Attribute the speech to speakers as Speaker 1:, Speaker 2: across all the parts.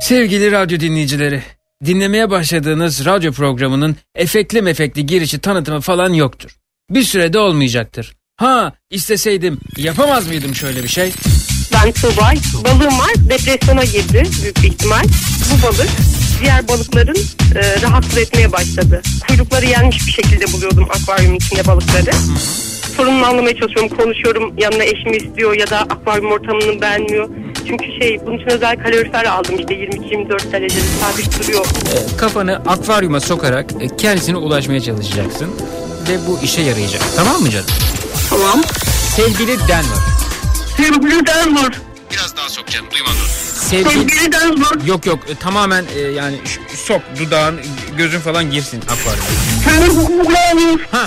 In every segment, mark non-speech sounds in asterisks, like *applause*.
Speaker 1: Sevgili radyo dinleyicileri, dinlemeye başladığınız radyo programının efekli mefekli girişi tanıtımı falan yoktur. Bir sürede olmayacaktır. Ha isteseydim yapamaz mıydım şöyle bir şey?
Speaker 2: Ben Tuğbay. Balığım var. Depresyona girdi büyük bir ihtimal. Bu balık diğer balıkların e, rahatsız etmeye başladı. Kuyrukları yenmiş bir şekilde buluyordum akvaryumun içinde balıkları. Sorununu anlamaya çalışıyorum. Konuşuyorum. Yanına eşimi istiyor ya da akvaryum ortamını beğenmiyor. Çünkü şey bunun için özel kalorifer aldım işte 22-24 derecede sabit duruyor.
Speaker 1: E, kafanı akvaryuma sokarak e, kendisine ulaşmaya çalışacaksın. Ve bu işe yarayacak. Tamam mı canım?
Speaker 2: Tamam.
Speaker 1: Sevgili Denver.
Speaker 2: Sevgili Denver.
Speaker 1: Biraz daha sok canım duymadım. Sevgili...
Speaker 2: Sevgili Denver.
Speaker 1: Yok yok e, tamamen e, yani sok dudağın gözün falan girsin akvaryuma.
Speaker 2: Sevgili Denver.
Speaker 1: Ha.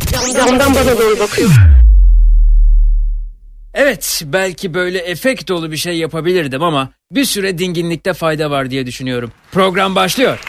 Speaker 2: Camdan bana doğru bakıyor.
Speaker 1: Evet, belki böyle efekt dolu bir şey yapabilirdim ama bir süre dinginlikte fayda var diye düşünüyorum. Program başlıyor.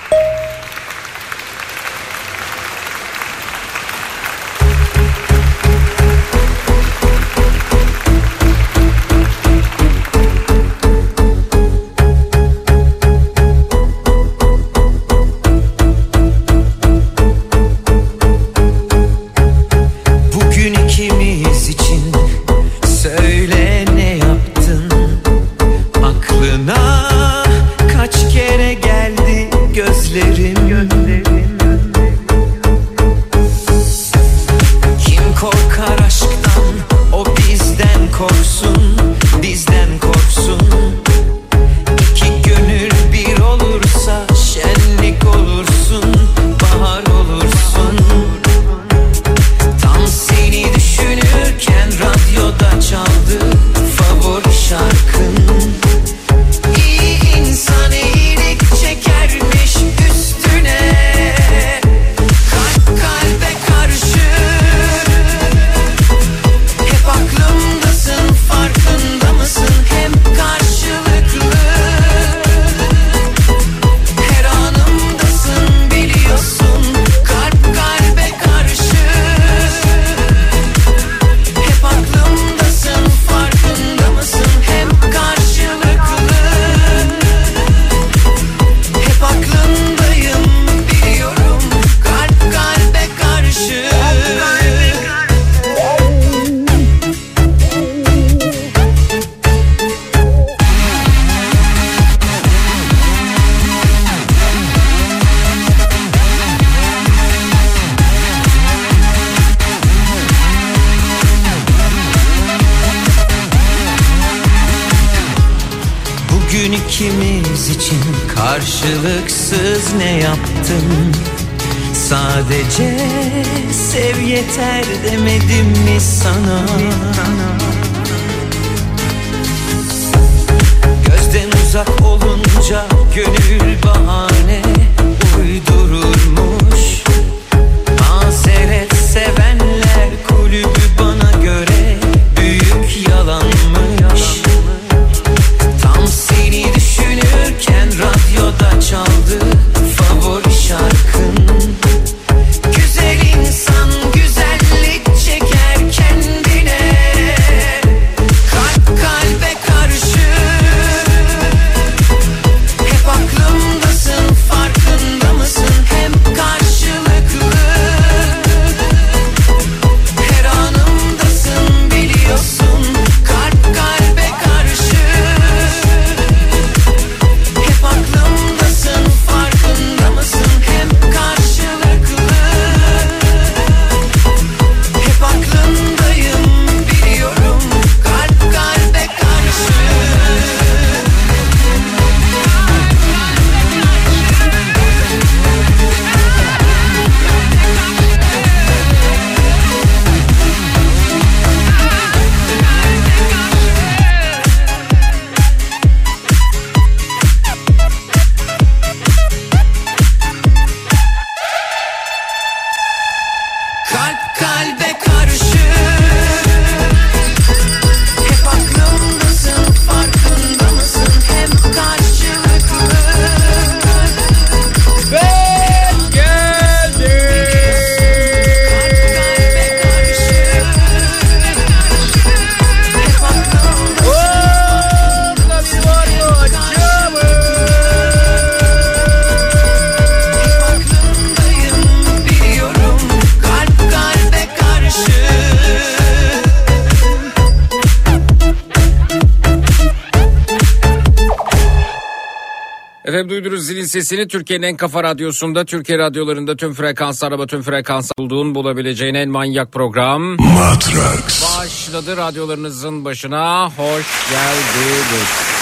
Speaker 1: Efendim duydunuz zilin sesini Türkiye'nin en kafa radyosunda, Türkiye radyolarında tüm frekanslar araba tüm frekans bulduğun bulabileceğin en manyak program.
Speaker 3: Matrax.
Speaker 1: Başladı radyolarınızın başına. Hoş geldiniz.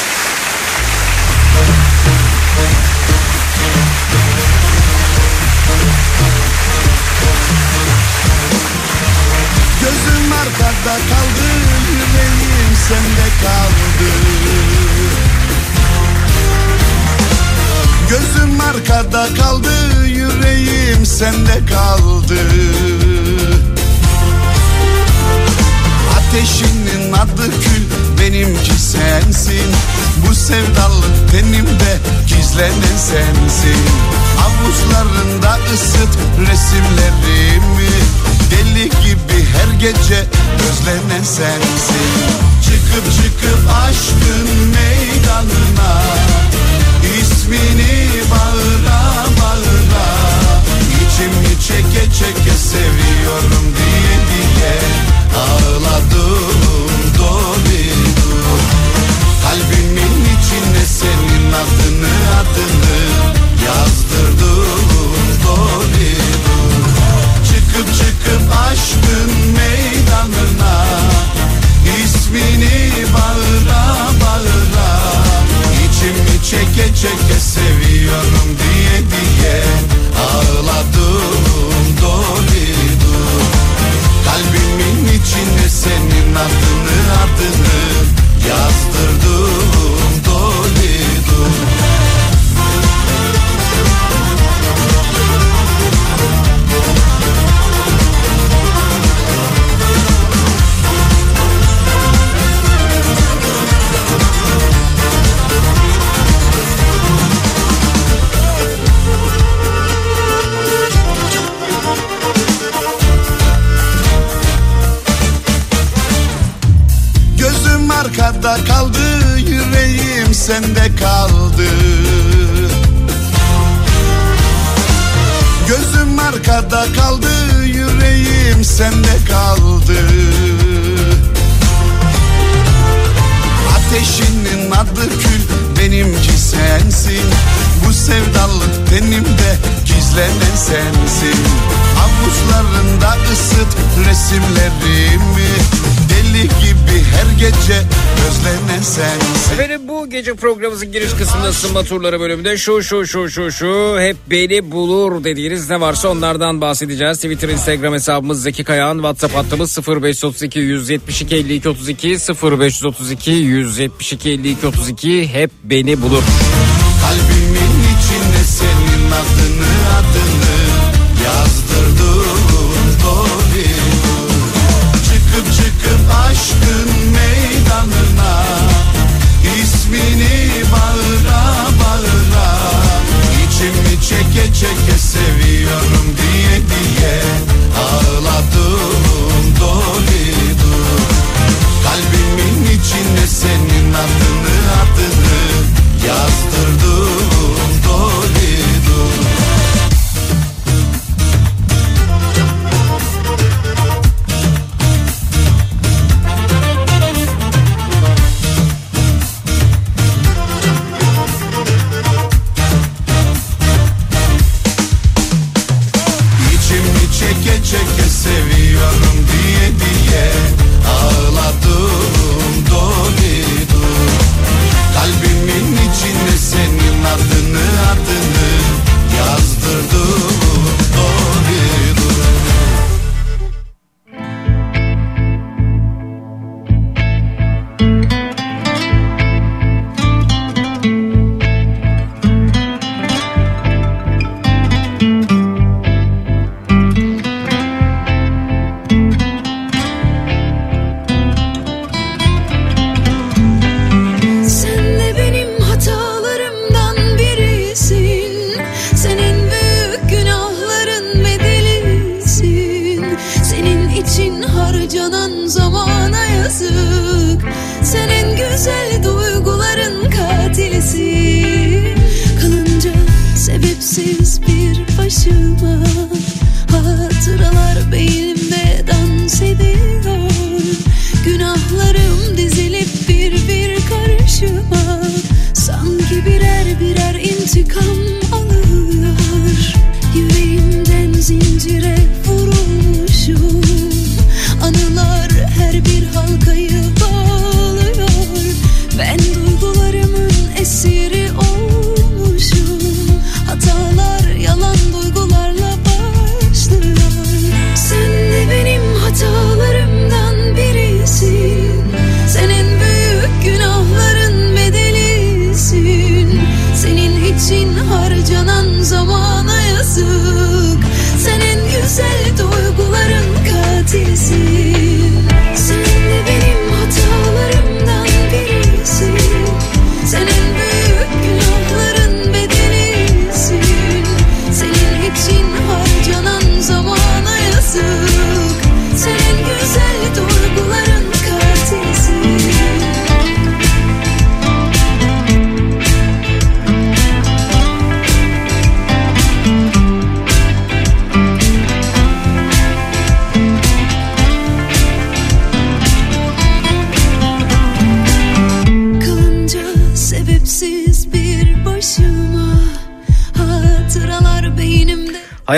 Speaker 3: Bu sevdalık tenimde gizlenen sensin. Avuçlarında ısıt resimlerimi. Deli gibi her gece özlenen sensin. Çıkıp çıkıp aşkın meydanına İsmini bağıra bağıra İçimi çeke çeke seviyorum diye diye Ağladım dolidur adını? Adını Yazdırdım dolidur Çıkıp çıkıp aşkın meydanına. İsmini bağıra bağıra. İçimi çeke çeke seviyorum diye diye Ağladım dolidur Kalbimin içine senin adını adını Yazdırdım arkada kaldı, yüreğim sende kaldı. Gözüm arkada kaldı, yüreğim sende kaldı. Ateşinin adı kül, benimki sensin. Bu sevdalık tenimde gizlenen sensin. Avuçlarında ısıt resimlerimi. Deli gibi her gece özlenen sensin.
Speaker 1: Efendim bu gece programımızın giriş kısmında ısınma turları bölümünde şu şu şu şu şu hep beni bulur dediğiniz ne varsa onlardan bahsedeceğiz. Twitter, Instagram hesabımız Zeki Kayağan, WhatsApp hattımız 0532 172 52 32 0532 172 52 32 hep beni bulur.
Speaker 3: Kalbimin içine senin adını adını yazdırdım. Dolidur Çıkıp çıkıp aşkın meydanına ismini bağıra bağıra İçimi çeke çeke seviyorum
Speaker 4: başıma Hatıralar beynimde dans ediyor. Günahlarım dizilip bir bir karşıma. Sanki birer birer intikam alıyor. Yüreğimden zincire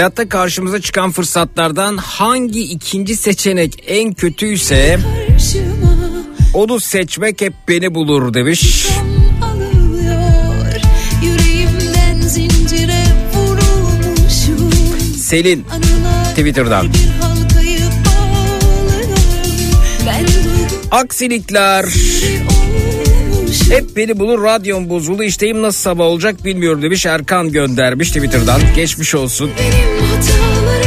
Speaker 5: Hayatta karşımıza çıkan fırsatlardan hangi ikinci seçenek en kötüyse onu seçmek hep beni bulur demiş. Selin Twitter'dan. Aksilikler hep beni bulur radyom bozuldu işteyim nasıl sabah olacak bilmiyorum demiş Erkan göndermiş Twitter'dan. Geçmiş olsun.
Speaker 4: Benim time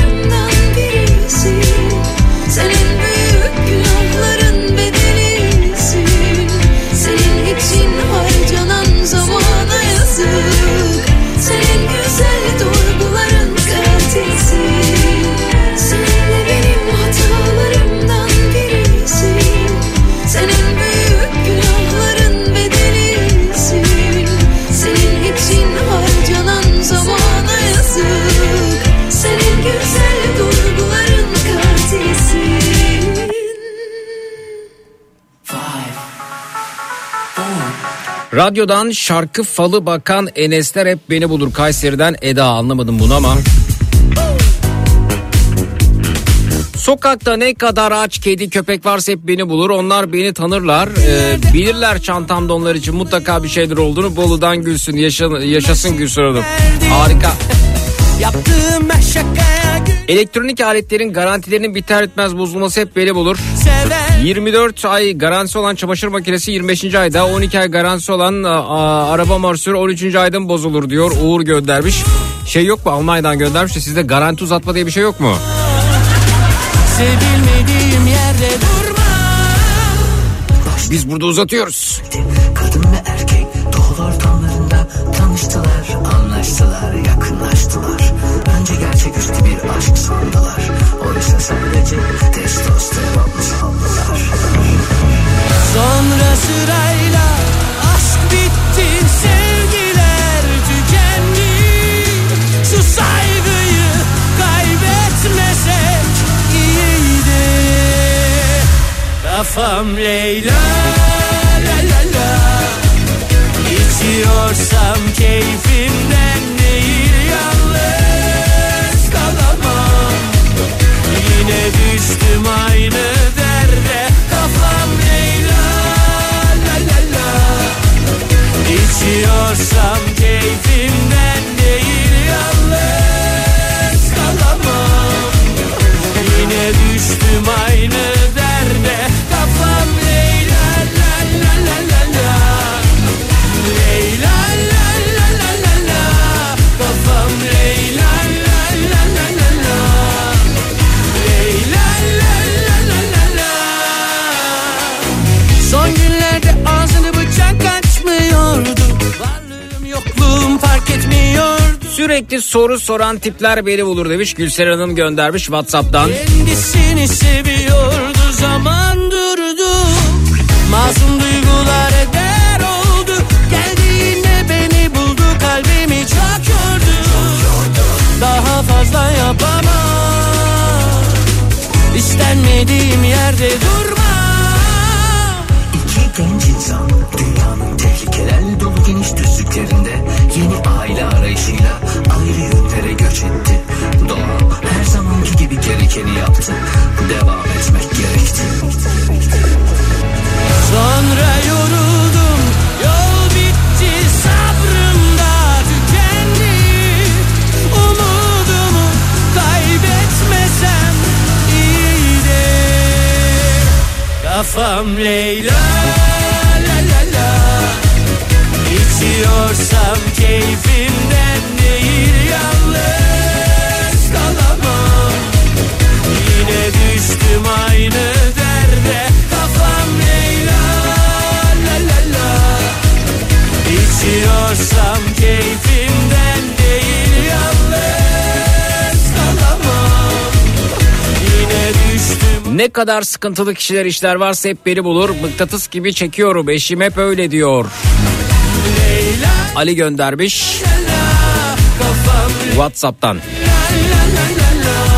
Speaker 5: Radyodan şarkı falı bakan Enesler hep beni bulur. Kayseri'den Eda anlamadım bunu ama. Sokakta ne kadar aç kedi köpek varsa hep beni bulur. Onlar beni tanırlar. Ee, bilirler çantamda onlar için mutlaka bir şeyler olduğunu. Bolu'dan gülsün. Yaşa, yaşasın Gülsün Hanım. Harika.
Speaker 6: Yaptığım gül
Speaker 5: Elektronik aletlerin garantilerinin biter bitmez bozulması hep bulur.
Speaker 6: sever
Speaker 5: 24 ay garantisi olan çamaşır makinesi 25. ayda 12 ay garantisi olan a, araba morsörü 13. ayda mı bozulur diyor Uğur göndermiş. Şey yok mu Almanya'dan göndermiş de sizde garanti uzatma diye bir şey yok mu?
Speaker 6: Sevilmediğim yerde durma
Speaker 5: Biz burada uzatıyoruz.
Speaker 7: Kadın ve
Speaker 6: Kafam Leyla la la la. İçiyorsam keyfimden değil yalnız kalamam. Yine düştüm aynı derde Kafam Leyla la la la. İçiyorsam keyfimden değil yalnız kalamam. Yine düştüm aynı Yokluğum fark etmiyordu.
Speaker 5: Sürekli soru soran tipler beni bulur demiş Gülser Hanım göndermiş Whatsapp'tan.
Speaker 6: Kendisini seviyordu zaman durdu. Masum duygular eder oldu. Geldi yine beni buldu kalbimi çok yordu Daha fazla yapamam. İstenmediğim yerde durma
Speaker 8: gerekeni yaptı. Devam etmek gerekti.
Speaker 6: Sonra yoruldum Yol bitti sabrım da tükendi Umudumu kaybetmesem iyiydi Kafam Leyla la la la İçiyorsam keyfimden aynı derde Kafam Leyla la la la İçiyorsam keyfimden değil yalnız kalamam Yine düştüm
Speaker 5: Ne kadar sıkıntılı kişiler işler varsa hep beni bulur. Mıknatıs gibi çekiyorum. Eşim hep öyle diyor.
Speaker 6: Leyla
Speaker 5: Ali göndermiş
Speaker 6: la Kafam
Speaker 5: WhatsApp'tan.
Speaker 6: Leyla la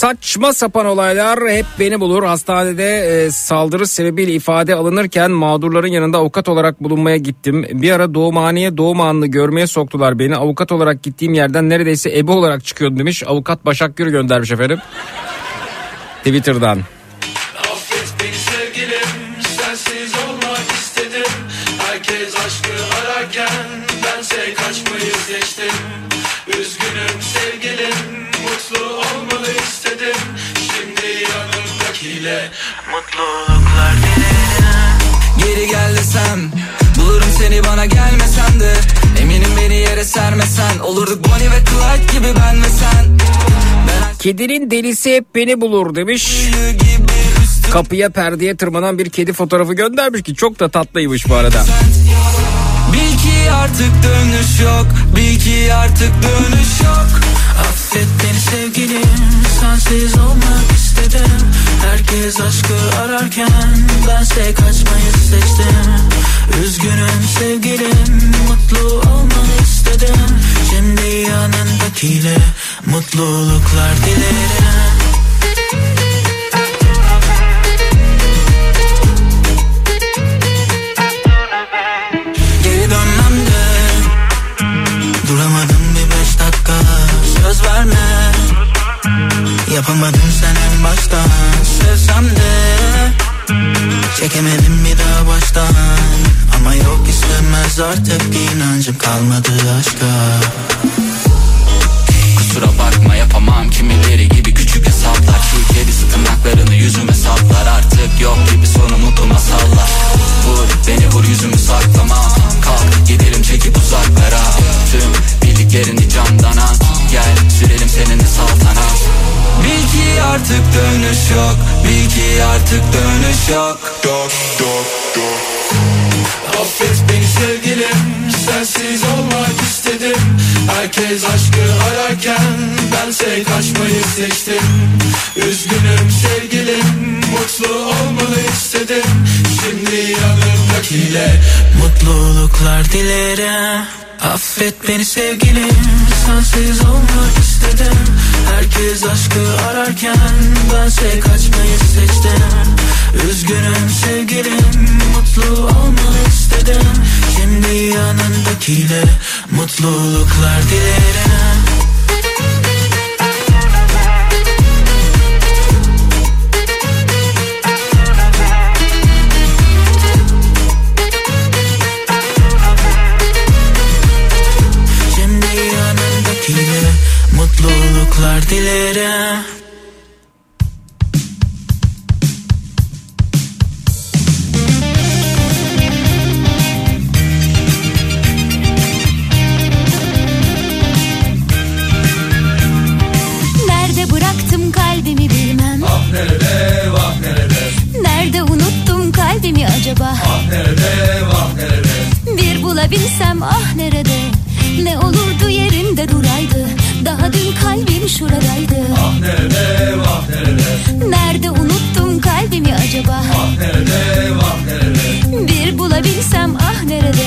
Speaker 5: Saçma sapan olaylar hep beni bulur. Hastanede e, saldırı sebebiyle ifade alınırken mağdurların yanında avukat olarak bulunmaya gittim. Bir ara doğumhaneye doğum anını görmeye soktular beni. Avukat olarak gittiğim yerden neredeyse ebe olarak çıkıyordum demiş. Avukat Başak Gür göndermiş efendim. Twitter'dan.
Speaker 9: Yanımdakiyle Mutluluklar
Speaker 8: Geri gel desem Bulurum seni bana gelmesen de. Eminim beni yere sermesen Olurduk Bonnie ve Clyde gibi ben ve sen. Ben
Speaker 5: Kedinin delisi hep beni bulur demiş. Kapıya perdeye tırmanan bir kedi fotoğrafı göndermiş ki çok da tatlıymış bu arada.
Speaker 8: Bil ki artık dönüş yok Bil ki artık dönüş yok
Speaker 6: Affet sevgilim Sensiz olmak istedim. Herkes aşkı ararken Bense kaçmayı seçtim. Üzgünüm sevgilim Mutlu olmanı istedim. Şimdi yanındakiyle Mutluluklar dilerim
Speaker 8: Yapamadın sen en baştan. Sevsem de Çekemedim bir daha baştan. Ama yok istemez artık inancım kalmadı aşka. Kusura bakma yapamam. Kimileri gibi küçük hesaplar. Şu kedisi tırnaklarını yüzüme saplar. Artık yok gibi sonu mutlu masallar. Vur beni vur yüzümü saklama. Kalk gidelim çekip uzaklara. Tüm bildiklerini candan al. Gel sürelim seninle saltanat Bil ki artık dönüş yok. Bil ki artık dönüş yok.
Speaker 9: Dok dok dok. Affet beni sevgilim. Sensiz olmak istedim. Herkes aşkı ararken Bense kaçmayı seçtim. Üzgünüm sevgilim. Mutlu olmalı istedim. Şimdi yanımdakiyle
Speaker 6: Mutluluklar dilerim Affet beni sevgilim Sensiz olmak istedim. Herkes aşkı ararken Bense kaçmayı seçtim. Üzgünüm sevgilim Mutlu olmanı istedim. Şimdi yanındakiyle Mutluluklar dilerim Mutluluklar dilerim.
Speaker 4: Nerede bıraktım kalbimi bilmem.
Speaker 9: Ah nerede vah nerede?
Speaker 4: Nerede unuttum kalbimi acaba?
Speaker 9: Ah nerede vah nerede?
Speaker 4: Bir bulabilsem ah nerede? Ne olurdu yerinde duraydı Daha dün kalbim şuradaydı.
Speaker 9: Ah nerede vah nerede?
Speaker 4: Nerede unuttum kalbimi acaba?
Speaker 9: Ah nerede vah nerede?
Speaker 4: Bir bulabilsem ah nerede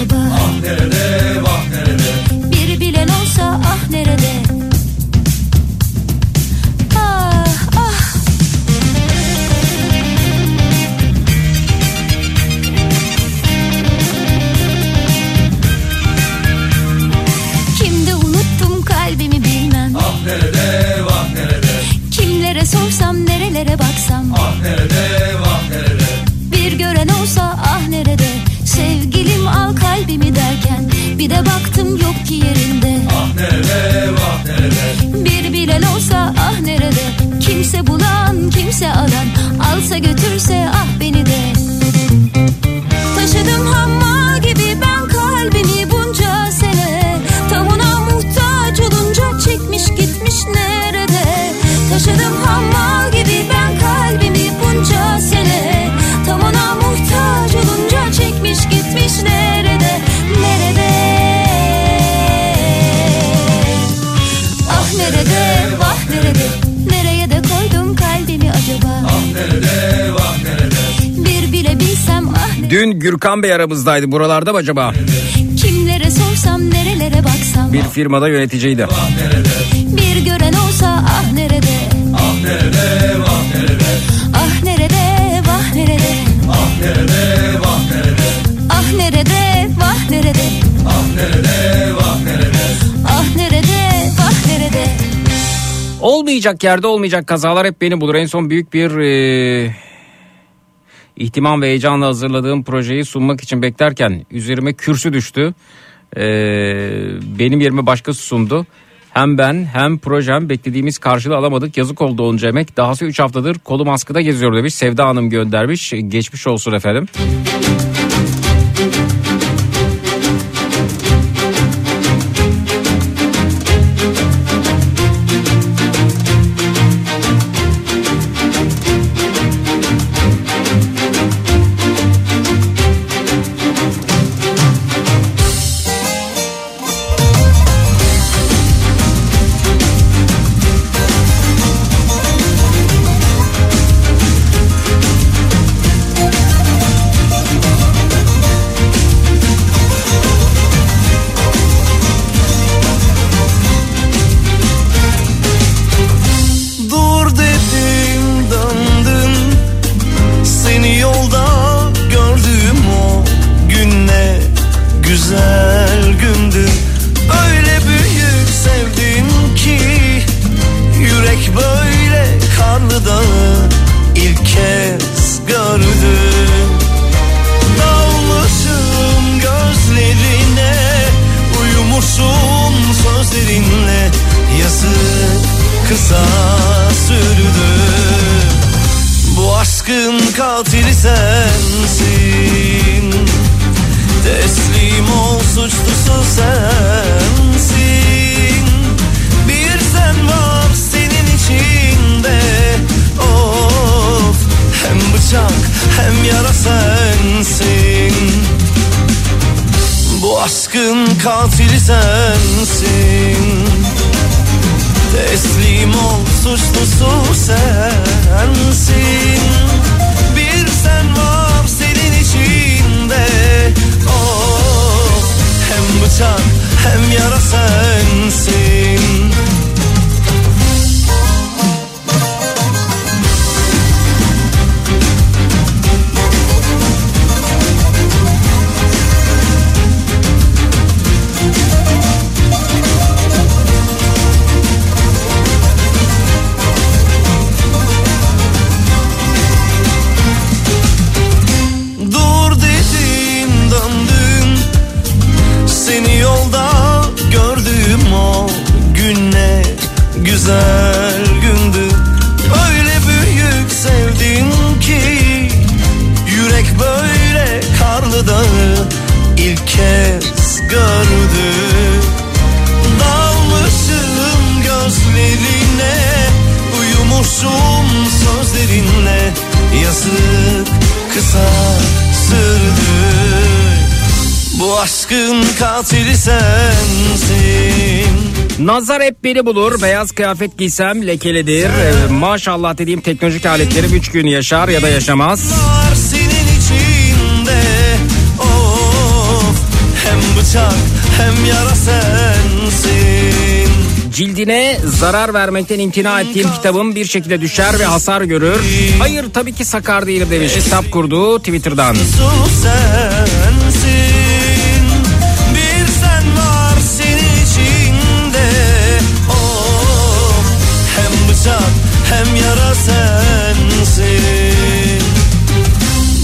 Speaker 4: acaba? Ah nerede, vah nerede kalbimi derken bir de baktım yok ki yerinde.
Speaker 10: Ah nerede vah nerede
Speaker 4: Bir bilen olsa ah nerede? Kimse bulan kimse alan. Alsa götürse ah beni de.
Speaker 11: Dün Gürkan Bey aramızdaydı. Buralarda mı acaba?
Speaker 4: Kimlere sorsam nerelere baksam
Speaker 11: Bir firmada yöneticiydi.
Speaker 10: Ah nerede
Speaker 4: Bir gören olsa ah nerede
Speaker 10: Ah nerede vah nerede
Speaker 4: Ah nerede vah nerede
Speaker 10: Ah nerede vah nerede
Speaker 4: Ah nerede vah nerede
Speaker 10: Ah nerede vah nerede
Speaker 4: Ah nerede vah nerede
Speaker 11: Olmayacak yerde olmayacak kazalar hep beni bulur. En son büyük bir e, ihtimam ve heyecanla hazırladığım projeyi sunmak için beklerken üzerime kürsü düştü. E, benim yerime başkası sundu. Hem ben hem projem beklediğimiz karşılığı alamadık. Yazık oldu onca emek. Dahası 3 haftadır kolum askıda geziyor demiş. Sevda Hanım göndermiş. Geçmiş olsun efendim. Beni bulur. Beyaz kıyafet giysem lekelidir. Ee, maşallah dediğim teknolojik aletlerim 3 gün yaşar ya da yaşamaz.
Speaker 5: Of hem bıçak hem yara sensin
Speaker 11: Cildine zarar vermekten imtina ettiğim kitabım bir şekilde düşer ve hasar görür. Hayır tabii ki sakar değilim demiş. Kitap kurdu Twitter'dan.
Speaker 5: Sensin yara sensin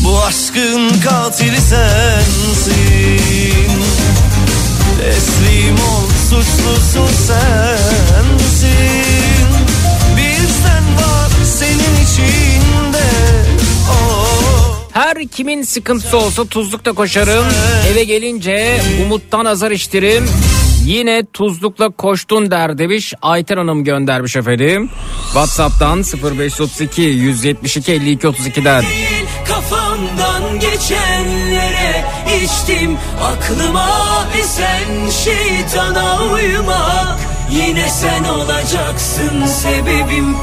Speaker 5: Bu aşkın katili sensin Teslim
Speaker 11: suçlusu sensin Bir sen var senin içinde.
Speaker 5: Her kimin sıkıntısı olsa tuzlukta koşarım. Eve gelince umuttan azar iştirim. Yine tuzlukla koştun der demiş. Ayten Hanım göndermiş efendim. Whatsapp'tan 0532 172 52 32'den.
Speaker 12: değil kafamdan geçenlere içtim aklıma esen şeytana uymak yine sen olacaksın sebebim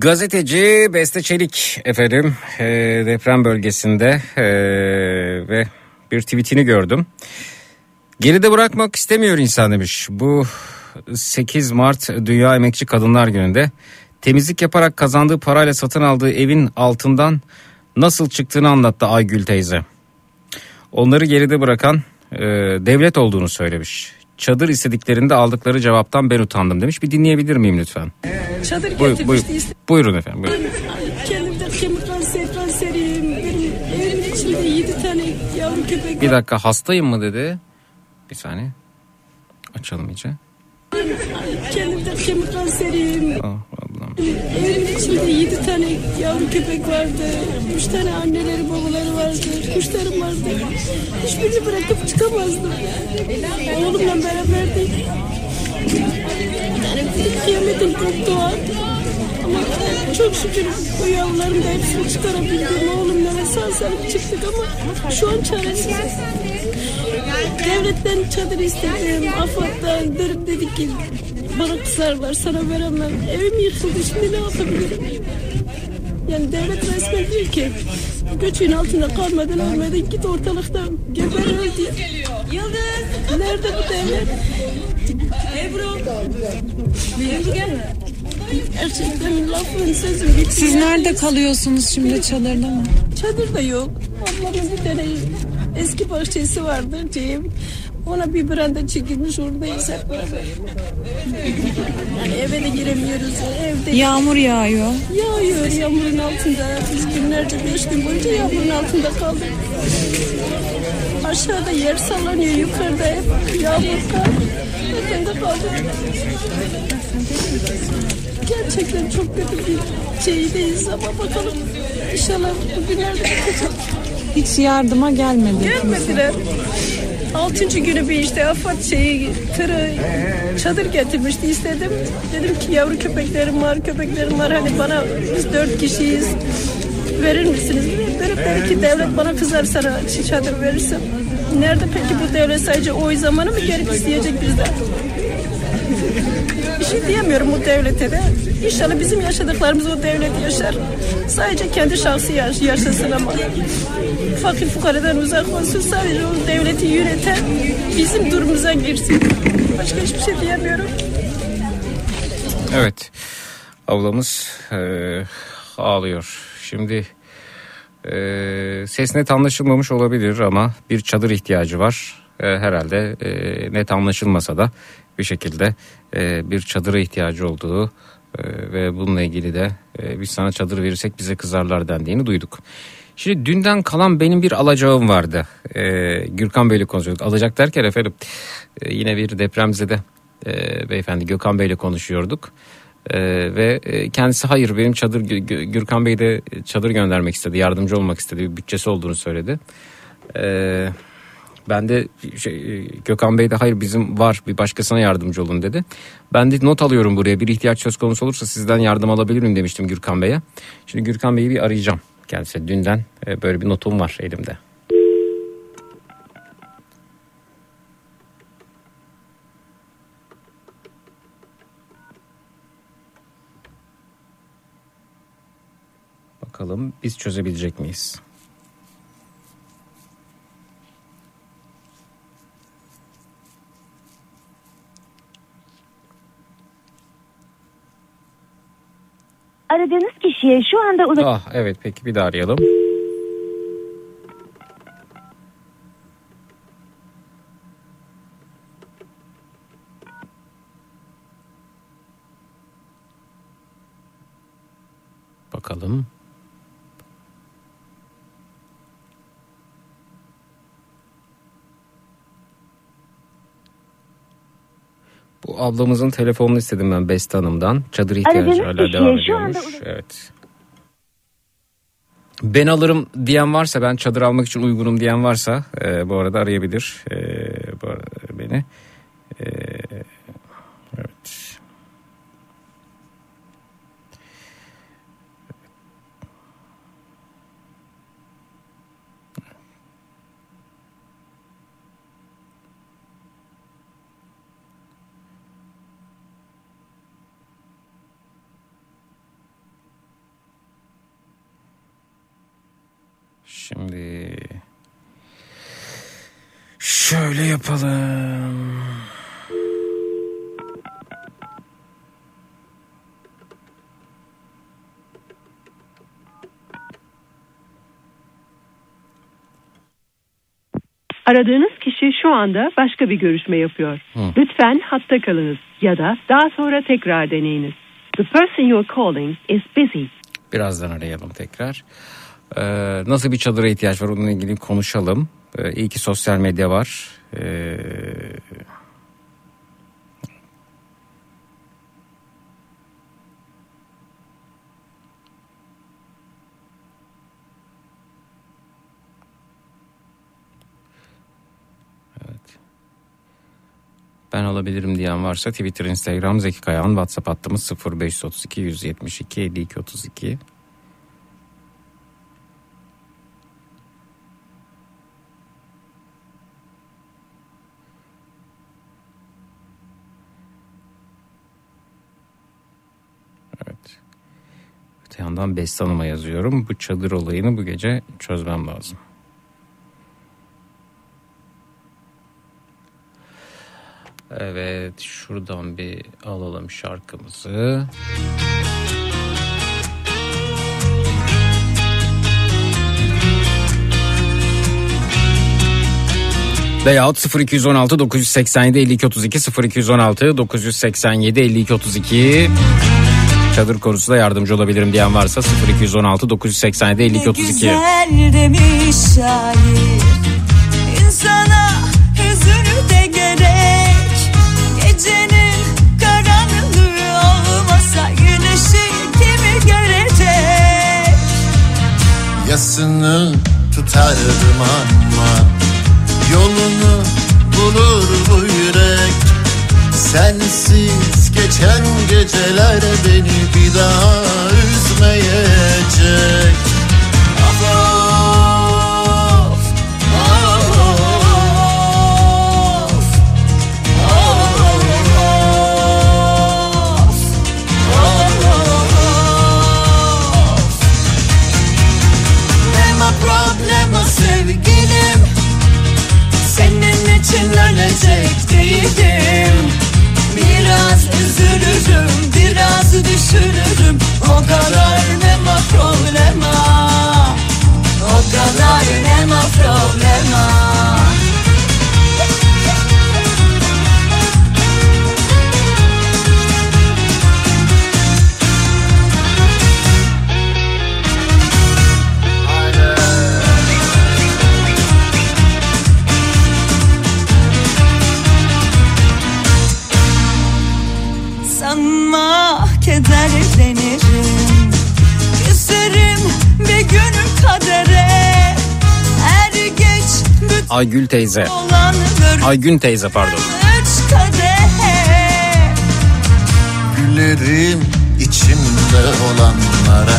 Speaker 5: Gazeteci Beste Çelik efendim e, deprem bölgesinde e, ve bir tweetini gördüm. Geride bırakmak istemiyor insan demiş. Bu 8 Mart Dünya Emekçi Kadınlar Günü'nde temizlik yaparak kazandığı parayla satın aldığı evin altından nasıl çıktığını anlattı Aygül teyze. Onları geride bırakan e, devlet olduğunu söylemiş. Çadır istediklerinde aldıkları cevaptan ben utandım demiş. Bir dinleyebilir miyim lütfen?
Speaker 13: Çadır
Speaker 5: Buyur, buyur,
Speaker 13: işte.
Speaker 5: buyurun efendim. Buyurun.
Speaker 13: Kendimde kemik kanseri kanseriyim. Benim evimin içinde yedi tane yavru köpek
Speaker 5: Bir dakika hastayım mı dedi. Bir saniye. Açalım iyice.
Speaker 13: Kendimde kemik kanseriyim.
Speaker 5: Ah,
Speaker 13: Evimin içinde yedi tane yavru köpek vardı. Üç tane anneleri babaları vardı. Kuşlarım vardı. Hiçbirini bırakıp çıkamazdım. Oğlumla beraberdik. Bir kıyametin koptu. Ama çok şükür bu yavruların da hepsini çıkarabildim. Oğlumla sağ salim çıktık ama şu an çaresiziz. Devletten çadır istedim. AFAD'dan dönüp dedik ki bana kısarlar sana veremem. Evim yıkıldı şimdi ne yapabilirim? Yani devlet resmen diyor ki göçün altında kalmadan ölmedin git ortalıkta geber öl diye. Yıldız! Nerede bu devlet? Ebru! Gel. Gerçekten lafın bitti.
Speaker 14: Siz nerede kalıyorsunuz şimdi çadırda mı?
Speaker 13: Çadır da yok. Ablamın bir tane eski bahçesi vardı diyeyim. Ona bir branda çekilmiş oradayız hep beraber. Yani eve de giremiyoruz. Evde
Speaker 14: Yağmur yağıyor.
Speaker 13: yağıyor yağmurun altında. Biz günlerce beş gün boyunca yağmurun altında kaldık. Aşağıda yer sallanıyor, yukarıda hep yağmur kar. Ben de kaldık. Gerçekten çok kötü bir şeydeyiz ama bakalım inşallah bugünlerde.
Speaker 14: Hiç yardıma gelmedi.
Speaker 13: Gelmediler. Altıncı günü bir işte AFAD şeyi tırı çadır getirmişti istedim. Dedim ki yavru köpeklerim var köpeklerim var hani bana biz dört kişiyiz verir misiniz? Verip dedi ki devlet bana kızar sana çadır verirsem. Nerede peki bu devlet sadece oy zamanı mı gelip isteyecek bizden? Bir şey diyemiyorum bu devlete de. İnşallah bizim yaşadıklarımız o devlet yaşar. Sadece kendi şahsı yaş- yaşasın ama. Fakir fukaradan uzak olsun. Sadece o devleti yöneten bizim durumumuza girsin. Başka hiçbir şey diyemiyorum.
Speaker 5: Evet. Ablamız eee, ağlıyor. Şimdi Ee, ses net anlaşılmamış olabilir ama bir çadır ihtiyacı var. Ee, herhalde e, net anlaşılmasa da bir şekilde e, bir çadıra ihtiyacı olduğu e, ve bununla ilgili de e, biz sana çadır verirsek bize kızarlar dendiğini duyduk. Şimdi dünden kalan benim bir alacağım vardı. Ee, Gürkan Bey'le konuşuyorduk. Alacak derken efendim e, yine bir depremzede e, beyefendi Gökhan Bey'le konuşuyorduk. Ee, ve e, kendisi hayır benim çadır Gü- Gü- Gürkan Bey de çadır göndermek istedi. Yardımcı olmak istedi. Bir bütçesi olduğunu söyledi. Ee, ben de şey, e, Gökhan Bey de hayır bizim var bir başkasına yardımcı olun dedi. Ben de not alıyorum buraya bir ihtiyaç söz konusu olursa sizden yardım alabilir miyim demiştim Gürkan Bey'e. Şimdi Gürkan Bey'i bir arayacağım kendisi. Dünden e, böyle bir notum var elimde. Bakalım biz çözebilecek miyiz?
Speaker 15: Aradığınız kişiye şu anda ulaş...
Speaker 5: Ah evet peki bir daha arayalım. Bakalım. Bu ablamızın telefonunu istedim ben Beste Hanım'dan. Çadır ihtiyacı hala devam ediyormuş. Evet. Ben alırım diyen varsa ben çadır almak için uygunum diyen varsa e, bu arada arayabilir e, bu arada beni. E, evet. Şimdi şöyle yapalım.
Speaker 16: Aradığınız kişi şu anda başka bir görüşme yapıyor.
Speaker 5: Hı.
Speaker 16: Lütfen hatta kalınız ya da daha sonra tekrar deneyiniz. The person you are calling is busy.
Speaker 5: Birazdan arayalım tekrar. Ee, nasıl bir çadıra ihtiyaç var onunla ilgili konuşalım. Ee, iyi ki sosyal medya var. Ee. Ben alabilirim diyen varsa Twitter, Instagram, Zeki Kayağan, WhatsApp hattımız 0532 172 52 32. Evet. Öte yandan Beste Hanım'a yazıyorum. Bu çadır olayını bu gece çözmem lazım. Evet şuradan bir alalım şarkımızı. Veyahut 0216 987 52 32 0216 987 52 32 Çadır konusunda yardımcı olabilirim diyen varsa 0216 987 52 32
Speaker 4: Güzel demiş şair. İnsana hüzünü de gerek. Gecenin karanlığı olmasa Güneşi kimi görecek?
Speaker 3: Yasını tutardım ama Yolunu bulur bu yürek Sensiz geçen geceler beni bir daha üzmeyecek
Speaker 4: Of of
Speaker 3: Nema problema sevgilim
Speaker 4: Senin için ölecek değilim Biraz üzülürüm, biraz düşünürüm. O kadar ne problema. O kadar nema problema
Speaker 5: Aygül teyze. Aygün teyze pardon.
Speaker 3: Gülerim içimde olanlara.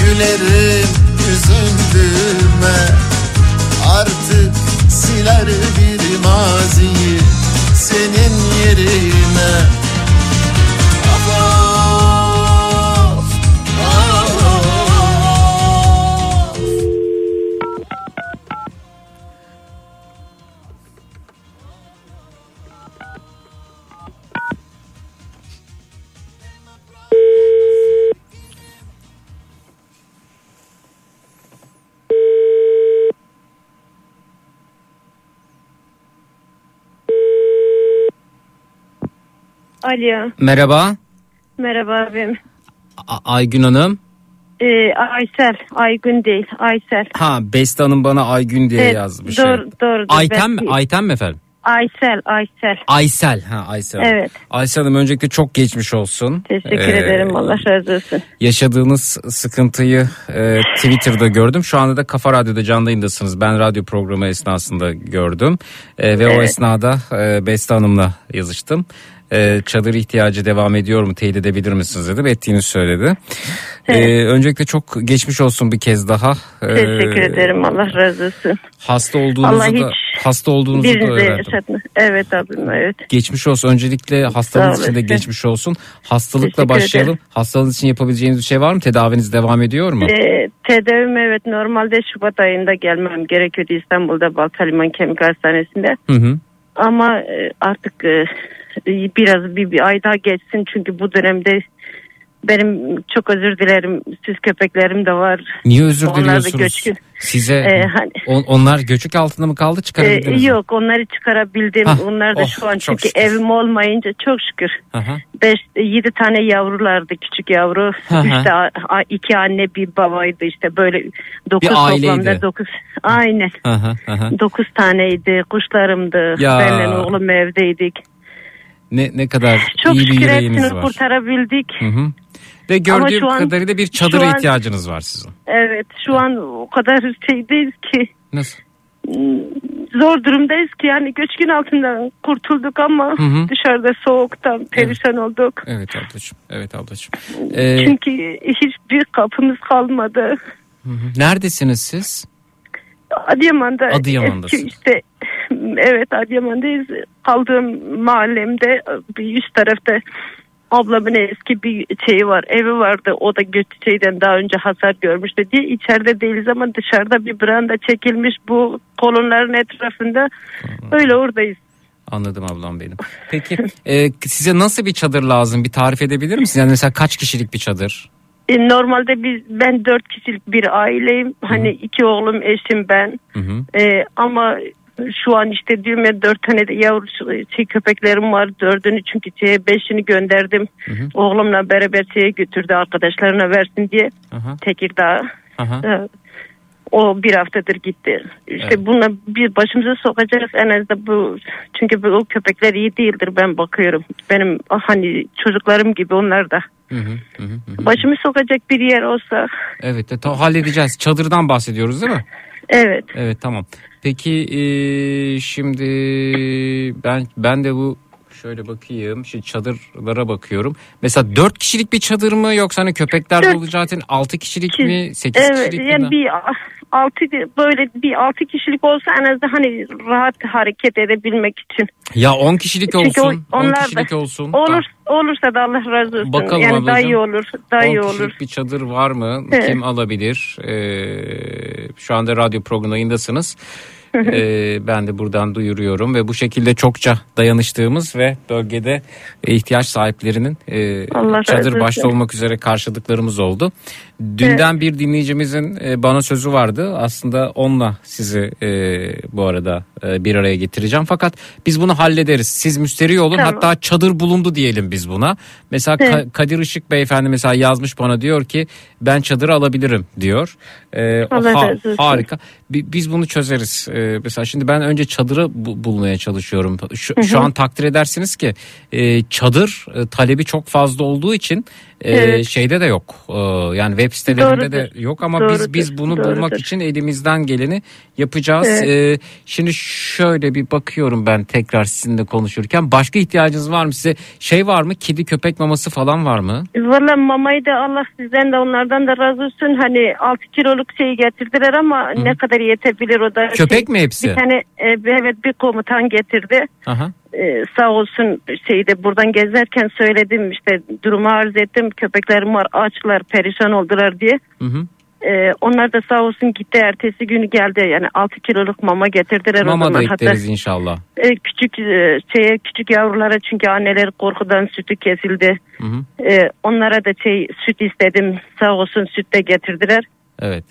Speaker 3: Gülerim üzüldüğüme. Artık siler bir maziyi Senin yerine
Speaker 17: Alo.
Speaker 5: Merhaba.
Speaker 17: Merhaba abim.
Speaker 5: A- Aygün Hanım.
Speaker 17: Ee, Aysel. Aygün değil. Aysel.
Speaker 5: Ha Beste Hanım bana Aygün diye
Speaker 17: Evet,
Speaker 5: yazmış.
Speaker 17: doğru- doğrudur.
Speaker 5: Ayten mi? Ayten mi efendim?
Speaker 17: Aysel. Aysel.
Speaker 5: Aysel. Ha Aysel.
Speaker 17: Evet.
Speaker 5: Aysel Hanım öncelikle çok geçmiş olsun.
Speaker 17: Teşekkür
Speaker 5: Ee,
Speaker 17: ederim. Allah razı olsun.
Speaker 5: Yaşadığınız sıkıntıyı e, Twitter'da gördüm. Şu anda da Kafa Radyo'da canlı yayındasınız. Ben radyo programı esnasında gördüm. E, ve o
Speaker 17: Evet.
Speaker 5: esnada e, Beste Hanım'la yazıştım. E, çadır ihtiyacı devam ediyor mu teyit edebilir misiniz dedim. Ettiğini söyledi. E, öncelikle çok geçmiş olsun bir kez daha. E,
Speaker 17: Teşekkür ederim. Allah razı olsun.
Speaker 5: Hasta olduğunuzu
Speaker 17: Allah
Speaker 5: da hasta olduğunuzu da öğrendim.
Speaker 17: yaşatma. Evet abim evet.
Speaker 5: Geçmiş olsun. Öncelikle hastalığınız için de geçmiş olsun. Hastalıkla
Speaker 17: Teşekkür
Speaker 5: başlayalım.
Speaker 17: ederim.
Speaker 5: Hastalığınız için yapabileceğiniz bir şey var mı? Tedaviniz devam ediyor mu?
Speaker 17: Ee, tedavim evet normalde Şubat ayında gelmem gerekiyordu İstanbul'da Baltaliman Kemik Hastanesi'nde.
Speaker 5: Hı hı.
Speaker 17: Ama e, artık e, biraz bir, bir ay daha geçsin çünkü bu dönemde benim çok özür dilerim süs köpeklerim de var.
Speaker 5: Niye özür
Speaker 17: Onlar da
Speaker 5: diliyorsunuz?
Speaker 17: göçkün.
Speaker 5: Size
Speaker 17: Ee, hani-
Speaker 5: on- onlar göçük altında mı kaldı
Speaker 17: Ee,
Speaker 5: çıkarabildiniz mi?
Speaker 17: yok onları çıkarabildim.
Speaker 5: Hah,
Speaker 17: Onlar da
Speaker 5: oh,
Speaker 17: şu an çünkü
Speaker 5: şükür.
Speaker 17: evim olmayınca çok şükür.
Speaker 5: Aha.
Speaker 17: 5 7 tane yavrulardı küçük yavru.
Speaker 5: Hı hı.
Speaker 17: İşte a- a- iki anne bir babaydı işte böyle 9
Speaker 5: aileydi.
Speaker 17: toplamda 9. Aynen.
Speaker 5: Aha, aha.
Speaker 17: 9 taneydi. Kuşlarımdı.
Speaker 5: Ya.
Speaker 17: Benle oğlum evdeydik.
Speaker 5: Ne ne kadar
Speaker 17: Çok
Speaker 5: iyi bir yüreğiniz var.
Speaker 17: kurtarabildik.
Speaker 5: Hı hı. Ve gördüğüm
Speaker 17: an-
Speaker 5: kadarıyla bir çadıra
Speaker 17: an-
Speaker 5: ihtiyacınız var sizin.
Speaker 17: Evet şu an o kadar şeydeyiz ki
Speaker 5: Nasıl?
Speaker 17: zor durumdayız ki yani göçkün altından kurtulduk ama
Speaker 5: Hı hı.
Speaker 17: dışarıda soğuktan perişan olduk.
Speaker 5: Evet ablacığım. Evet ablacığım. Ee,
Speaker 17: Çünkü hiçbir kapımız kalmadı.
Speaker 5: hı hı. Neredesiniz siz?
Speaker 17: Adıyaman'da
Speaker 5: Adıyaman'dasınız.
Speaker 17: eski işte evet Adıyaman'dayız. Kaldığım mahallemde bir üst tarafta ablamın eski bir şeyi var evi vardı o da göç şeyden daha önce hasar görmüştü diye içeride değiliz ama dışarıda bir branda çekilmiş bu kolonların etrafında öyle oradayız.
Speaker 5: Anladım ablam benim. Peki e, size nasıl bir çadır lazım? Bir tarif edebilir misiniz? Yani mesela kaç kişilik bir çadır?
Speaker 17: E, Normalde biz ben dört kişilik bir aileyim. Hani iki oğlum, eşim ben. E, ama şu an işte ya dört tane de yavru şey, köpeklerim var. Dördünü çünkü şeye beşini gönderdim. Oğlumla beraber şeye götürdü arkadaşlarına versin diye.
Speaker 5: Aha.
Speaker 17: Tekirdağ.
Speaker 5: Aha.
Speaker 17: E, O bir haftadır gitti. İşte
Speaker 5: Evet.
Speaker 17: buna bir başımıza sokacağız en az da bu. Çünkü bu o köpekler iyi değildir ben bakıyorum. Benim hani çocuklarım gibi onlar da.
Speaker 5: Hı hı, hı hı, hı hı.
Speaker 17: Başımı sokacak bir yer olsa.
Speaker 5: Evet de, halledeceğiz. Çadırdan bahsediyoruz değil mi?
Speaker 17: Evet.
Speaker 5: Evet tamam. Peki e, şimdi ben ben de bu şöyle bakayım. Şimdi çadırlara bakıyorum. Mesela 4 kişilik bir çadır mı yoksa hani köpekler
Speaker 17: Dört-
Speaker 5: olacağı için 6 kişilik mi 8
Speaker 17: Evet
Speaker 5: kişilik mi?
Speaker 17: yani bir altı böyle bir altı kişilik olsa en azından hani rahat hareket edebilmek için.
Speaker 5: Ya 10 kişilik
Speaker 17: Çünkü
Speaker 5: olsun. 10
Speaker 17: onlar da-
Speaker 5: kişilik olsun.
Speaker 17: Olur olursa da Allah razı olsun.
Speaker 5: Bakalım
Speaker 17: yani daha
Speaker 5: ablacığım.
Speaker 17: iyi olur. Daha
Speaker 5: 10
Speaker 17: iyi
Speaker 5: kişilik
Speaker 17: olur.
Speaker 5: bir çadır var mı?
Speaker 17: Evet.
Speaker 5: Kim alabilir? Ee, şu anda radyo programındasınız. Ee, ben de buradan duyuruyorum ve bu şekilde çokça dayanıştığımız ve bölgede ihtiyaç sahiplerinin e,
Speaker 17: Allah
Speaker 5: çadır başta olmak üzere karşıladıklarımız oldu. Dünden bir dinleyicimizin e, bana sözü vardı. Aslında onunla sizi e, bu arada e, bir araya getireceğim. Fakat biz bunu hallederiz. Siz müsterih olun.
Speaker 17: Tamam.
Speaker 5: Hatta çadır bulundu diyelim biz buna. Mesela Ka-
Speaker 17: Evet.
Speaker 5: Kadir Işık beyefendi mesela yazmış bana diyor ki ben çadırı alabilirim diyor. E, ha- harika. Bi- Biz bunu çözeriz. E, mesela şimdi ben önce çadırı bu- bulmaya çalışıyorum. Şu,
Speaker 17: Hı hı.
Speaker 5: şu an takdir edersiniz ki e, çadır e, talebi çok fazla olduğu için
Speaker 17: Evet.
Speaker 5: şeyde de yok. E, yani web sitelerinde de
Speaker 17: Doğrudur.
Speaker 5: yok ama biz
Speaker 17: Doğrudur.
Speaker 5: biz bunu
Speaker 17: Doğrudur.
Speaker 5: bulmak için elimizden geleni yapacağız.
Speaker 17: Evet.
Speaker 5: E, şimdi şöyle bir bakıyorum ben tekrar sizinle konuşurken. Başka ihtiyacınız var mı size? Şey var mı? Kedi köpek maması falan var mı?
Speaker 17: Valla mamayı da Allah sizden de onlardan da razı olsun. Hani 6 kiloluk şeyi getirdiler ama ne kadar yetebilir o da.
Speaker 5: Köpek
Speaker 17: şey,
Speaker 5: mi hepsi?
Speaker 17: Bir tane e, evet bir komutan getirdi.
Speaker 5: Aha.
Speaker 17: Ee, sağ olsun şeyde buradan gezerken söyledim işte durumu arz ettim. Köpeklerim var açlar perişan oldular diye.
Speaker 5: Hı hı.
Speaker 17: Ee, onlar da sağ olsun gitti ertesi günü geldi yani 6 kiloluk mama getirdiler o
Speaker 5: Mama da
Speaker 17: zaman. Hatta
Speaker 5: inşallah.
Speaker 17: e, küçük e, şeye küçük yavrulara çünkü anneler korkudan sütü kesildi.
Speaker 5: Hı hı.
Speaker 17: Ee, onlara da şey süt istedim. Sağ olsun süt de getirdiler.
Speaker 5: Evet.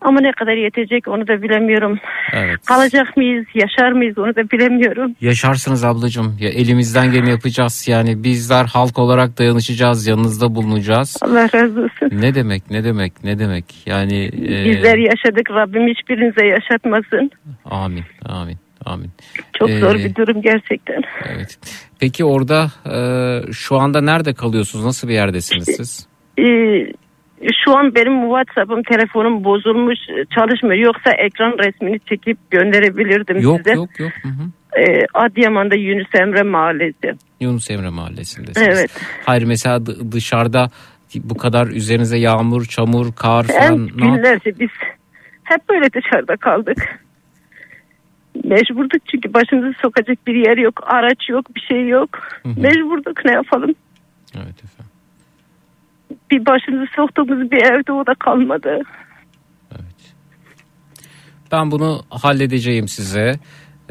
Speaker 17: Ama ne kadar yetecek onu da bilemiyorum.
Speaker 5: Evet.
Speaker 17: Kalacak mıyız, yaşar mıyız onu da bilemiyorum.
Speaker 5: Yaşarsınız ablacığım. Ya elimizden geleni yapacağız. Yani bizler halk olarak dayanışacağız. Yanınızda bulunacağız.
Speaker 17: Allah razı olsun.
Speaker 5: Ne demek ne demek ne demek. Yani e,
Speaker 17: Bizler yaşadık. Rabbim hiçbirinize yaşatmasın.
Speaker 5: amin amin amin.
Speaker 17: Çok zor
Speaker 5: Ee,
Speaker 17: bir durum gerçekten.
Speaker 5: Evet. Peki orada e, şu anda nerede kalıyorsunuz? Nasıl bir yerdesiniz siz?
Speaker 17: Ee, şu an benim WhatsApp'ım, telefonum bozulmuş, çalışmıyor. Yoksa ekran resmini çekip gönderebilirdim
Speaker 5: Yok
Speaker 17: size.
Speaker 5: yok yok. Hı.
Speaker 17: Ee, Adıyaman'da Yunus Emre Mahallesi.
Speaker 5: Yunus Emre Mahallesi'ndesiniz.
Speaker 17: Evet.
Speaker 5: Hayır mesela dı- dışarıda bu kadar üzerinize yağmur, çamur, kar falan yap-
Speaker 17: günlerce biz hep böyle dışarıda kaldık. Mecburduk çünkü başımızı sokacak bir yer yok, araç yok, bir şey yok.
Speaker 5: Hı hı.
Speaker 17: Mecburduk ne yapalım?
Speaker 5: Evet efendim.
Speaker 17: Bir başımızı soktuğumuz bir evde o da kalmadı.
Speaker 5: Ben bunu halledeceğim size.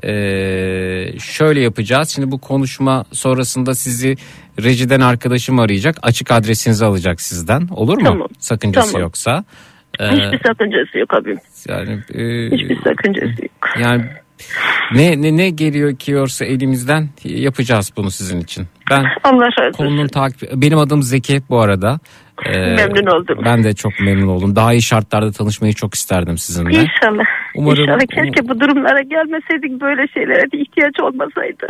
Speaker 5: Ee, şöyle yapacağız. Şimdi bu konuşma sonrasında sizi rejiden arkadaşım arayacak. Açık adresinizi alacak sizden. Olur mu?
Speaker 17: Tamam.
Speaker 5: Sakıncası
Speaker 17: Tamam.
Speaker 5: yoksa. Ee,
Speaker 17: Hiçbir sakıncası yok abim.
Speaker 5: yani e,
Speaker 17: Hiçbir sakıncası yok.
Speaker 5: yani ne ne ne geliyor ki yorsa elimizden yapacağız bunu sizin için. Ben
Speaker 17: Allah
Speaker 5: konunun takip benim adım Zeki bu arada. Ee,
Speaker 17: Memnun oldum.
Speaker 5: Ben de çok memnun oldum. Daha iyi şartlarda tanışmayı çok isterdim sizinle.
Speaker 17: İnşallah.
Speaker 5: Umarım-
Speaker 17: İnşallah keşke bu durumlara gelmeseydik böyle şeylere de ihtiyaç olmasaydı.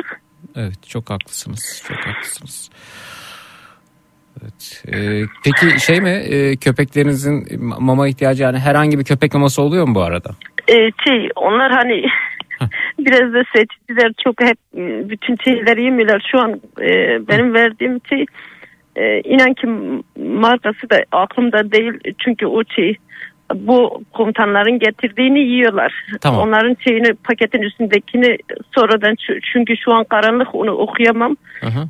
Speaker 5: Evet çok haklısınız. Çok haklısınız. Evet. Ee, peki şey mi e, köpeklerinizin mama ihtiyacı yani herhangi bir köpek maması oluyor mu bu arada?
Speaker 17: Ee, şey onlar hani *laughs* biraz da seçiciler çok hep e, bütün şeyleri yemiyorlar. Şu an e, benim verdiğim şey e, inan ki markası da aklımda değil. Çünkü o şey bu komutanların getirdiğini yiyorlar.
Speaker 5: Tamam.
Speaker 17: Onların şeyini paketin üstündekini sonradan çü- çünkü şu an karanlık onu okuyamam.
Speaker 5: Hı hı.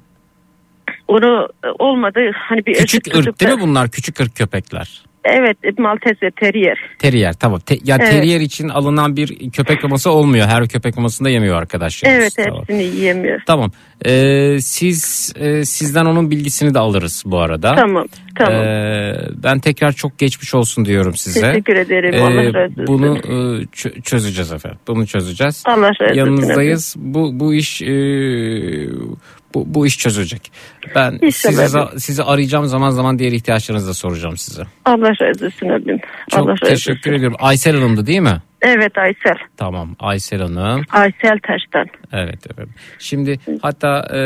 Speaker 17: Onu e, olmadı hani bir
Speaker 5: Küçük ırk değil mi bunlar? Küçük ırk köpekler.
Speaker 17: Evet Maltese ve Terrier.
Speaker 5: Terrier tamam. Te- ya
Speaker 17: Evet.
Speaker 5: terrier için alınan bir köpek maması olmuyor. Her köpek mamasında yemiyor arkadaşlar.
Speaker 17: Evet
Speaker 5: Tamam.
Speaker 17: hepsini yiyemiyor.
Speaker 5: Tamam. Ee, siz e, sizden onun bilgisini de alırız bu arada.
Speaker 17: Tamam tamam.
Speaker 5: Ee, ben tekrar çok geçmiş olsun diyorum size.
Speaker 17: Teşekkür ederim.
Speaker 5: Ee,
Speaker 17: Allah razı olsun.
Speaker 5: bunu e, çö- çözeceğiz efendim. Bunu çözeceğiz.
Speaker 17: Allah razı olsun.
Speaker 5: Yanınızdayız. Bu bu iş e, bu, bu iş çözecek. Ben
Speaker 17: İnşallah.
Speaker 5: sizi arayacağım zaman zaman diğer ihtiyaçlarınızı da soracağım size.
Speaker 17: Allah razı olsun abim.
Speaker 5: Çok
Speaker 17: Allah razı
Speaker 5: teşekkür
Speaker 17: olsun.
Speaker 5: ediyorum. Aysel Hanım'dı değil mi?
Speaker 17: Evet Aysel.
Speaker 5: Tamam Aysel Hanım.
Speaker 17: Aysel Taş'tan.
Speaker 5: Evet efendim. Şimdi hatta e,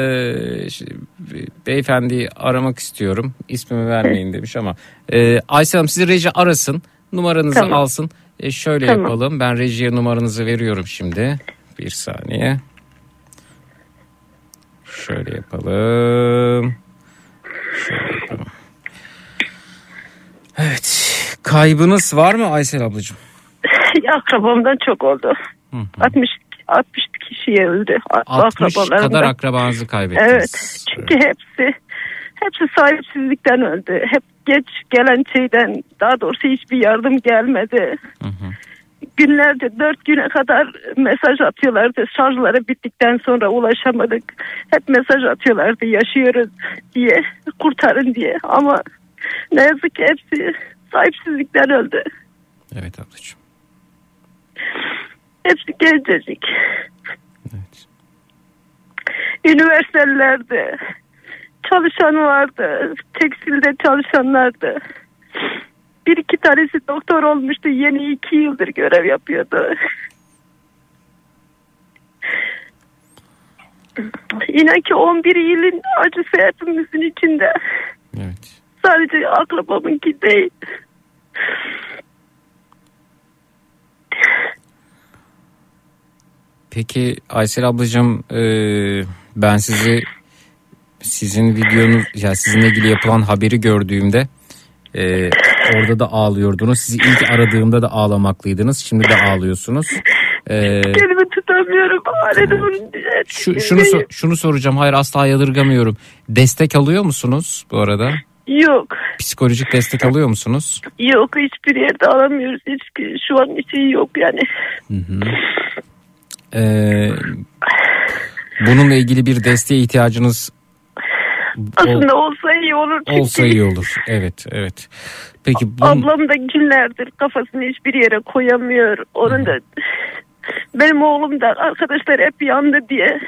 Speaker 5: beyefendiyi aramak istiyorum. İsmimi vermeyin demiş ama e, Aysel Hanım sizi reji arasın. Numaranızı
Speaker 17: Tamam.
Speaker 5: alsın. E, şöyle
Speaker 17: Tamam.
Speaker 5: yapalım. Ben rejiye numaranızı veriyorum şimdi. Bir saniye. Şöyle yapalım. Şöyle yapalım. Evet. Kaybınız var mı Aysel ablacığım? *laughs*
Speaker 17: Akrabamdan çok oldu. 60 60 kişiye öldü.
Speaker 5: 60
Speaker 17: akrabalarımdan.
Speaker 5: kadar akrabanızı kaybettiniz.
Speaker 17: Evet. Çünkü hepsi hepsi sahipsizlikten öldü. Hep geç gelen şeyden daha doğrusu hiçbir yardım gelmedi. Günlerce dört güne kadar mesaj atıyorlardı. Şarjları bittikten sonra ulaşamadık. Hep mesaj atıyorlardı yaşıyoruz diye kurtarın diye ama ne yazık ki hepsi sahipsizlikten öldü.
Speaker 5: Evet ablacığım.
Speaker 17: Hepsi gencecik. Üniversitelerde çalışan vardı. Tekstilde çalışanlardı. Bir iki tanesi doktor olmuştu. Yeni iki yıldır görev yapıyordu. *laughs* İnan ki 11 yılın acısı hepimizin içinde.
Speaker 5: Evet.
Speaker 17: Sadece akrabamınki değil.
Speaker 5: Peki Aysel ablacığım e, ben sizi sizin videonuz ya sizinle ilgili yapılan haberi gördüğümde e, orada da ağlıyordunuz. Sizi ilk aradığımda da ağlamaklıydınız. Şimdi de ağlıyorsunuz. E,
Speaker 17: Kendimi tutamıyorum. Bunun
Speaker 5: şu, şunu so- şunu soracağım. Hayır asla yadırgamıyorum. Destek alıyor musunuz bu arada?
Speaker 17: Yok.
Speaker 5: Psikolojik destek alıyor musunuz?
Speaker 17: Yok hiçbir yerde alamıyoruz. Hiç şu an için yok yani.
Speaker 5: Ee, bununla ilgili bir desteğe ihtiyacınız
Speaker 17: Aslında olsa iyi olur çünkü.
Speaker 5: olsa iyi olur. Evet, evet. Peki bu
Speaker 17: Ablam da günlerdir kafasını hiçbir yere koyamıyor. Onun da benim oğlum da arkadaşlar hep yandı diye.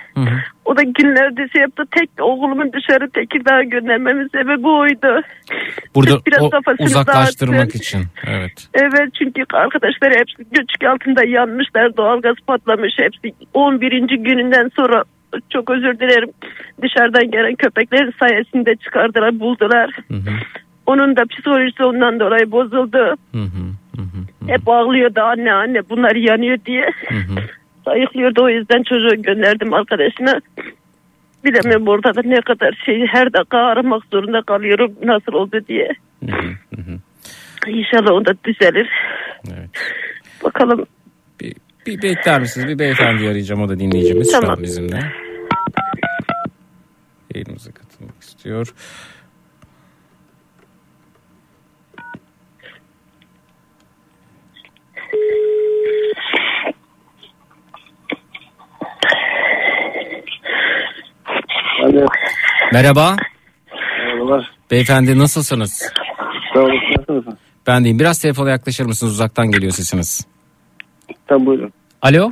Speaker 17: O da günlerdir şey yaptı. Tek oğlumu dışarı Tekirdağ'a göndermemin sebebi oydu.
Speaker 5: burada
Speaker 17: biraz
Speaker 5: o uzaklaştırmak
Speaker 17: dağıtsın.
Speaker 5: için. Evet.
Speaker 17: Evet çünkü arkadaşlar hepsi göçük altında yanmışlar. Doğalgaz patlamış hepsi. 11. gününden sonra çok özür dilerim. Dışarıdan gelen köpeklerin sayesinde çıkardılar, buldular. Onun da psikolojisi ondan dolayı bozuldu. Hep ağlıyordu anne anne bunlar yanıyor diye. *laughs* Sayıklıyordu o yüzden çocuğu gönderdim arkadaşına. Bilemiyorum orada da ne kadar şey her dakika aramak zorunda kalıyorum nasıl oldu diye. İnşallah o da düzelir. Bakalım.
Speaker 5: Bir bekler misiniz? Bir beyefendi arayacağım. O da dinleyicimiz şu
Speaker 17: Tamam.
Speaker 5: an bizimle. Yayınımıza katılmak istiyor.
Speaker 18: Alo.
Speaker 5: Merhaba.
Speaker 18: Merhabalar.
Speaker 5: Beyefendi nasılsınız?
Speaker 18: Sağ olun. Nasılsınız?
Speaker 5: Ben deyim. Biraz telefona yaklaşır mısınız? Uzaktan geliyor sesiniz.
Speaker 18: Tabii buyurun.
Speaker 5: Alo.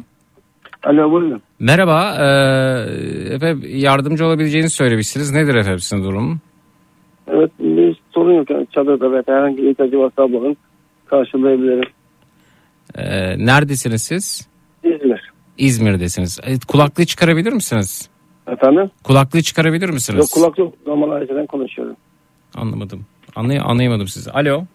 Speaker 18: Alo buyurun.
Speaker 5: Merhaba. Ee, efendim yardımcı olabileceğinizi söylemişsiniz. Nedir efendim sizin durum?
Speaker 18: Evet bir sorun yok. Yani çadırda veya herhangi bir ihtiyacı varsa ablanın karşılayabilirim.
Speaker 5: Ee, neredesiniz siz?
Speaker 18: İzmir.
Speaker 5: İzmir'desiniz. E, kulaklığı çıkarabilir misiniz?
Speaker 18: Efendim?
Speaker 5: Kulaklığı çıkarabilir misiniz?
Speaker 18: Yok kulak yok. Normal aileden konuşuyorum.
Speaker 5: Anlamadım. Anlay anlayamadım sizi. Alo.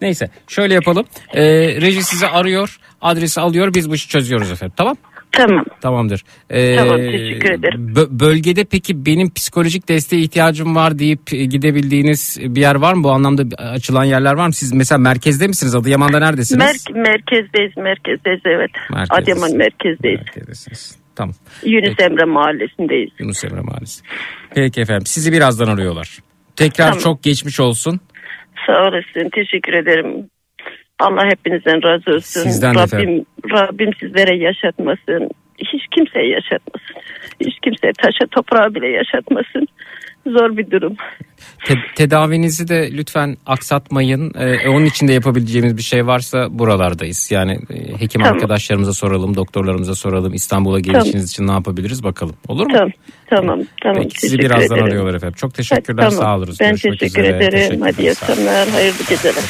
Speaker 5: Neyse şöyle yapalım. Ee, reji sizi arıyor. Adresi alıyor. Biz bu işi çözüyoruz efendim. Tamam?
Speaker 17: Tamam.
Speaker 5: Tamamdır. Ee,
Speaker 17: Tamam, teşekkür ederim.
Speaker 5: bö- bölgede peki benim psikolojik desteğe ihtiyacım var deyip e, gidebildiğiniz bir yer var mı? Bu anlamda açılan yerler var mı? Siz mesela merkezde misiniz? Adıyaman'da neredesiniz?
Speaker 17: Mer- merkezdeyiz, merkezdeyiz evet.
Speaker 5: Merkezdesiniz.
Speaker 17: Adıyaman merkezdeyiz.
Speaker 5: Merkezdesiniz. Tamam.
Speaker 17: Yunus Emre Mahallesi'ndeyiz.
Speaker 5: Yunus Emre Mahallesi. Peki efendim. Sizi birazdan arıyorlar. Tekrar
Speaker 17: Tamam.
Speaker 5: çok geçmiş olsun.
Speaker 17: Sağ olasın, teşekkür ederim. Allah hepinizden razı olsun.
Speaker 5: Sizden de
Speaker 17: Rabbim,
Speaker 5: efendim.
Speaker 17: Rabbim sizlere yaşatmasın. Hiç kimseye yaşatmasın. Hiç kimseye taşa toprağa bile yaşatmasın. Zor bir durum.
Speaker 5: Te- tedavinizi de lütfen aksatmayın. Ee, onun için de yapabileceğimiz bir şey varsa buralardayız. Yani e, hekim
Speaker 17: Tamam.
Speaker 5: arkadaşlarımıza soralım, doktorlarımıza soralım. İstanbul'a gelişiniz için ne yapabiliriz bakalım. Olur mu?
Speaker 17: Tamam, tamam, tamam.
Speaker 5: Peki sizi
Speaker 17: teşekkür
Speaker 5: birazdan
Speaker 17: ederim.
Speaker 5: arıyorlar efendim. Çok teşekkürler,
Speaker 17: Tamam,
Speaker 5: sağ olun.
Speaker 17: Ben
Speaker 5: Görüşmek
Speaker 17: teşekkür
Speaker 5: üzere.
Speaker 17: ederim.
Speaker 5: Teşekkürler,
Speaker 17: Hadi iyi akşamlar, hayırlı geceler.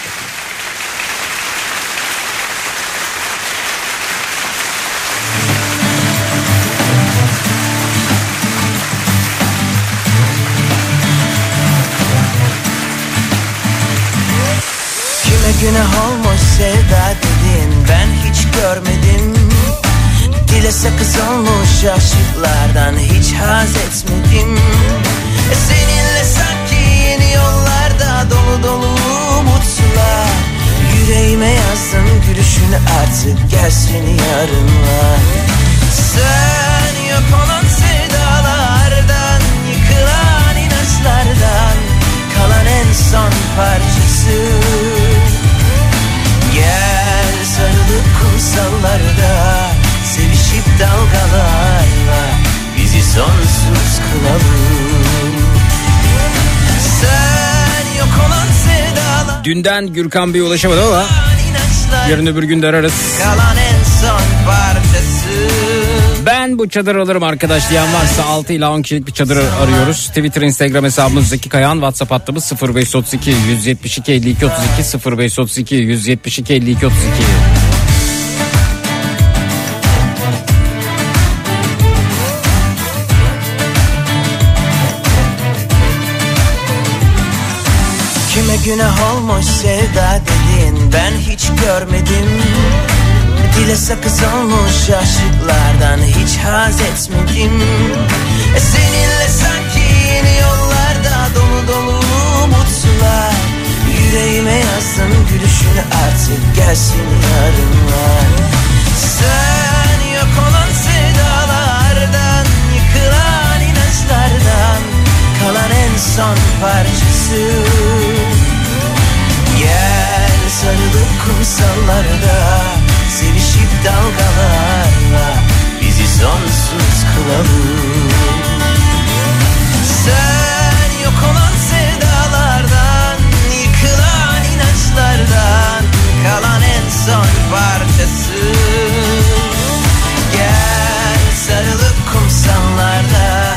Speaker 11: Olmuş sevda dedin ben hiç görmedim. Dile sakız olmuş aşıklardan hiç haz etmedim. Seninle sanki yeni yollarda dolu dolu umutlar. Yüreğime yazdım gülüşünü artık gelsin yarınlar. Sen yok olan sevdalardan Yıkılan inançlardan Kalan en son parçası sensiz kılalım
Speaker 5: Dünden Gürkan Bey ulaşamadı ama Yarın öbür gün de ararız
Speaker 19: Kalan en son parçası
Speaker 5: ben bu çadır alırım arkadaş diyen varsa 6 ila 10 kişilik bir çadır arıyoruz. Twitter, Instagram hesabımız Zeki Kayan, WhatsApp hattımız 0532 172 52 32 0532 172 52 32.
Speaker 19: günah olmuş sevda dediğin ben hiç görmedim. Dile sakız olmuş aşıklardan hiç haz etmedim. E Seninle sanki yeni yollarda dolu dolu umutlar. Yüreğime yazdım gülüşünü artık gelsin yarınlar. Sen yok olan sevdalardan Yıkılan inançlardan Kalan en son parçası sarılıp kumsallarda Sevişip dalgalarla Bizi sonsuz kılalım. Sen yok olan sevdalardan Yıkılan inançlardan Kalan en son parçası Gel sarılıp kumsallarda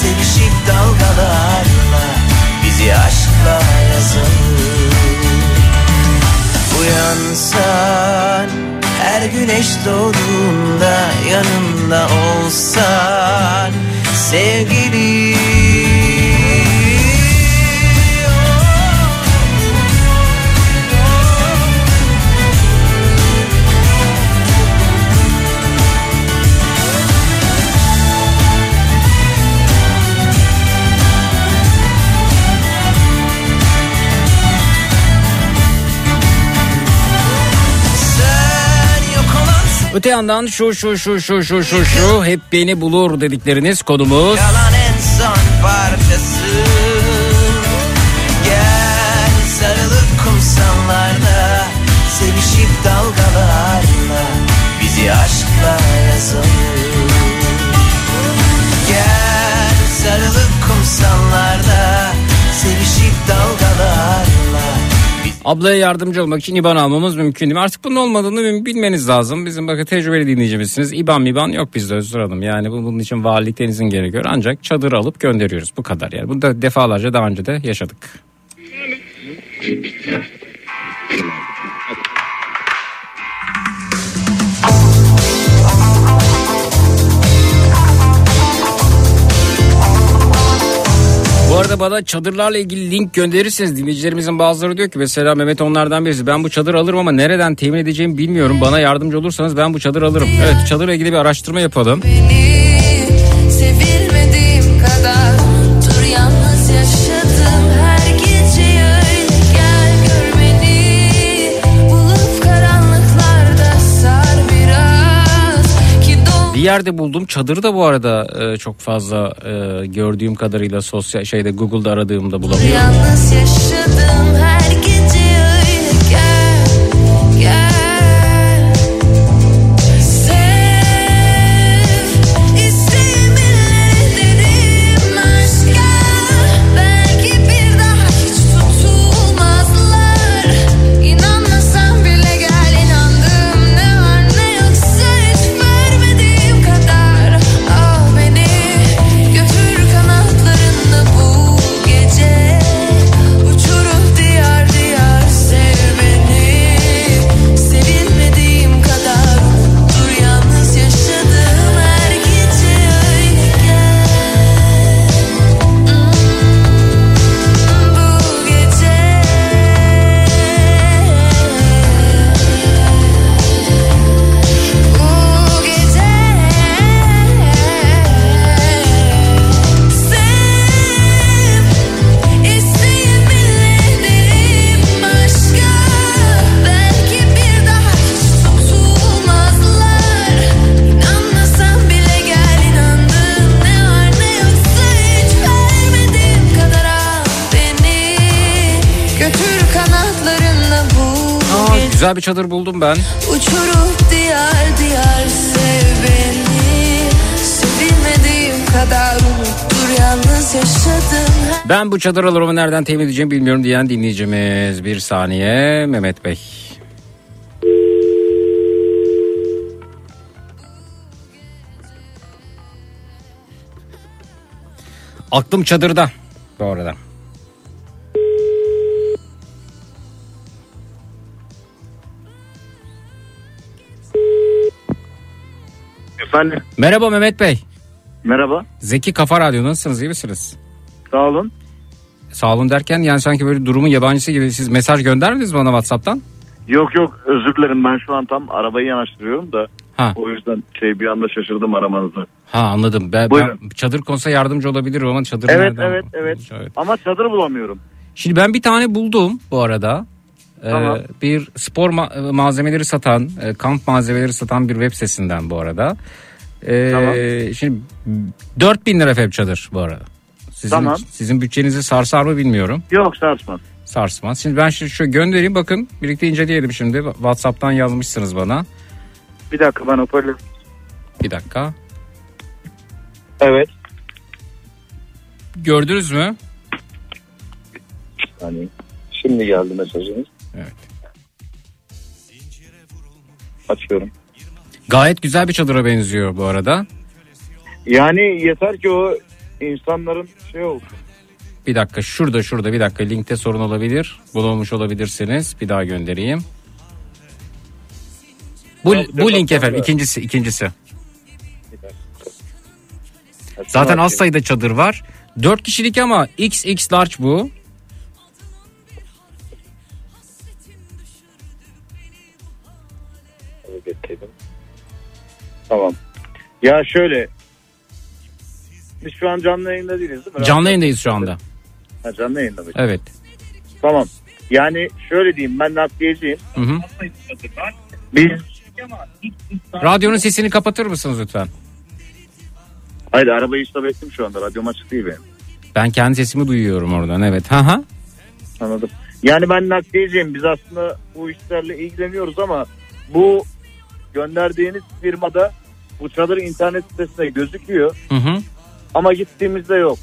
Speaker 19: Sevişip dalgalarla Bizi aşkla yazalım Uyansan her güneş doğduğunda yanında olsan sevgili
Speaker 5: Öte yandan şu şu şu şu şu şu şu hep beni bulur dedikleriniz konumuz.
Speaker 19: Kalan
Speaker 5: Ablaya yardımcı olmak için IBAN almamız mümkün değil? Artık bunun olmadığını bil- bilmeniz lazım. Bizim bakın tecrübeli dinleyicimizsiniz. IBAN miban yok bizde Özgür Hanım. Yani bu- bunun için valilikten izin gerekiyor. Ancak çadır alıp gönderiyoruz. Bu kadar yani. Bunu da defalarca daha önce de yaşadık. Arada bana çadırlarla ilgili link gönderirseniz dinleyicilerimizin bazıları diyor ki mesela Mehmet onlardan birisi ben bu çadır alırım ama nereden temin edeceğimi bilmiyorum. Bana yardımcı olursanız ben bu çadır alırım. Evet çadırla ilgili bir araştırma yapalım.
Speaker 20: Kadar
Speaker 5: yerde buldum çadırı da bu arada e, çok fazla e, gördüğüm kadarıyla sosyal şeyde Google'da aradığımda bulamıyorum.
Speaker 20: yalnız yaşadım her
Speaker 5: güzel bir çadır buldum ben.
Speaker 20: Uçurup diyar diyar sev beni Sevilmediğim kadar unuttur yalnız
Speaker 4: yaşadım
Speaker 5: Ben bu çadır alanımı nereden temin edeceğimi bilmiyorum diyen dinleyicimiz. Bir saniye Mehmet Bey. Aklım çadırda bu arada.
Speaker 21: Efendim
Speaker 5: Merhaba Mehmet Bey.
Speaker 21: merhaba
Speaker 5: Zeki Kafa Radyo nasılsınız iyi misiniz?
Speaker 21: sağ olun.
Speaker 5: Sağ olun derken yani sanki böyle durumun yabancısı gibi siz mesaj göndermediniz mi bana Whatsapp'tan?
Speaker 21: Yok yok özür dilerim ben şu an tam arabayı yanaştırıyorum da
Speaker 5: Ha.
Speaker 21: o yüzden şey bir anda şaşırdım aramanızı.
Speaker 5: Ha anladım. Ben,
Speaker 21: Buyurun.
Speaker 5: ben çadır konusunda yardımcı olabilirim ama çadır
Speaker 21: Evet
Speaker 5: nereden?
Speaker 21: evet evet ama çadır bulamıyorum.
Speaker 5: Şimdi ben bir tane buldum bu arada. Ee,
Speaker 21: Tamam.
Speaker 5: bir spor ma- malzemeleri satan, e, kamp malzemeleri satan bir web sitesinden bu arada. Ee,
Speaker 21: Tamam.
Speaker 5: Şimdi 4000 lira efendim çadır bu arada. Sizin,
Speaker 21: Tamam.
Speaker 5: Sizin bütçenizi sarsar mı bilmiyorum.
Speaker 21: Yok sarsmaz.
Speaker 5: Sarsmaz. Şimdi ben şimdi şu göndereyim bakın birlikte inceleyelim şimdi. Whatsapp'tan yazmışsınız bana.
Speaker 21: Bir dakika ben hoparlör.
Speaker 5: Bir dakika.
Speaker 21: Evet.
Speaker 5: Gördünüz mü?
Speaker 21: Yani şimdi geldi mesajınız.
Speaker 5: Evet.
Speaker 21: Açıyorum.
Speaker 5: Gayet güzel bir çadıra benziyor bu arada.
Speaker 21: Yani yeter ki o insanların şey olsun.
Speaker 5: Bir dakika şurada şurada bir dakika linkte sorun olabilir. Bulamamış olabilirsiniz. Bir daha göndereyim. Bu,
Speaker 21: Ya,
Speaker 5: bu link efendim ikincisi ikincisi. Zaten az sayıda çadır var. 4 kişilik ama XX large bu.
Speaker 21: Tamam. Ya şöyle. Biz şu an canlı yayında değiliz değil mi?
Speaker 5: Canlı yayındayız şu anda.
Speaker 21: Ha, canlı yayında mı?
Speaker 5: Evet.
Speaker 21: Tamam. Yani şöyle diyeyim ben nakliyeciyim.
Speaker 5: Hı hı.
Speaker 21: Biz
Speaker 5: Radyonun sesini kapatır mısınız lütfen?
Speaker 21: Hayır arabayı stop ettim şu anda. Radyom açık değil benim.
Speaker 5: Ben kendi sesimi duyuyorum oradan evet. Ha ha.
Speaker 21: Anladım. Yani ben nakliyeciyim. Biz aslında bu işlerle ilgileniyoruz ama bu gönderdiğiniz firmada bu çadır internet sitesinde gözüküyor.
Speaker 5: Hı hı.
Speaker 21: Ama gittiğimizde yok.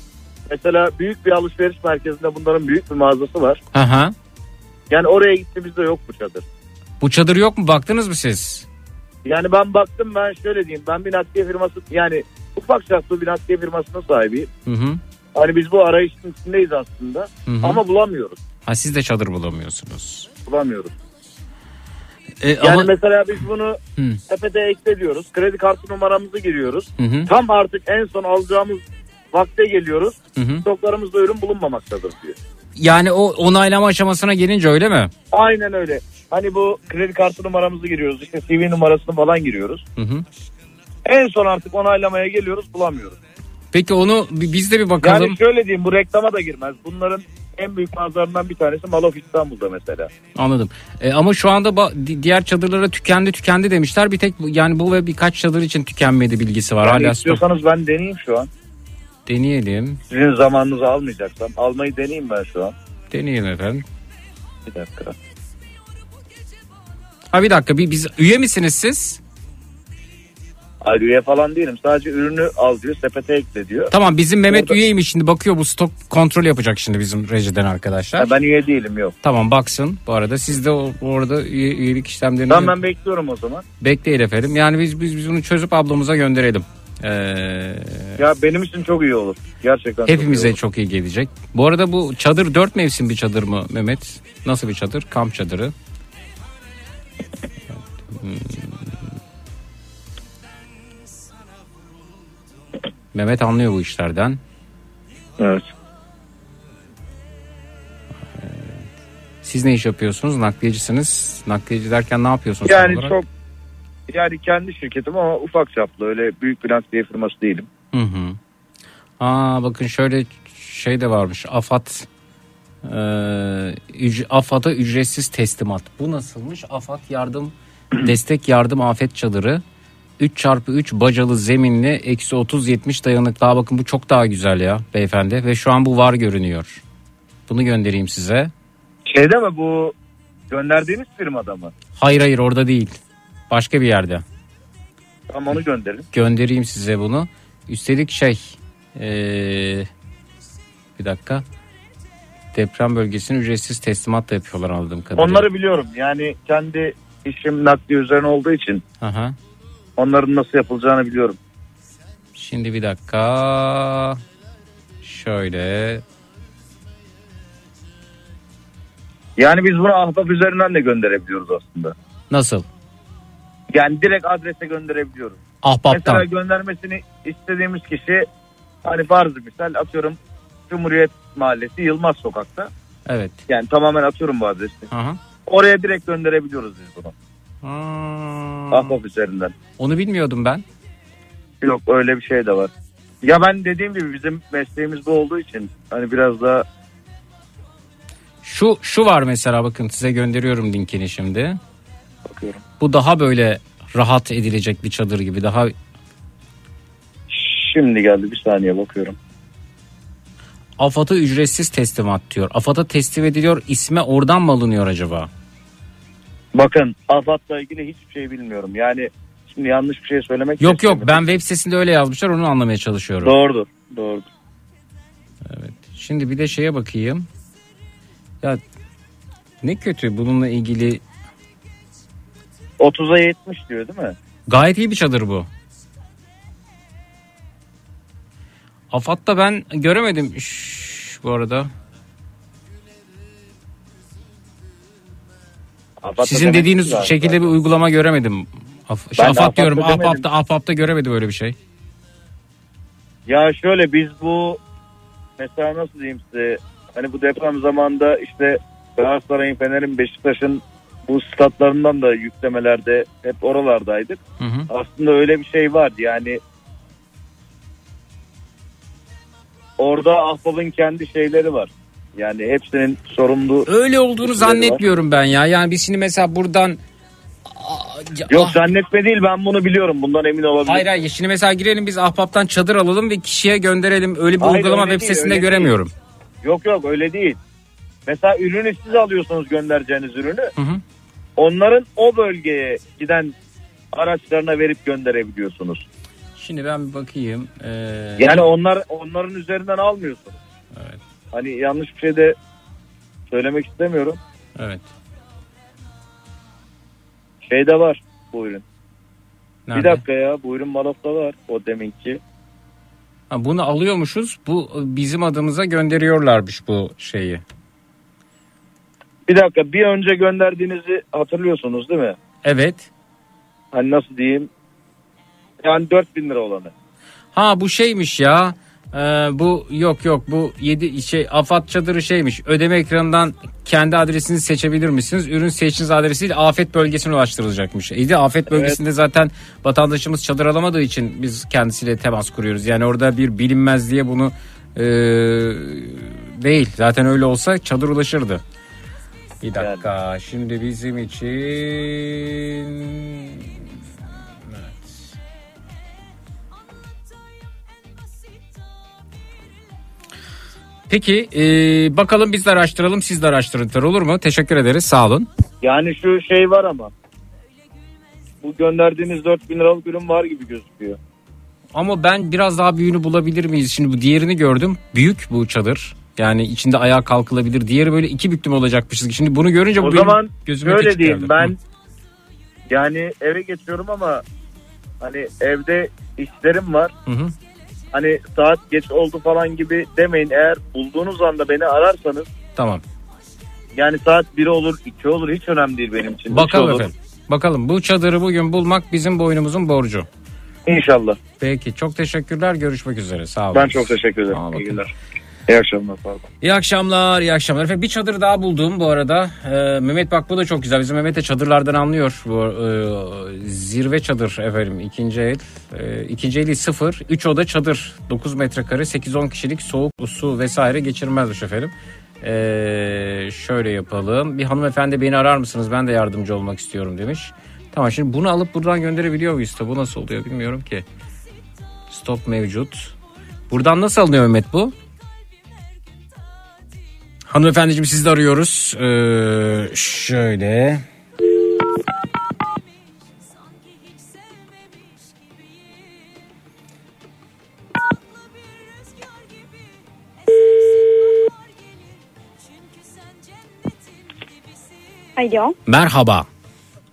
Speaker 21: Mesela büyük bir alışveriş merkezinde bunların büyük bir mağazası var.
Speaker 5: Ha ha.
Speaker 21: Yani oraya gittiğimizde yok bu çadır.
Speaker 5: Bu çadır yok mu? Baktınız mı siz?
Speaker 21: Yani ben baktım ben şöyle diyeyim. Ben bir nakliye firması yani ufak çaplı bir nakliye firmasının sahibiyim.
Speaker 5: Hı hı.
Speaker 21: Hani biz bu arayışın içindeyiz aslında.
Speaker 5: Hı hı.
Speaker 21: Ama bulamıyoruz.
Speaker 5: Ha siz de çadır bulamıyorsunuz.
Speaker 21: Bulamıyoruz.
Speaker 5: E,
Speaker 21: Yani
Speaker 5: ama
Speaker 21: mesela biz bunu
Speaker 5: Hı.
Speaker 21: sepete ekle diyoruz. Kredi kartı numaramızı giriyoruz.
Speaker 5: Hı.
Speaker 21: Tam artık en son alacağımız vakte geliyoruz. Stoklarımızda ürün bulunmamaktadır diyor.
Speaker 5: yani o onaylama aşamasına gelince öyle mi?
Speaker 21: Aynen öyle. Hani bu kredi kartı numaramızı giriyoruz. işte CV numarasını falan giriyoruz.
Speaker 5: Hı hı.
Speaker 21: En son artık onaylamaya geliyoruz bulamıyoruz.
Speaker 5: Peki onu bi- biz de bir bakalım.
Speaker 21: Yani şöyle diyeyim bu reklama da girmez. Bunların en büyük mağazalarından bir tanesi Malof İstanbul'da mesela.
Speaker 5: Anladım. E, ama şu anda ba- di- diğer çadırlara tükendi tükendi demişler. Bir tek yani bu ve birkaç çadır için tükenmedi bilgisi var.
Speaker 21: Yani
Speaker 5: Hala stok
Speaker 21: istiyorsanız ben deneyeyim şu an.
Speaker 5: deneyelim.
Speaker 21: Sizin zamanınızı almayacaksam almayı deneyeyim ben şu an.
Speaker 5: Deneyelim efendim.
Speaker 21: Bir dakika.
Speaker 5: Ha bir dakika bir biz üye misiniz siz?
Speaker 21: Hayır üye falan değilim. Sadece ürünü al diyor sepete ekle diyor.
Speaker 5: Tamam bizim Mehmet
Speaker 21: Orada-
Speaker 5: üyeymiş şimdi bakıyor bu stok kontrol yapacak şimdi bizim rejiden arkadaşlar.
Speaker 21: Ha, ben üye değilim yok.
Speaker 5: Tamam baksın bu arada siz de orada üye, üyelik işlemlerini
Speaker 21: Tamam ben bekliyorum o zaman.
Speaker 5: bekleyin efendim. Yani biz, biz biz bunu çözüp ablamıza gönderelim. Ee,
Speaker 21: Ya benim için çok iyi olur. Gerçekten çok iyi
Speaker 5: hepimize çok iyi gelecek. Bu arada bu çadır dört mevsim bir çadır mı Mehmet? Nasıl bir çadır? Kamp çadırı. Hmm. *laughs* Mehmet anlıyor bu işlerden.
Speaker 21: Evet.
Speaker 5: Siz ne iş yapıyorsunuz? Nakliyecisiniz. Nakliyeci derken ne yapıyorsunuz?
Speaker 21: Yani çok yani kendi şirketim ama ufak çaplı öyle büyük bir nakliye firması değilim.
Speaker 5: Hı hı. Aa bakın şöyle şey de varmış. AFAD e, üc- AFAD'a ücretsiz teslimat. Bu nasılmış? AFAD yardım *clears throat* destek yardım afet çadırı. 3 çarpı 3 bacalı zeminli eksi 30 70 dayanıklı. Aa, bakın bu çok daha güzel ya beyefendi. Ve şu an bu var görünüyor. Bunu göndereyim size.
Speaker 21: Şeyde mi bu gönderdiğiniz firmada mı?
Speaker 5: Hayır hayır orada değil. Başka bir yerde.
Speaker 21: Tamam onu gönderin.
Speaker 5: Göndereyim size bunu. Üstelik şey eee, Bir dakika. Deprem bölgesine ücretsiz teslimat da yapıyorlar anladığım kadarıyla.
Speaker 21: Onları biliyorum. Yani kendi işim nakliye üzerine olduğu için
Speaker 5: Aha.
Speaker 21: Onların nasıl yapılacağını biliyorum.
Speaker 5: Şimdi bir dakika. Şöyle.
Speaker 21: Yani biz bunu ahbap üzerinden de gönderebiliyoruz aslında.
Speaker 5: Nasıl?
Speaker 21: Yani direkt adrese gönderebiliyoruz.
Speaker 5: Ahbaptan.
Speaker 21: Mesela göndermesini istediğimiz kişi hani farzı misal atıyorum Cumhuriyet Mahallesi Yılmaz Sokak'ta.
Speaker 5: Evet.
Speaker 21: Yani tamamen atıyorum bu adresi.
Speaker 5: Aha.
Speaker 21: Oraya direkt gönderebiliyoruz biz bunu. Ahbap üzerinden.
Speaker 5: Onu bilmiyordum ben.
Speaker 21: Yok öyle bir şey de var. Ya ben dediğim gibi bizim mesleğimiz bu olduğu için hani biraz daha
Speaker 5: Şu şu var mesela bakın size gönderiyorum linkini şimdi.
Speaker 21: bakıyorum.
Speaker 5: Bu daha böyle rahat edilecek bir çadır gibi. Daha
Speaker 21: Şimdi geldi bir saniye bakıyorum.
Speaker 5: AFAD'a ücretsiz teslimat diyor. AFAD'a teslim ediliyor. İsme oradan mı alınıyor acaba?
Speaker 21: Bakın AFAD'la ilgili hiçbir şey bilmiyorum. Yani şimdi yanlış bir şey söylemek
Speaker 5: Yok yok ben web sitesinde öyle yazmışlar onu anlamaya çalışıyorum.
Speaker 21: Doğrudur. Doğrudur.
Speaker 5: Şimdi bir de şeye bakayım. Ya ne kötü bununla ilgili
Speaker 21: 30'a 70 diyor değil mi?
Speaker 5: gayet iyi bir çadır bu. AFAD'da ben göremedim Şş, bu arada.
Speaker 21: AFAD'da
Speaker 5: Sizin dediğiniz şekilde bir uygulama göremedim. Af,
Speaker 21: Ben de
Speaker 5: AFAD diyorum.
Speaker 21: AFAD'da demedim.
Speaker 5: AFAD'da, AFAD'da göremedim öyle bir şey.
Speaker 21: Ya şöyle biz bu mesela nasıl diyeyim size hani bu deprem zamanında işte Galatasaray'ın, Fener'in, Beşiktaş'ın bu statlarından da yüklemelerde hep oralardaydık.
Speaker 5: Hı hı.
Speaker 21: Aslında öyle bir şey vardı yani orada Ahbap'ın kendi şeyleri var. Yani hepsinin sorumlu
Speaker 5: Öyle olduğunu
Speaker 21: kişileri var.
Speaker 5: zannetmiyorum ben ya. Yani biz şimdi mesela buradan
Speaker 21: Yok zannetme değil ben bunu biliyorum bundan emin olabilirim.
Speaker 5: Hayır hayır şimdi mesela girelim biz ahbaptan çadır alalım ve kişiye gönderelim. Öyle bir
Speaker 21: Hayır,
Speaker 5: uygulama web
Speaker 21: değil,
Speaker 5: sitesinde göremiyorum.
Speaker 21: Yok yok öyle değil. Mesela ürünü siz alıyorsunuz göndereceğiniz ürünü.
Speaker 5: Hı hı.
Speaker 21: Onların o bölgeye giden araçlarına verip gönderebiliyorsunuz.
Speaker 5: Şimdi ben bir bakayım. Ee,
Speaker 21: Yani onlar onların üzerinden almıyorsunuz.
Speaker 5: Evet.
Speaker 21: Hani yanlış bir şey de söylemek istemiyorum.
Speaker 5: Evet.
Speaker 21: Şeyde var bu ürün.
Speaker 5: Nerede?
Speaker 21: Bir dakika ya bu ürün Malof'ta var o deminki.
Speaker 5: Ha, bunu alıyormuşuz. Bu bizim adımıza gönderiyorlarmış bu şeyi.
Speaker 21: Bir dakika bir önce gönderdiğinizi hatırlıyorsunuz değil mi?
Speaker 5: Evet.
Speaker 21: Hani nasıl diyeyim? Yani 4000 lira olanı.
Speaker 5: Ha bu şeymiş ya. Ee, bu yok yok bu 7 şey afat çadırı şeymiş. Ödeme ekranından kendi adresini seçebilir misiniz? Ürün seçtiğiniz adresiyle afet bölgesine ulaştırılacakmış. İyi de afet bölgesinde zaten vatandaşımız çadır alamadığı için biz kendisiyle temas kuruyoruz. Yani orada bir bilinmez diye bunu e, değil. Zaten öyle olsa çadır ulaşırdı. Bir dakika. Şimdi bizim için Peki e, bakalım biz de araştıralım siz de araştırın olur mu? Teşekkür ederiz sağ olun.
Speaker 21: Yani şu şey var ama. Bu gönderdiğiniz 4000 liralık ürün var gibi gözüküyor.
Speaker 5: Ama ben biraz daha büyüğünü bulabilir miyiz? Şimdi bu diğerini gördüm. Büyük bu çadır. Yani içinde ayağa kalkılabilir. Diğeri böyle iki büklüm olacakmışız. Şimdi bunu görünce bu
Speaker 21: o
Speaker 5: benim
Speaker 21: zaman
Speaker 5: gözüme küçük
Speaker 21: diyeyim
Speaker 5: geldi.
Speaker 21: ben yani eve geçiyorum ama hani evde işlerim var.
Speaker 5: Hı hı.
Speaker 21: Hani saat geç oldu falan gibi demeyin. Eğer bulduğunuz anda beni ararsanız
Speaker 5: Tamam.
Speaker 21: yani saat 1 olur 2 olur hiç önemli değil benim için. Üç
Speaker 5: Bakalım
Speaker 21: olur.
Speaker 5: efendim. Bakalım bu çadırı bugün bulmak bizim boynumuzun borcu.
Speaker 21: İnşallah.
Speaker 5: Peki çok teşekkürler. Görüşmek üzere. Sağ olun.
Speaker 21: Ben çok teşekkür ederim. İyi günler. İyi akşamlar. Pardon.
Speaker 5: İyi akşamlar, iyi akşamlar. Efendim bir çadır daha buldum bu arada. Ee, Mehmet bak bu da çok güzel. Bizim Mehmet de çadırlardan anlıyor. Bu e, zirve çadır efendim ikinci el. E, ikinci eli sıfır. Üç oda çadır. 9 metrekare 8-10 kişilik soğuk su vesaire geçirmezmiş efendim. Ee, şöyle yapalım. Bir hanımefendi beni arar mısınız? Ben de yardımcı olmak istiyorum demiş. Tamam şimdi bunu alıp buradan gönderebiliyor muyuz? Bu nasıl oluyor bilmiyorum ki. Stok mevcut. Buradan nasıl alınıyor Mehmet bu? Hanımefendiciğim sizi de arıyoruz. Ee, şöyle.
Speaker 22: Alo.
Speaker 5: Merhaba.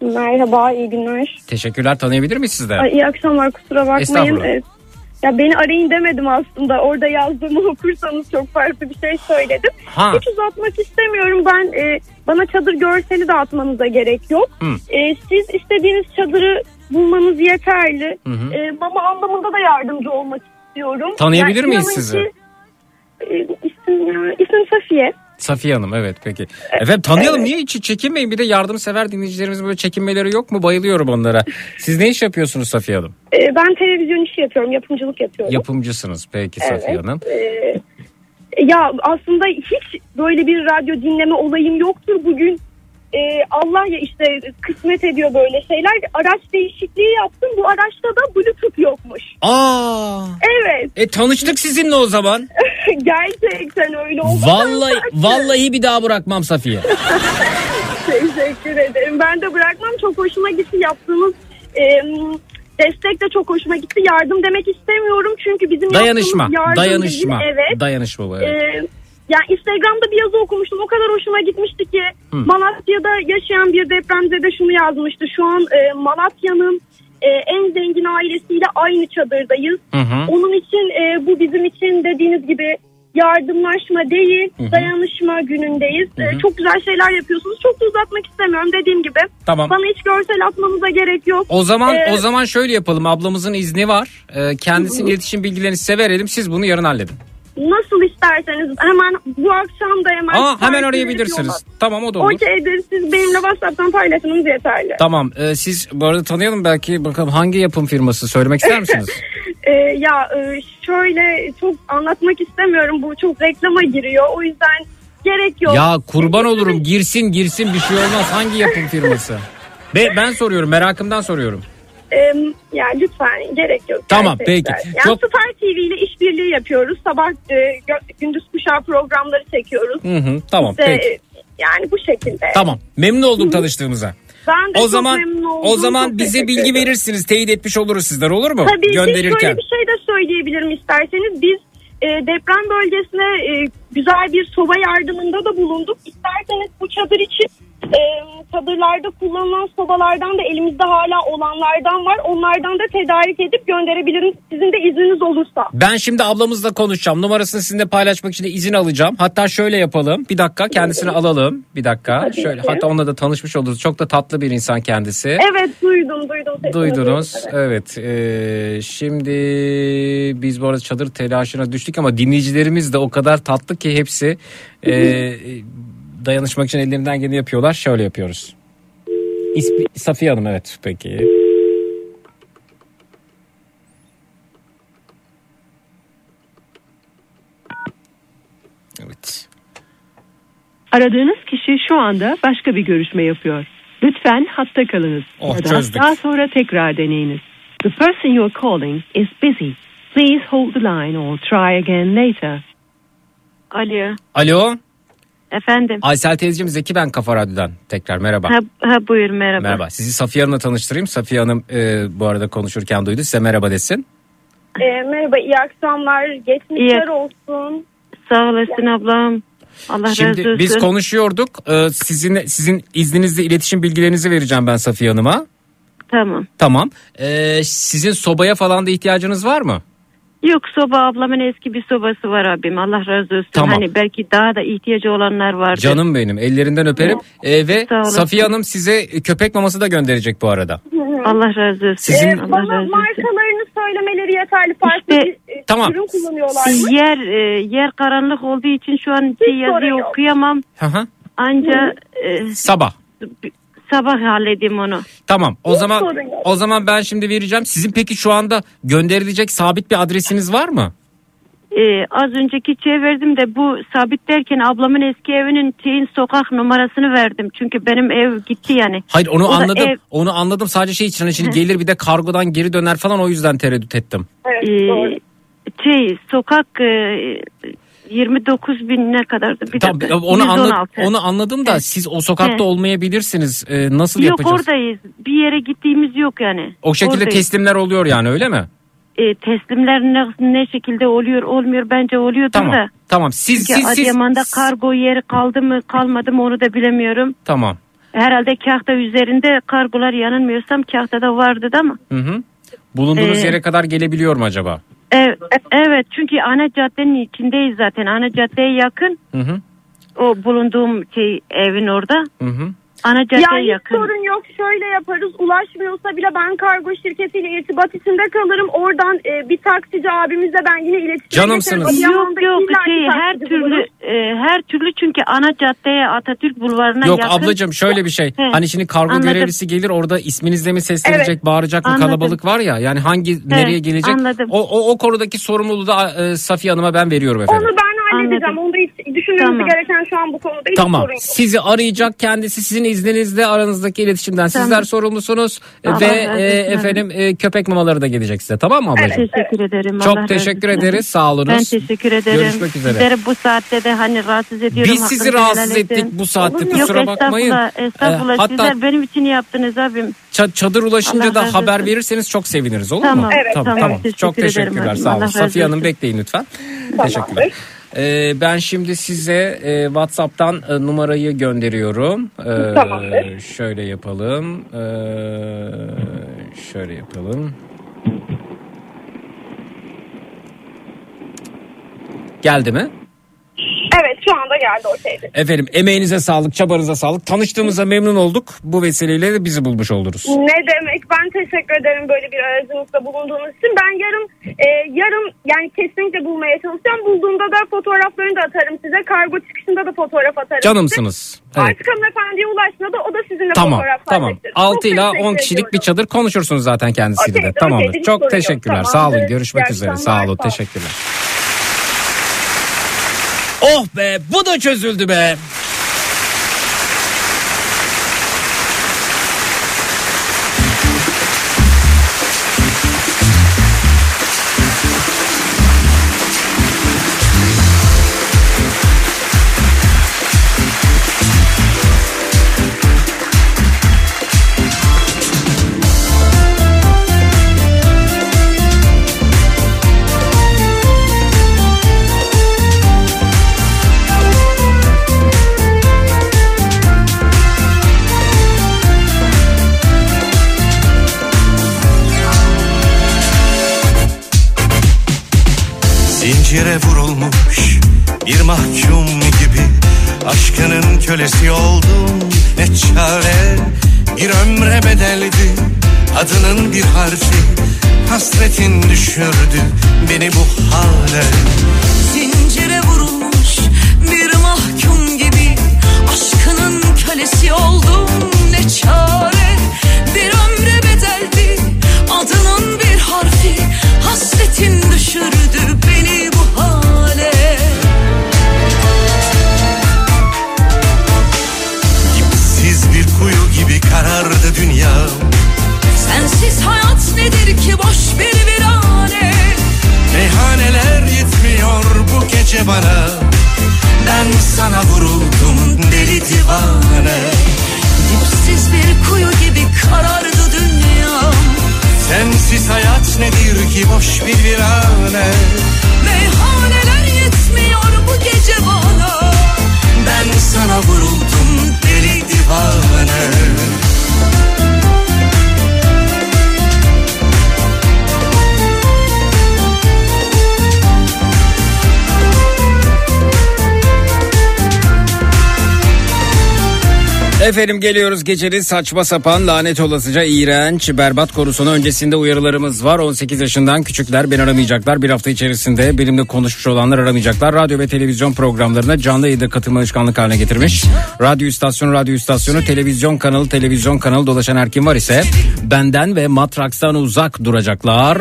Speaker 22: Merhaba, iyi günler.
Speaker 5: Teşekkürler. Tanıyabilir miyiz sizde?
Speaker 22: Ay, iyi akşamlar, kusura bakmayın.
Speaker 5: Estağfurullah.
Speaker 22: Ee, ya beni arayın demedim aslında. Orada yazdığımı *laughs* okursanız çok farklı bir şey söyledim.
Speaker 5: Ha.
Speaker 22: Hiç uzatmak istemiyorum. Ben e, bana çadır görseli dağıtmanıza gerek yok.
Speaker 5: Hı.
Speaker 22: E, siz istediğiniz çadırı bulmanız yeterli.
Speaker 5: Hı hı.
Speaker 22: E, mama anlamında da yardımcı olmak istiyorum.
Speaker 5: Tanıyabilir
Speaker 22: Yani
Speaker 5: miyiz sizi?
Speaker 22: ki, e, isim, ya, isim Safiye.
Speaker 5: Safiye Hanım evet peki. Efendim tanıyalım niye hiç çekinmeyin bir de yardımsever dinleyicilerimizin böyle çekinmeleri yok mu? Bayılıyorum onlara. Siz ne iş yapıyorsunuz Safiye Hanım?
Speaker 22: E, ben televizyon işi yapıyorum, yapımcılık yapıyorum.
Speaker 5: Yapımcısınız peki Safiye
Speaker 22: Evet.
Speaker 5: Hanım.
Speaker 22: Ee, ya aslında hiç böyle bir radyo dinleme olayım yoktur bugün. Ee, Allah ya işte kısmet ediyor böyle şeyler. Araç değişikliği yaptım. Bu araçta da Bluetooth yokmuş.
Speaker 5: Aa.
Speaker 22: Evet.
Speaker 5: E tanıştık sizinle o zaman. *laughs*
Speaker 22: Gerçekten öyle oldu.
Speaker 5: Vallahi vallahi bir daha bırakmam Safiye. *laughs*
Speaker 22: Teşekkür ederim. Ben de bırakmam. Çok hoşuma gitti yaptığınız e, destek de çok hoşuma gitti. Yardım demek istemiyorum çünkü bizim
Speaker 5: Dayanışma.
Speaker 22: yaptığımız yardım
Speaker 5: Dayanışma.
Speaker 22: değil. Evet.
Speaker 5: Dayanışma bu evet.
Speaker 22: Ee, yani Instagram'da bir yazı okumuştum. O kadar hoşuma gitmişti ki
Speaker 5: Hı.
Speaker 22: Malatya'da yaşayan bir depremzede şunu yazmıştı. Şu an e, Malatya'nın e, en zengin ailesiyle aynı çadırdayız.
Speaker 5: Hı hı.
Speaker 22: Onun için e, bu bizim için dediğiniz gibi yardımlaşma değil,
Speaker 5: Hı hı.
Speaker 22: dayanışma günündeyiz.
Speaker 5: Hı
Speaker 22: E,
Speaker 5: hı.
Speaker 22: çok güzel şeyler yapıyorsunuz. Çok da uzatmak istemiyorum dediğim gibi.
Speaker 5: Tamam.
Speaker 22: Bana hiç görsel atmanıza gerek yok.
Speaker 5: O zaman
Speaker 22: Ee,
Speaker 5: o zaman şöyle yapalım. Ablamızın izni var. Ee, kendisinin iletişim bilgilerini size verelim. Siz bunu yarın halledin.
Speaker 22: Nasıl isterseniz hemen bu akşam da hemen.
Speaker 5: Aa hemen arayabilirsiniz. Tamam o da olur.
Speaker 22: Okeydir. Siz benimle WhatsApp'tan paylaşmanız yeterli.
Speaker 5: Tamam. Ee, siz bu arada tanıyalım belki bakalım hangi yapım firması söylemek ister *laughs* misiniz?
Speaker 22: Ee, ya e, şöyle çok anlatmak istemiyorum. Bu çok reklama giriyor. O yüzden gerek yok.
Speaker 5: ya kurban olurum girsin girsin bir şey olmaz. Hangi yapım firması? *laughs* Be, ben soruyorum merakımdan soruyorum.
Speaker 22: Ee, yani lütfen gerek yok.
Speaker 5: Tamam,
Speaker 22: gerçekten.
Speaker 5: peki.
Speaker 22: Yani
Speaker 5: Çok-
Speaker 22: Star TV ile işbirliği yapıyoruz. Sabah e, gündüz kuşağı programları çekiyoruz.
Speaker 5: Hı hı, tamam
Speaker 22: İşte,
Speaker 5: peki.
Speaker 22: Yani bu şekilde.
Speaker 5: Tamam. Memnun oldum tanıştığımıza.
Speaker 22: Ben de
Speaker 5: O
Speaker 22: çok
Speaker 5: zaman
Speaker 22: memnun oldum.
Speaker 5: o zaman
Speaker 22: Çok
Speaker 5: bize bilgi
Speaker 22: ederim.
Speaker 5: verirsiniz. Teyit etmiş oluruz sizler olur mu?
Speaker 22: Tabii
Speaker 5: Gönderirken.
Speaker 22: şöyle bir şey de söyleyebilirim isterseniz. Biz e, deprem bölgesine e, güzel bir soba yardımında da bulunduk. İsterseniz bu çadır için e, çadırlarda kullanılan sobalardan da elimizde hala olanlardan var. Onlardan da tedarik edip gönderebilirim sizin de izniniz olursa.
Speaker 5: Ben şimdi ablamızla konuşacağım. Numarasını sizinle paylaşmak için de izin alacağım. Hatta şöyle yapalım. Bir dakika kendisini alalım. Bir dakika.
Speaker 22: Tabii
Speaker 5: şöyle
Speaker 22: ki.
Speaker 5: hatta onunla da tanışmış oluruz. Çok da tatlı bir insan kendisi.
Speaker 22: Evet duydum duydum.
Speaker 5: Duydunuz.
Speaker 22: evet.
Speaker 5: Evet. Ee, şimdi biz bu arada çadır telaşına düştük ama dinleyicilerimiz de o kadar tatlı ki hepsi ee, dayanışmak için ellerinden geleni yapıyorlar. Şöyle yapıyoruz. İsmi, Safiye Hanım evet peki. Evet.
Speaker 16: Aradığınız kişi şu anda başka bir görüşme yapıyor. Lütfen hatta kalınız.
Speaker 5: Oh,
Speaker 16: ya da
Speaker 5: çözdük.
Speaker 16: daha sonra tekrar deneyiniz. The person you are calling is busy. Please hold the line or try again later.
Speaker 23: Alo.
Speaker 5: Alo.
Speaker 23: Efendim.
Speaker 5: Aysel teyzeciğim Zeki ben Kafa Radyo'dan. Tekrar merhaba.
Speaker 23: Ha, ha buyur merhaba.
Speaker 5: Merhaba. Sizi Safiye Hanım'la tanıştırayım. Safiye Hanım e, bu arada konuşurken duydu. Size merhaba desin.
Speaker 22: E, merhaba iyi akşamlar. Geçmişler olsun.
Speaker 23: Sağ olasın ablam. Allah razı
Speaker 5: Şimdi
Speaker 23: olsun.
Speaker 5: biz konuşuyorduk. E, sizin sizin izninizle iletişim bilgilerinizi vereceğim ben Safiye Hanım'a.
Speaker 23: Tamam.
Speaker 5: Tamam. E, sizin sobaya falan da ihtiyacınız var mı?
Speaker 23: Yok soba ablamın eski bir sobası var abim. Allah razı olsun.
Speaker 5: Tamam.
Speaker 23: Hani belki daha da ihtiyacı olanlar vardır.
Speaker 5: Canım benim. Ellerinden öperim. E, ve. Safiye Hanım size köpek maması da gönderecek bu arada.
Speaker 23: Allah razı olsun.
Speaker 5: Sizin-
Speaker 22: E,
Speaker 23: Allah
Speaker 22: bana
Speaker 23: razı olsun.
Speaker 22: markalarını söylemeleri yeterli. Farklı
Speaker 23: İşte-
Speaker 22: bir e,
Speaker 5: Tamam.
Speaker 22: ürün kullanıyorlar mı?
Speaker 23: Yer e, yer karanlık olduğu için şu an şey yazıyı okuyamam.
Speaker 5: Hı hı.
Speaker 23: Anca e,
Speaker 5: Sabah.
Speaker 23: Sabah halledeyim onu.
Speaker 5: Tamam. O
Speaker 23: Hiç
Speaker 5: zaman
Speaker 23: sorun yok.
Speaker 5: o zaman ben şimdi vereceğim. Sizin peki şu anda gönderilecek sabit bir adresiniz var mı?
Speaker 23: Ee, az önceki şey verdim de bu sabit derken ablamın eski evinin şeyin sokak numarasını verdim. Çünkü benim ev gitti yani.
Speaker 5: Hayır onu
Speaker 23: O da
Speaker 5: anladım.
Speaker 23: ev-
Speaker 5: Onu anladım. Sadece şey için hani şimdi gelir bir de kargodan geri döner falan o yüzden tereddüt ettim.
Speaker 23: Ee, şey sokak e, 29 bin ne kadardı? Bir
Speaker 5: Tamam
Speaker 23: dakika,
Speaker 5: onu.
Speaker 23: 116.
Speaker 5: Onu anladım da siz o sokakta
Speaker 23: He.
Speaker 5: olmayabilirsiniz. Ee, nasıl
Speaker 23: Yok
Speaker 5: yapacağız?
Speaker 23: oradayız. Bir yere gittiğimiz yok yani.
Speaker 5: O şekilde
Speaker 23: Oradayız.
Speaker 5: teslimler oluyor yani öyle mi?
Speaker 23: E, teslimler ne, ne şekilde oluyor olmuyor bence oluyordur
Speaker 5: Tamam.
Speaker 23: da.
Speaker 5: Tamam. Siz
Speaker 23: Çünkü
Speaker 5: siz siz
Speaker 23: Adıyaman'da kargo yeri kaldı mı kalmadı mı onu da bilemiyorum.
Speaker 5: Tamam.
Speaker 17: Herhalde kahta üzerinde kargolar yanılmıyorsam kahtada vardı da ama.
Speaker 5: Hı hı. Bulunduğunuz
Speaker 17: Ee,
Speaker 5: yere kadar gelebiliyor mu acaba?
Speaker 17: Evet, evet çünkü ana caddenin içindeyiz zaten. Ana caddeye yakın
Speaker 5: Hı hı.
Speaker 17: o bulunduğum şey evin orada.
Speaker 5: Hı hı.
Speaker 17: Ana caddeye
Speaker 22: Yani hiç
Speaker 17: yakın.
Speaker 22: sorun yok. Şöyle yaparız. Ulaşmıyorsa bile ben kargo şirketiyle irtibat içinde kalırım. Oradan e, bir taksici abimizle ben yine iletişime
Speaker 5: Canımsınız.
Speaker 22: geçerim.
Speaker 17: Yok yok şey her türlü e, her türlü çünkü ana caddeye Atatürk bulvarına
Speaker 5: Yok
Speaker 17: yakın.
Speaker 5: ablacığım şöyle bir şey.
Speaker 17: He,
Speaker 5: Hani şimdi kargo
Speaker 17: anladım.
Speaker 5: görevlisi gelir orada isminizle mi seslenecek,
Speaker 17: Evet,
Speaker 5: bağıracak mı
Speaker 17: anladım.
Speaker 5: kalabalık var ya. Yani hangi nereye gelecek?
Speaker 17: anladım.
Speaker 5: O, o o konudaki sorumluluğu da e, Safiye Hanım'a ben veriyorum efendim.
Speaker 22: Onu ben halledeceğim. Onda hiç düşünmemiz
Speaker 17: Tamam.
Speaker 22: gereken şu an bu konuda hiç
Speaker 5: Tamam.
Speaker 22: sorun yok.
Speaker 5: Sizi arayacak kendisi sizin izninizle aranızdaki iletişimden.
Speaker 17: Tamam.
Speaker 5: Sizler sorumlusunuz E,
Speaker 17: Allah
Speaker 5: ve
Speaker 17: razı
Speaker 5: e, efendim e, köpek mamaları da gelecek size. Tamam mı ablacığım?
Speaker 17: Teşekkür ederim.
Speaker 5: Çok
Speaker 17: Allah razı
Speaker 5: teşekkür
Speaker 17: olsun.
Speaker 5: ederiz. Sağ olunuz.
Speaker 17: Ben teşekkür ederim.
Speaker 5: Görüşmek üzere.
Speaker 17: Sizleri bu saatte de hani rahatsız ediyorum.
Speaker 5: Biz sizi
Speaker 17: Hakkınızı
Speaker 5: rahatsız
Speaker 17: helal edin.
Speaker 5: ettik bu saatte,
Speaker 17: Yok,
Speaker 5: kusura bakmayın.
Speaker 17: Estağfurullah. estağfurullah.
Speaker 5: Ee, hatta-
Speaker 17: Sizler benim için yaptınız abim.
Speaker 5: Ça- çadır ulaşınca
Speaker 17: Allah
Speaker 5: da
Speaker 17: razı
Speaker 5: haber
Speaker 17: olsun.
Speaker 5: verirseniz çok seviniriz olur mu?
Speaker 17: Tamam, Evet,
Speaker 5: tamam.
Speaker 17: tamam. Teşekkür
Speaker 5: Çok
Speaker 17: ederim
Speaker 5: teşekkürler.
Speaker 17: abi.
Speaker 5: Sağ olun.
Speaker 17: Allah razı
Speaker 5: Safiye Hanım
Speaker 17: olsun.
Speaker 5: bekleyin lütfen. Teşekkürler. Ee, ben şimdi size e, WhatsApp'tan e, numarayı gönderiyorum. Ee,
Speaker 22: Tamamdır.
Speaker 5: Şöyle yapalım. Ee, şöyle yapalım. Geldi mi?
Speaker 22: Evet şu anda geldi o şeyde.
Speaker 5: Efendim emeğinize sağlık, çabanıza sağlık. Tanıştığımıza memnun olduk. Bu vesileyle de bizi bulmuş oluruz.
Speaker 22: Ne demek ben teşekkür ederim böyle bir aracınızda bulunduğunuz için. Ben yarın e, yarın yani kesinlikle bulmaya çalışacağım. Bulduğumda da fotoğraflarını da atarım size. Kargo çıkışında da fotoğraf atarım
Speaker 5: Canımsınız.
Speaker 22: size.
Speaker 5: Evet.
Speaker 22: Artık hanımefendiye ulaşmadı o da sizinle
Speaker 5: Tamam
Speaker 22: fotoğraf
Speaker 5: tamam.
Speaker 22: paylaşır.
Speaker 5: 6
Speaker 22: Çok
Speaker 5: ila
Speaker 22: teşekkür
Speaker 5: 10 kişilik
Speaker 22: ediyorum.
Speaker 5: bir çadır konuşursunuz zaten kendisiyle de.
Speaker 22: Okeydir,
Speaker 5: Tamamdır.
Speaker 22: hiç
Speaker 5: Çok teşekkürler. Sağ
Speaker 22: Tamamdır.
Speaker 5: olun. Görüşmek
Speaker 22: İyi
Speaker 5: üzere. Sağ olun.
Speaker 22: sağ olun.
Speaker 5: Teşekkürler. Oh be bu da çözüldü be.
Speaker 11: Zincire vurulmuş bir mahkum gibi. Aşkının kölesi oldum ne çare? Bir ömre bedeldi adının bir harfi. Hasretin düşürdü beni bu hale.
Speaker 24: Zincire vurulmuş bir mahkum gibi. Aşkının kölesi oldum ne çare? Bir ömre bedeldi adının bir harfi. Hasretin düşürdü
Speaker 11: bana Ben sana vuruldum deli divane.
Speaker 24: Dipsiz bir kuyu gibi karardı dünyam
Speaker 11: Sensiz hayat nedir ki boş bir virane?
Speaker 24: Meyhaneler yetmiyor bu gece bana.
Speaker 11: Ben sana vuruldum deli divane
Speaker 5: Efendim geliyoruz gecenin saçma sapan lanet olasıca iğrenç berbat konusuna öncesinde uyarılarımız var. 18 yaşından küçükler beni aramayacaklar. Bir hafta içerisinde benimle konuşmuş olanlar aramayacaklar. Radyo ve televizyon programlarına canlı yayında katılma alışkanlık haline getirmiş. Radyo istasyonu radyo istasyonu televizyon kanalı televizyon kanalı dolaşan her kim var ise benden ve Matraks'tan uzak duracaklar.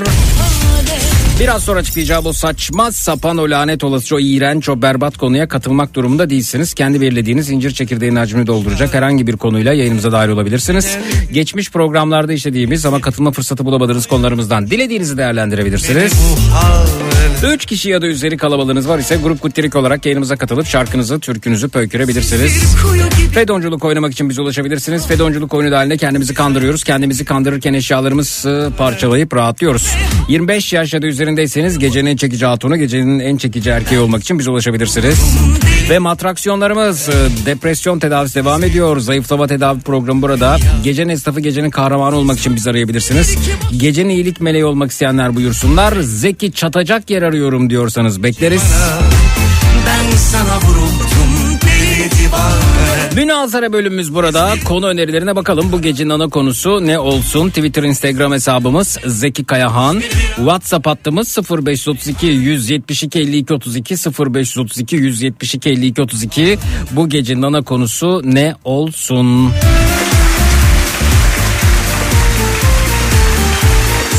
Speaker 5: Biraz sonra açıklayacağım o saçma sapan o lanet olası o iğrenç o berbat konuya katılmak durumunda değilsiniz. Kendi belirlediğiniz incir çekirdeğinin hacmini dolduracak herhangi bir konuyla yayınımıza dahil olabilirsiniz. Geçmiş programlarda işlediğimiz ama katılma fırsatı bulamadığınız konularımızdan dilediğinizi değerlendirebilirsiniz. 3 kişi ya da üzeri kalabalığınız var ise grup kuttirik olarak yayınımıza katılıp şarkınızı, türkünüzü pöykürebilirsiniz. Fedonculuk oynamak için bize ulaşabilirsiniz. Fedonculuk oyunu dahilinde kendimizi kandırıyoruz. Kendimizi kandırırken eşyalarımızı parçalayıp rahatlıyoruz. 25 yaş ya da üzerinde üzerindeyseniz gecenin en çekici hatunu, gecenin en çekici erkeği olmak için bize ulaşabilirsiniz. Ve matraksiyonlarımız e, depresyon tedavisi devam ediyor. Zayıflama tedavi programı burada. Gecenin esnafı, gecenin kahramanı olmak için bizi arayabilirsiniz. Gecenin iyilik meleği olmak isteyenler buyursunlar. Zeki çatacak yer arıyorum diyorsanız bekleriz.
Speaker 12: Ben sana divane
Speaker 5: Münazara bölümümüz burada. Konu önerilerine bakalım. Bu gecenin ana konusu ne olsun? Twitter, Instagram hesabımız Zeki Kayahan. WhatsApp hattımız 0532 172 52 32 0532 172 52 32. Bu gecenin ana konusu ne olsun?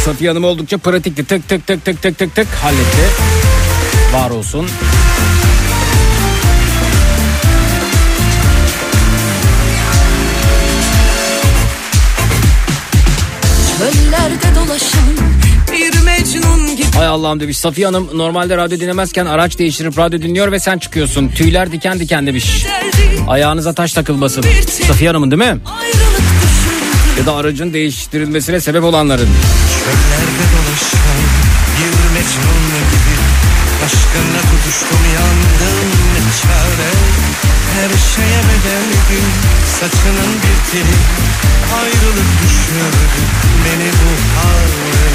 Speaker 5: Safiye Hanım oldukça pratikti. Tık tık tık tık tık tık tık halletti. Var olsun.
Speaker 25: Çöllerde dolaşan bir mecnun gibi
Speaker 5: Hay Allah'ım demiş. Safiye Hanım normalde radyo dinlemezken araç değiştirip radyo dinliyor ve sen çıkıyorsun. Tüyler diken diken demiş. Ayağınıza taş takılmasın. Safiye Hanım'ın değil mi? Ya da aracın değiştirilmesine sebep olanların.
Speaker 12: Çöllerde dolaşan bir mecnun gibi Aşkınla tutuştum yandım ne çare Her şeye bedeldim saçının bir teli. Ayrılık düşürdü beni bu haline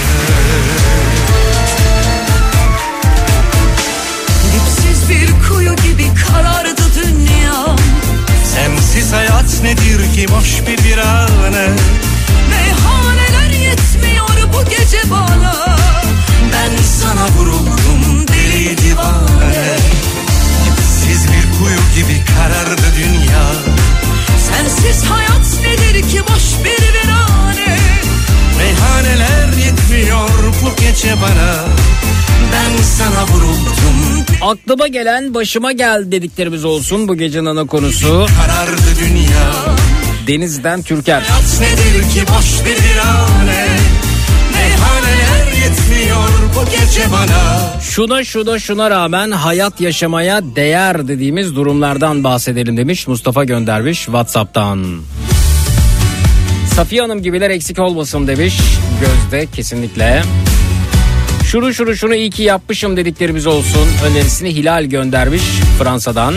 Speaker 25: Dipsiz bir kuyu gibi karardı dünya.
Speaker 12: Sensiz hayat nedir ki boş bir virane?
Speaker 25: Meyhaneler yetmiyor bu gece bana.
Speaker 12: Ben sana vuruldum deli divane. Dipsiz bir kuyu gibi karardı dünya.
Speaker 25: Sensiz hayat nedir ki boş bir virane
Speaker 12: Meyhaneler yetmiyor bu gece bana. Ben sana vuruldum.
Speaker 5: Aklıma gelen başıma gel dediklerimiz olsun bu gecenin ana konusu.
Speaker 12: Karardı dünya.
Speaker 5: Deniz'den Türker.
Speaker 12: Hayat nedir ki boş bir virane Meyhaneler yetmiyor bu gece bana
Speaker 5: Şuna şuna şuna rağmen hayat yaşamaya değer dediğimiz durumlardan bahsedelim demiş Mustafa göndermiş Whatsapp'tan. Safiye Hanım gibiler eksik olmasın demiş Gözde kesinlikle. Şunu şunu şunu iyi ki yapmışım dediklerimiz olsun. Önerisini Hilal göndermiş Fransa'dan.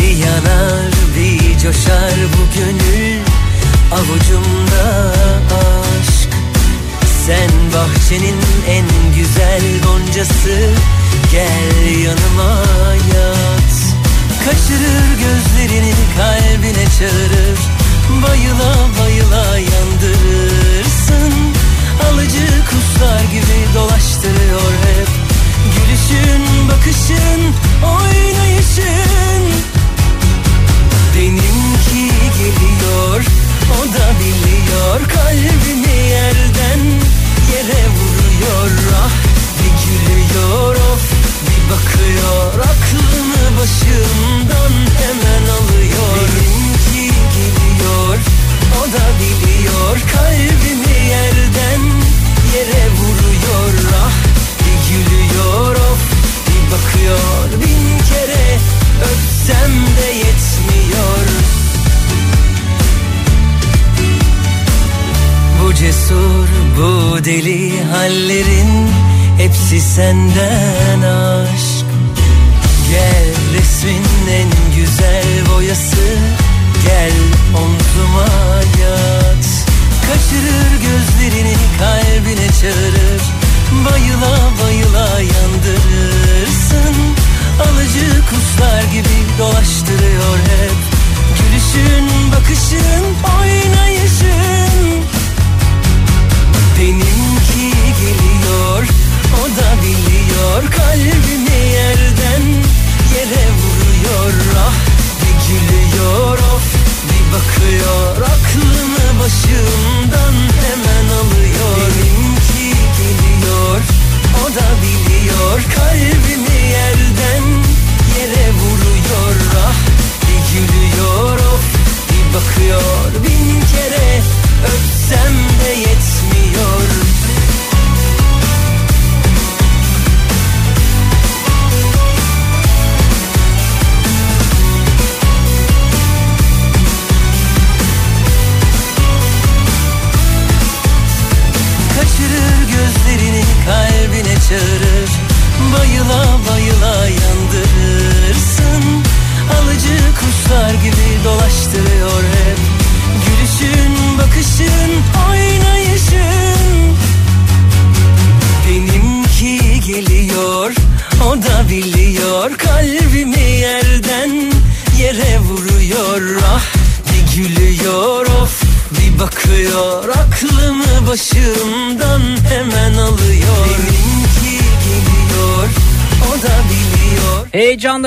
Speaker 12: Bir yanar bir coşar bu gönül avucumda aşk. Sen bahçenin en güzel goncası. Gel yanıma yat. Kaçırır gözlerini kalbine çağırır. Bayıla bayıla yandırırsın. Alıcı kuşlar gibi dolaştırıyor hep. Gülüşün, bakışın, oynayışın. Benimki geliyor, o da biliyor Kalbimi yerden yere vuruyor Ah bir gülüyor of bir bakıyor Aklını
Speaker 11: başımdan hemen alıyor. Benimki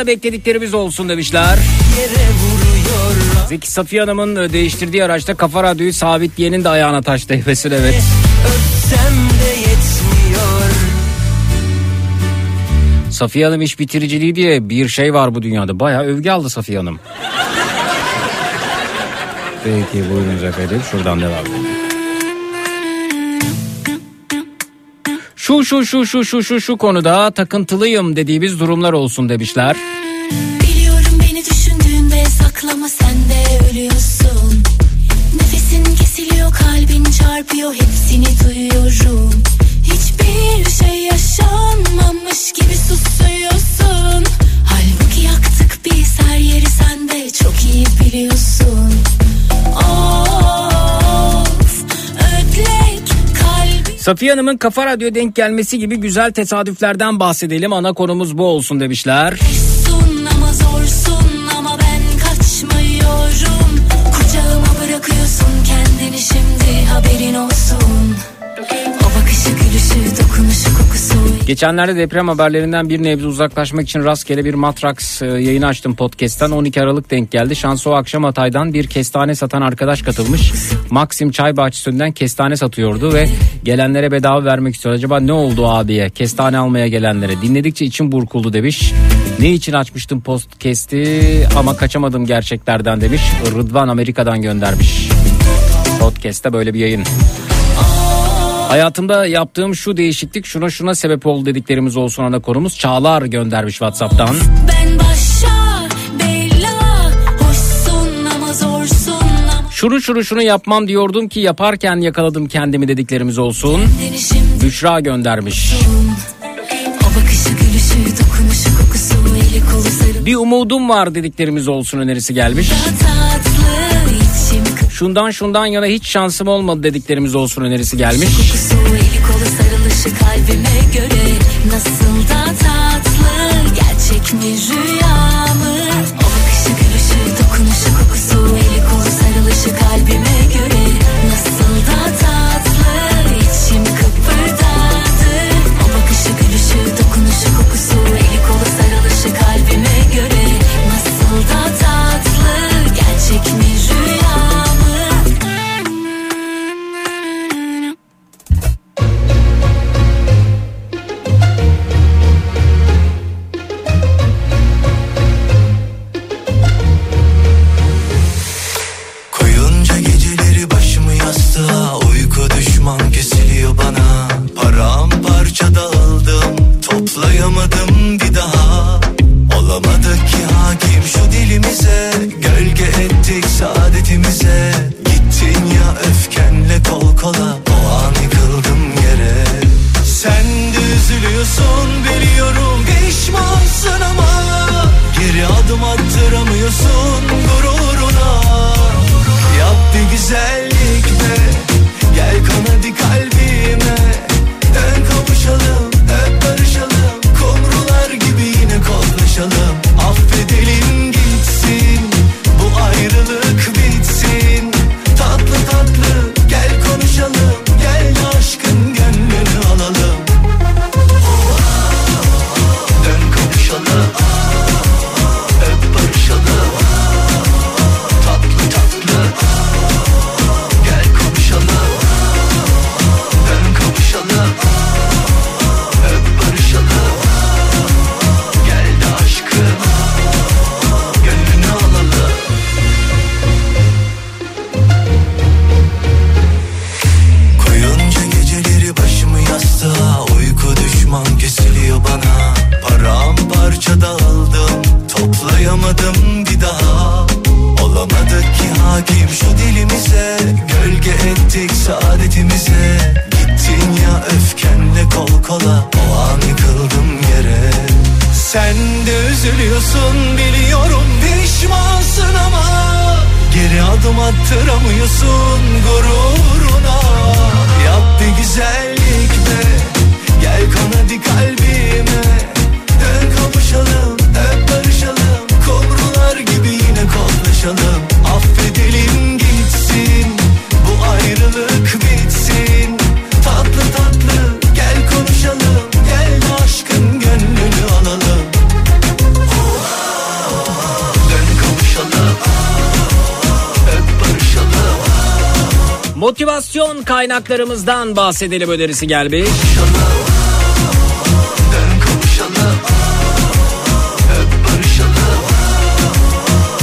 Speaker 5: beklediklerimiz olsun demişler. Zeki Safiye Hanım'ın e, değiştirdiği araçta kafa radyoyu sabitleyenin de ayağına taş değmesin evet. Safiye Hanım iş bitiriciliği diye bir şey var bu dünyada. Bayağı övgü aldı Safiye Hanım. *laughs* Peki buyurunuz efendim şuradan devam edelim. Şu şu şu şu şu şu şu konuda takıntılıyım dediğimiz durumlar olsun demişler.
Speaker 4: Çarpıyor hepsini duyuyorum Hiçbir şey yaşanmamış gibi susuyorsun Halbuki yaktık biz her yeri sen de çok iyi biliyorsun Of ödlek kalbi
Speaker 5: Safiye Hanım'ın Kafa Radyo denk gelmesi gibi güzel tesadüflerden bahsedelim. Ana konumuz bu olsun demişler.
Speaker 4: Zorsun ama zorsun
Speaker 5: Geçenlerde deprem haberlerinden bir nebze uzaklaşmak için rastgele bir Matrax e, yayını açtım podcast'ten. 12 Aralık denk geldi. Şansı o akşam Hatay'dan bir kestane satan arkadaş katılmış. Maxim Çay Bahçesi'nden kestane satıyordu ve gelenlere bedava vermek istiyor. Acaba ne oldu abiye? Kestane almaya gelenlere. Dinledikçe içim burkuldu demiş. Ne için açmıştım podcast'i ama kaçamadım gerçeklerden demiş. Rıdvan Amerika'dan göndermiş. Podcast'te böyle bir yayın. Hayatımda yaptığım şu değişiklik şuna şuna sebep oldu dediklerimiz olsun ana konumuz. Çağlar göndermiş Whatsapp'tan.
Speaker 4: Ben başa Hoşsun ama zorsun ama
Speaker 5: Şunu şunu şunu yapmam diyordum ki yaparken yakaladım kendimi dediklerimiz olsun.
Speaker 4: Şimdi
Speaker 5: Büşra göndermiş.
Speaker 4: O bakışı gülüşü dokunuşu kokusu eli kolu sarı
Speaker 5: Bir umudum var dediklerimiz olsun önerisi gelmiş.
Speaker 4: içim
Speaker 5: Şundan şundan yana hiç şansım olmadı dediklerimiz olsun önerisi gelmiş.
Speaker 4: kokusu eli kolu sarılışı kalbime göre Nasıl da tatlı gerçek mi rüya
Speaker 11: üzülüyorsun biliyorum. Pişmansın ama Geri adım attıramıyorsun gururuna. Yap bir güzellik
Speaker 5: kaynaklarımızdan bahsedelim önerisi gelmiş.
Speaker 11: Dön kavuşalım Öp barışalım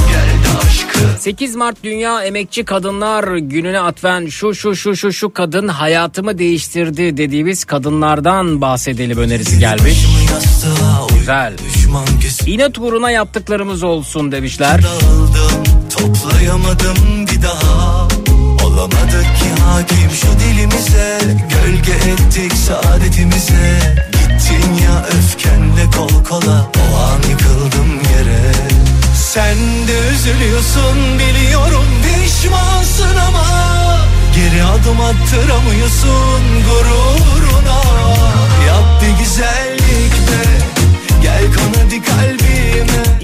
Speaker 11: Gel de aşkın
Speaker 5: 8 Mart Dünya Emekçi Kadınlar Günü'ne atfen şu şu şu şu şu kadın hayatımı değiştirdi dediğimiz kadınlardan bahsedelim önerisi gelmiş. Güzel. İnat uğruna yaptıklarımız olsun demişler.
Speaker 11: Dağıldım toplayamadım bir daha Olamadık ki hakim şu dilimize. Gölge ettik saadetimize. Gittin ya öfkenle kol kola. O an yıkıldım yere. Sen de üzülüyorsun biliyorum pişmansın ama Geri adım attıramıyorsun gururuna. Yap bir güzellik be Gel kon hadi kalbime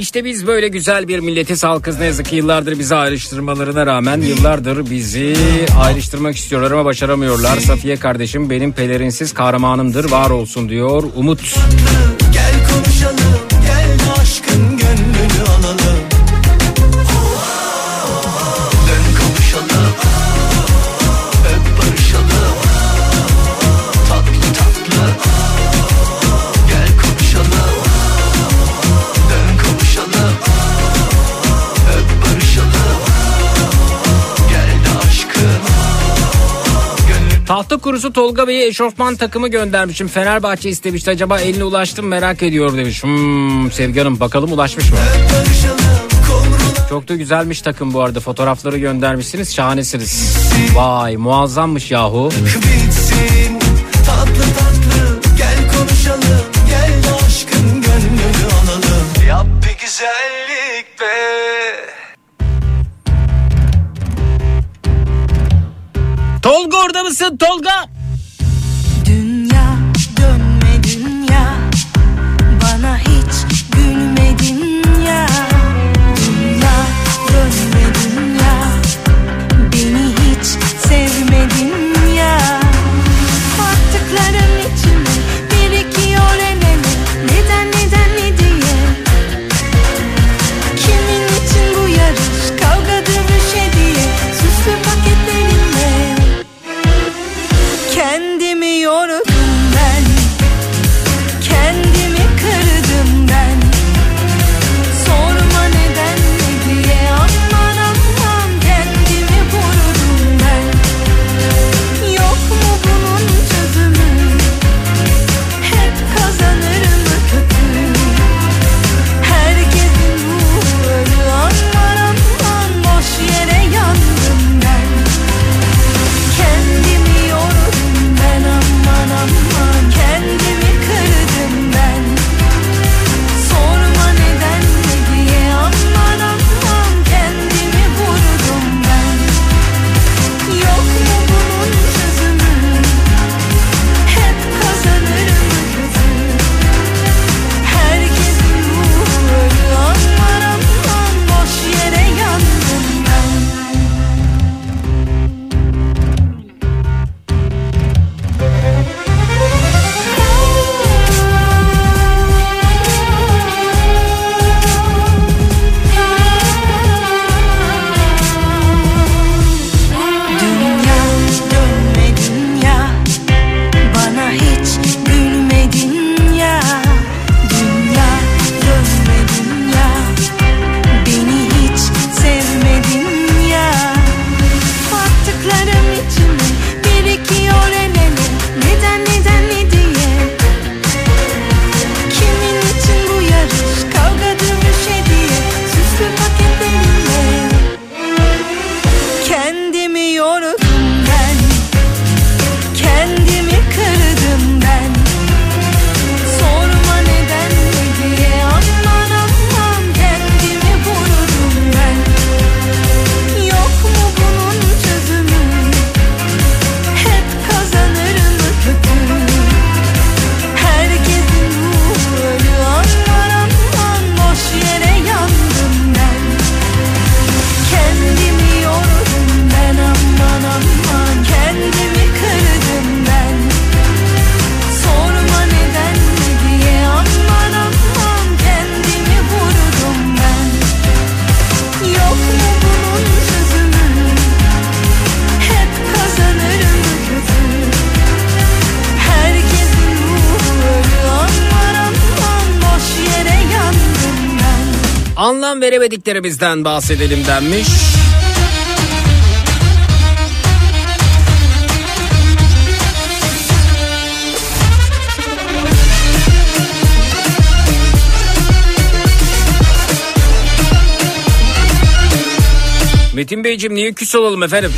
Speaker 5: İşte biz böyle güzel bir milletiz halkız ne yazık ki yıllardır bizi ayrıştırmalarına rağmen yıllardır bizi ayrıştırmak istiyorlar ama başaramıyorlar. Safiye kardeşim benim pelerinsiz kahramanımdır var olsun diyor Umut.
Speaker 11: Gel konuşalım
Speaker 5: Tahta kurusu Tolga Bey'e eşofman takımı göndermişim. Fenerbahçe istemişti acaba eline ulaştım merak ediyor demiş. Hmm, Sevgi Hanım bakalım ulaşmış mı? Çok da güzelmiş takım bu arada fotoğrafları göndermişsiniz şahanesiniz. Vay muazzammış yahu.
Speaker 11: Tatlı tatlı gel konuşalım Gel aşkın gönlünü alalım Yap bir güzellik
Speaker 5: Tolga orada mısın Tolga? Anlam veremediklerimizden bahsedelim denmiş. Metin Beyciğim niye küs olalım efendim?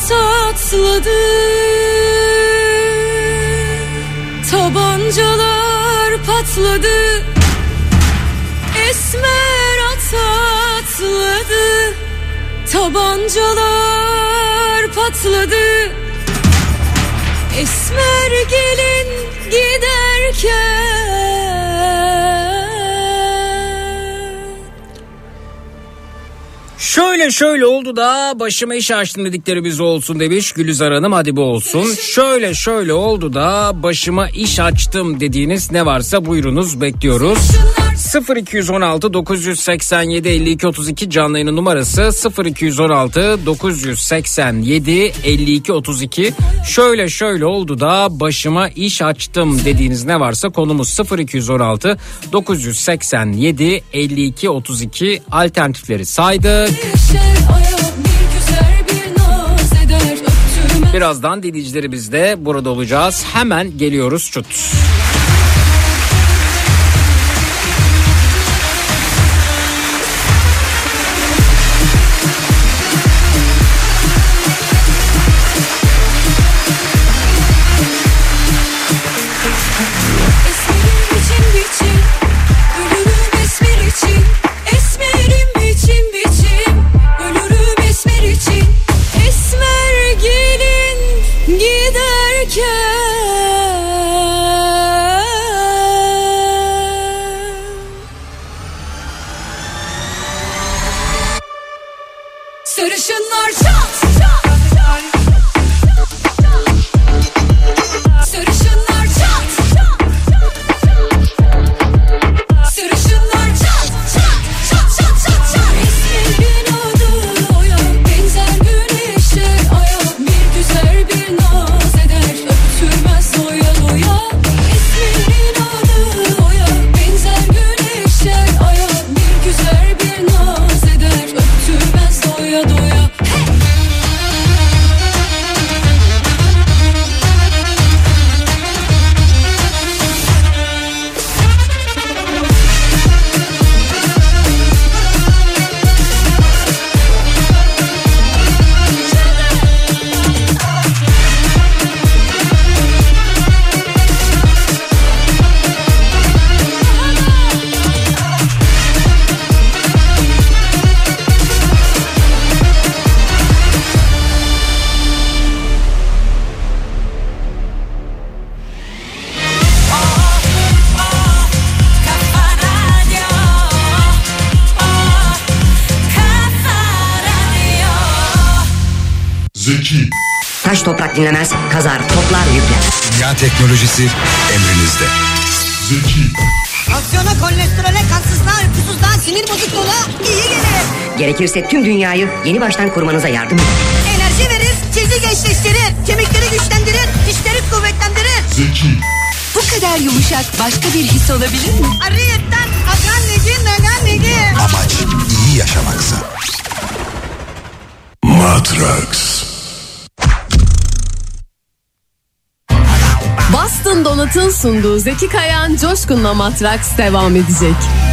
Speaker 26: Esmer atladı Tabancalar patladı. Esmer atladı. Tabancalar patladı. Esmer gelin giderken
Speaker 5: Şöyle şöyle oldu da başıma iş açtım dediklerimiz olsun demiş Gülizar Hanım hadi bu olsun. Şöyle şöyle oldu da başıma iş açtım dediğiniz ne varsa buyurunuz bekliyoruz. 0216 987 52 32 canlı yayının numarası 0216 987 52 32 şöyle şöyle oldu da başıma iş açtım dediğiniz ne varsa konumuz 0216 987 52 32 alternatifleri saydık. Birazdan dinleyicilerimiz de burada olacağız. Hemen geliyoruz çut.
Speaker 27: Toprak dinlemez, kazar, toplar yükler.
Speaker 28: Dünya teknolojisi emrinizde. Zeki.
Speaker 29: Aksiyona, kolesterole, kansızlığa, uykusuzluğa, sinir bozukluğuna iyi gelir.
Speaker 27: Gerekirse tüm dünyayı yeni baştan kurmanıza yardım eder.
Speaker 29: Enerji verir, cildi gençleştirir, kemikleri güçlendirir, dişleri kuvvetlendirir.
Speaker 28: Zeki.
Speaker 29: Bu kadar yumuşak başka bir his olabilir mi? Ariyetten akan negi nagan negi.
Speaker 28: Amaç iyi yaşamaksa. Matrax.
Speaker 4: Boston Donat'ın sunduğu Zeki Kayan Coşkun'la Matraks devam edecek.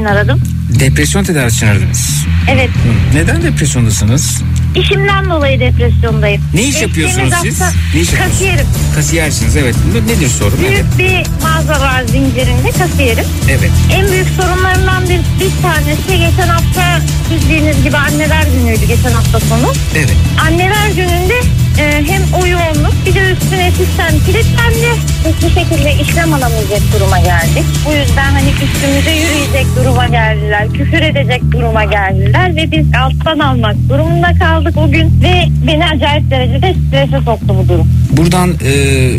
Speaker 15: İçin aradım.
Speaker 5: Depresyon tedavisi için aradınız.
Speaker 15: Evet.
Speaker 5: Hı. Neden depresyondasınız?
Speaker 15: İşimden dolayı depresyondayım.
Speaker 5: Ne iş yapıyorsunuz siz? Ne iş yapıyorsunuz?
Speaker 15: Kasiyerim.
Speaker 5: Kasiyersiniz evet. Ne- Nedir sorun?
Speaker 15: Büyük bir mağaza var zincirinde kasiyerim.
Speaker 5: Evet.
Speaker 15: En büyük sorunlarından bir, bir tanesi geçen hafta bildiğiniz gibi anneler günüydü geçen hafta sonu.
Speaker 5: Evet.
Speaker 15: Anneler gününde e, hem o yoğunluk bir de üstüne sistem kilitlendi. Hiçbir şekilde işlem alamayacak duruma geldik. Bu yüzden hani üstümüze yürüyecek duruma geldiler. Küfür edecek duruma geldiler ve biz alttan almak durumunda kaldık o gün ve beni acayip derecede strese soktu bu durum.
Speaker 5: Buradan e,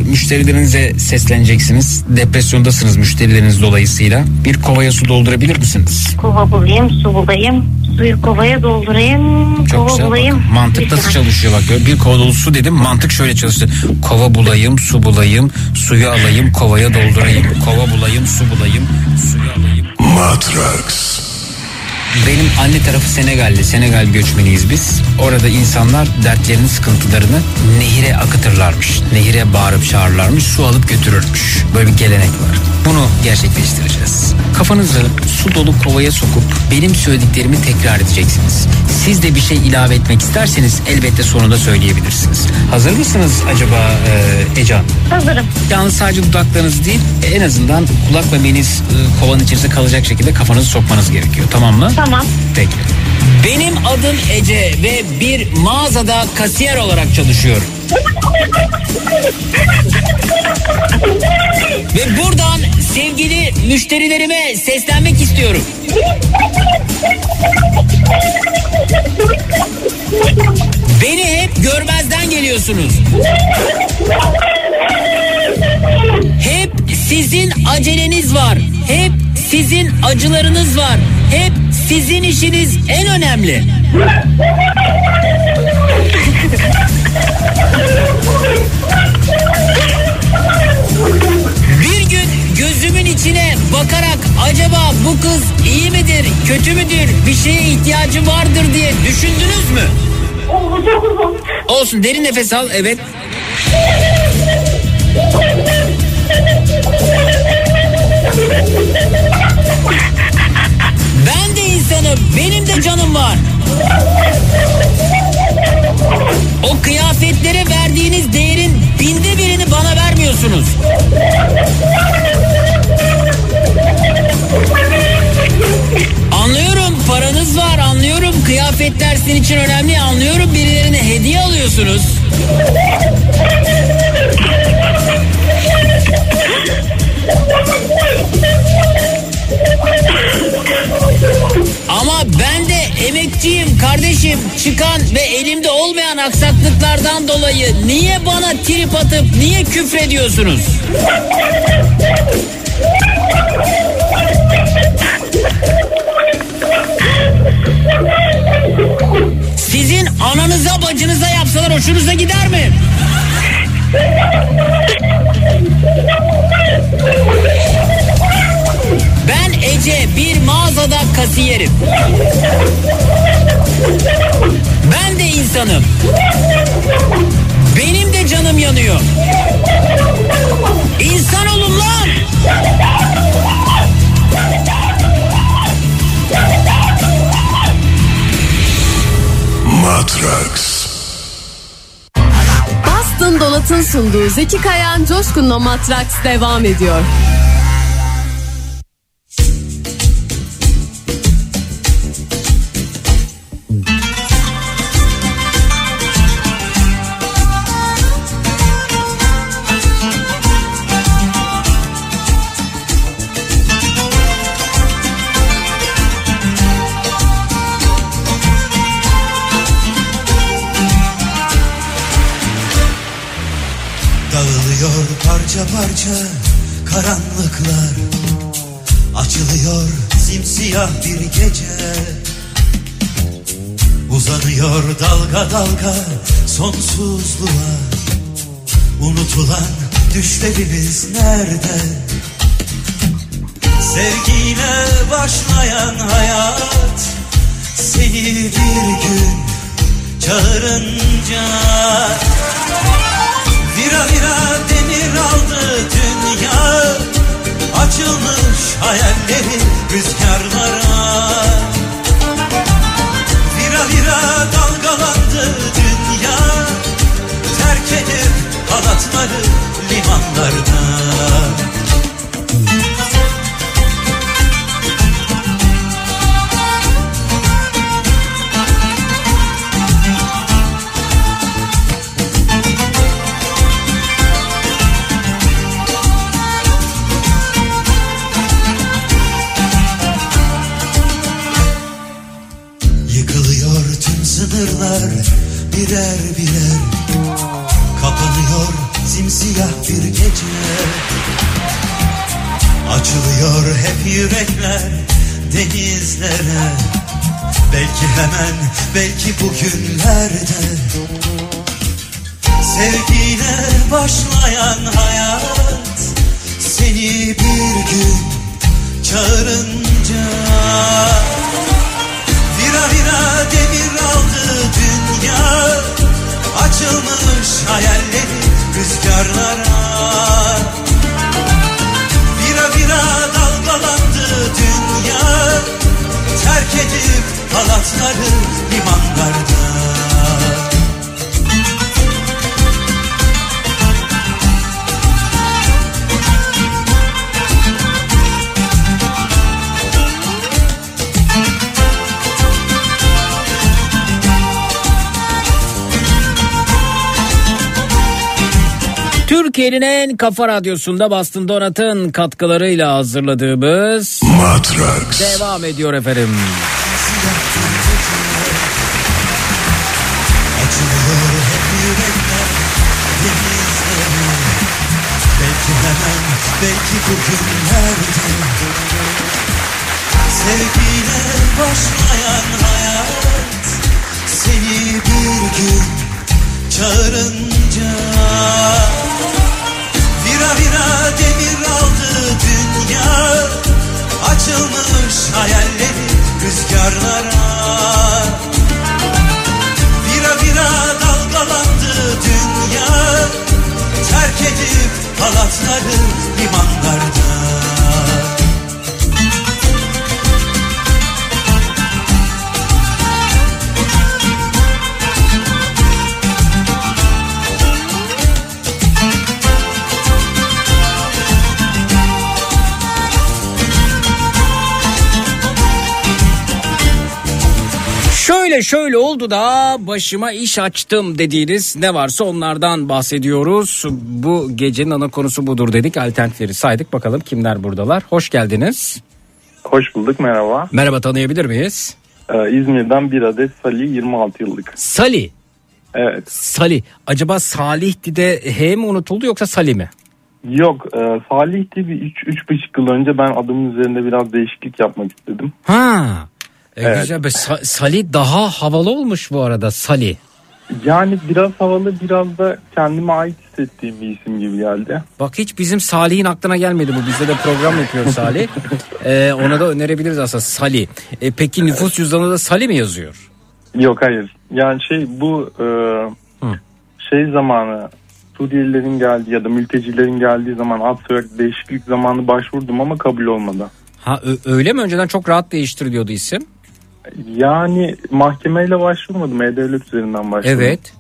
Speaker 5: müşterilerinize sesleneceksiniz. Depresyondasınız müşterileriniz dolayısıyla. Bir kovaya su doldurabilir misiniz?
Speaker 15: Kova bulayım, su bulayım, suyu kovaya doldurayım,
Speaker 5: Çok
Speaker 15: kova
Speaker 5: güzel.
Speaker 15: bulayım.
Speaker 5: Bak, mantık nasıl çalışıyor bak. Bir kova dolu su dedim. Mantık şöyle çalıştı. Kova bulayım, su bulayım, suyu alayım, kovaya doldurayım. Kova bulayım, su bulayım, suyu alayım.
Speaker 30: Matrax.
Speaker 5: Benim anne tarafı Senegalli. Senegal göçmeniyiz biz. Orada insanlar dertlerini, sıkıntılarını nehire akıtırlarmış. Nehire bağırıp çağırırlarmış. Su alıp götürürmüş. Böyle bir gelenek var. Bunu gerçekleştireceğiz. Kafanızı su dolu kovaya sokup benim söylediklerimi tekrar edeceksiniz. Siz de bir şey ilave etmek isterseniz elbette sonunda söyleyebilirsiniz. Hazır mısınız acaba e, Ece Hanım?
Speaker 15: Hazırım.
Speaker 5: Yalnız sadece dudaklarınız değil en azından kulak memeniz e, kovanın içerisinde kalacak şekilde kafanızı sokmanız gerekiyor. Tamam mı?
Speaker 15: Tamam.
Speaker 5: Peki. Benim adım Ece ve bir mağazada kasiyer olarak çalışıyorum. *laughs* Ve buradan sevgili müşterilerime seslenmek istiyorum. Beni hep görmezden geliyorsunuz. Hep sizin aceleniz var. Hep sizin acılarınız var. Hep sizin işiniz en önemli. Olsun derin nefes al evet. Ben de insanım. Benim de canım var. O kıyafetlere verdiğiniz değerin binde birini bana vermiyorsunuz. Anlıyorum paranız var anlıyorum kıyafetler sizin için önemli anlıyorum birilerine hediye alıyorsunuz. Ama ben de emekçiyim kardeşim çıkan ve elimde olmayan aksaklıklardan dolayı niye bana trip atıp niye küfrediyorsunuz? Sizin ananıza bacınıza yapsalar hoşunuza gider mi? Ben Ece bir mağazada kasiyerim. Ben de insanım. Benim de canım yanıyor. İnsan olun lan.
Speaker 30: Matrax.
Speaker 29: Boston Donat'ın sunduğu Zeki Kayan Coşkun'la Matraks devam ediyor.
Speaker 11: Sonsuzluğa Unutulan düşlerimiz nerede? Sevgiyle başlayan hayat Seni bir gün çağırınca Vira vira demir aldı dünya Açılmış hayalleri rüzgarlara Vira vira dalgalandı dünya halatları limanlarda Belki hemen belki bugünlerde
Speaker 5: Türkiye'nin en kafa radyosunda Bastın Donat'ın katkılarıyla hazırladığımız
Speaker 30: Matrax.
Speaker 5: devam ediyor efendim.
Speaker 11: Belki hemen belki bugünlerde Sevgiyle başlayan hayat Seni bir gün çağırınca Vira vira demir aldı dünya. Açılmış hayalleri rüzgarlara. Vira vira dalgalandı dünya. Terk edip halatları limanlarda
Speaker 5: Şöyle şöyle oldu da başıma iş açtım dediğiniz ne varsa onlardan bahsediyoruz. Bu gecenin ana konusu budur dedik. Alternatifleri saydık. Bakalım kimler buradalar. Hoş geldiniz.
Speaker 31: Hoş bulduk merhaba.
Speaker 5: Merhaba tanıyabilir miyiz?
Speaker 31: Ee, İzmir'den bir adet Salih 26 yıllık.
Speaker 5: Sali.
Speaker 31: Evet.
Speaker 5: Sali. Acaba Salih'ti de H mi unutuldu yoksa Sali mi?
Speaker 31: Yok e, Salih'ti bir 3-3,5 yıl önce ben adımın üzerinde biraz değişiklik yapmak istedim.
Speaker 5: Ha. E,
Speaker 31: Evet.
Speaker 5: Güzel. Be, Sa- Sali daha havalı olmuş bu arada Sali.
Speaker 31: Yani biraz havalı biraz da kendime ait hissettiğim bir isim gibi geldi.
Speaker 5: Bak hiç bizim Salih'in aklına gelmedi bu. Bizde de program yapıyor Salih. Ee, *laughs* ona da önerebiliriz aslında Sali. E, peki nüfus cüzdanında Sali mi yazıyor?
Speaker 31: Yok hayır. Yani şey bu e, şey zamanı Suriyelilerin geldiği ya da mültecilerin geldiği zaman ad soyad değişiklik zamanı başvurdum ama kabul olmadı.
Speaker 5: Ha öyle mi? Önceden çok rahat değiştiriliyordu isim.
Speaker 31: Yani mahkemeyle başvurmadım. E-Devlet üzerinden başvurdum.
Speaker 5: Evet.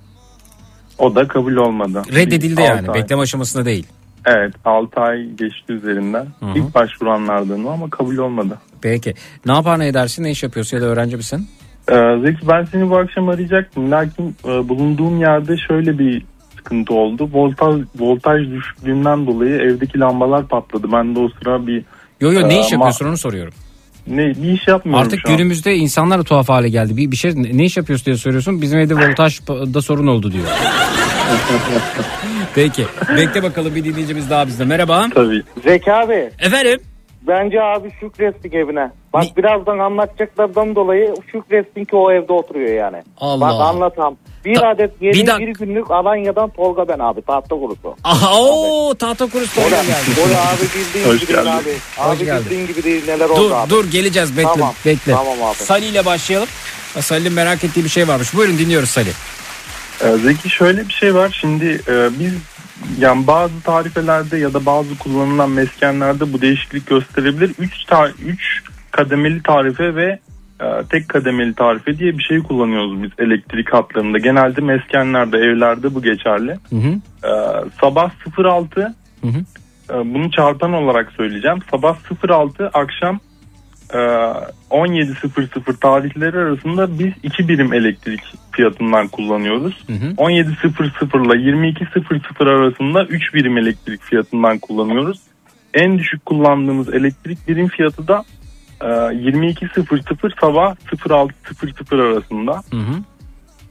Speaker 31: O da kabul olmadı.
Speaker 5: Reddedildi
Speaker 31: Bir
Speaker 5: yani.
Speaker 31: ay.
Speaker 5: Bekleme aşamasında değil.
Speaker 31: Evet 6 ay geçti üzerinden.
Speaker 5: Hı hı.
Speaker 31: İlk başvuranlardan o ama kabul olmadı.
Speaker 5: Peki. Ne yapar ne edersin? Ne iş yapıyorsun ya da öğrenci misin?
Speaker 31: Ee, Zeki ben seni bu akşam arayacaktım. Lakin e, bulunduğum yerde şöyle bir sıkıntı oldu. Voltaj, voltaj düşüklüğünden dolayı evdeki lambalar patladı. Ben de o sıra bir...
Speaker 5: Yo yo ne
Speaker 31: e,
Speaker 5: iş
Speaker 31: ma-
Speaker 5: yapıyorsun onu soruyorum.
Speaker 31: Ne, bir iş yapmıyorum
Speaker 5: Artık
Speaker 31: şu an.
Speaker 5: günümüzde insanlar da tuhaf hale geldi. Bir, bir şey ne iş yapıyorsun diye soruyorsun. Bizim evde voltajda sorun oldu diyor. *laughs* Peki. Bekle bakalım bir dinleyicimiz daha bizde. Merhaba.
Speaker 31: Tabii.
Speaker 32: Zeki abi.
Speaker 5: Efendim?
Speaker 32: Bence abi şükrettik evine. Bak birazdan anlatacaklardan dolayı şükretsin ki o evde oturuyor yani.
Speaker 5: Allah.
Speaker 32: Bak anlatam. Bir adet yeni
Speaker 5: bir
Speaker 32: bir,
Speaker 5: dak-
Speaker 32: günlük Alanya'dan Tolga ben abi tahta kurusu.
Speaker 5: Aha o tahta kurusu
Speaker 32: Ola,
Speaker 5: Tolga geldi.
Speaker 32: ola abi bildiğin
Speaker 5: Hoş
Speaker 32: gibi değil
Speaker 5: geldin.
Speaker 32: abi.
Speaker 5: Hoş
Speaker 32: Abi
Speaker 5: geldin.
Speaker 32: bildiğin gibi değil neler
Speaker 5: Dur
Speaker 32: oldu abi.
Speaker 5: dur geleceğiz bekle
Speaker 32: Tamam,
Speaker 5: bekle.
Speaker 32: tamam abi.
Speaker 5: Salih ile başlayalım. Salih'in merak ettiği bir şey varmış. Buyurun dinliyoruz Salih.
Speaker 31: Ee, Zeki şöyle bir şey var. Şimdi e, biz yani bazı tarifelerde ya da bazı kullanılan meskenlerde bu değişiklik gösterebilir. 3 ta- üç kademeli tarife ve e, tek kademeli tarife diye bir şey kullanıyoruz biz elektrik hatlarında. Genelde meskenlerde, evlerde bu geçerli.
Speaker 5: Hı hı.
Speaker 31: E, sabah 06
Speaker 5: Hı hı.
Speaker 31: e, bunu çarpan olarak söyleyeceğim. Sabah 06 akşam 17.00 tarihleri arasında biz iki birim elektrik fiyatından kullanıyoruz.
Speaker 5: Hı hı.
Speaker 31: 17.00 ile 22.00 arasında 3 birim elektrik fiyatından kullanıyoruz. En düşük kullandığımız elektrik birim fiyatı da e, 22.00 sabah 06.00 arasında.
Speaker 5: Hı hı.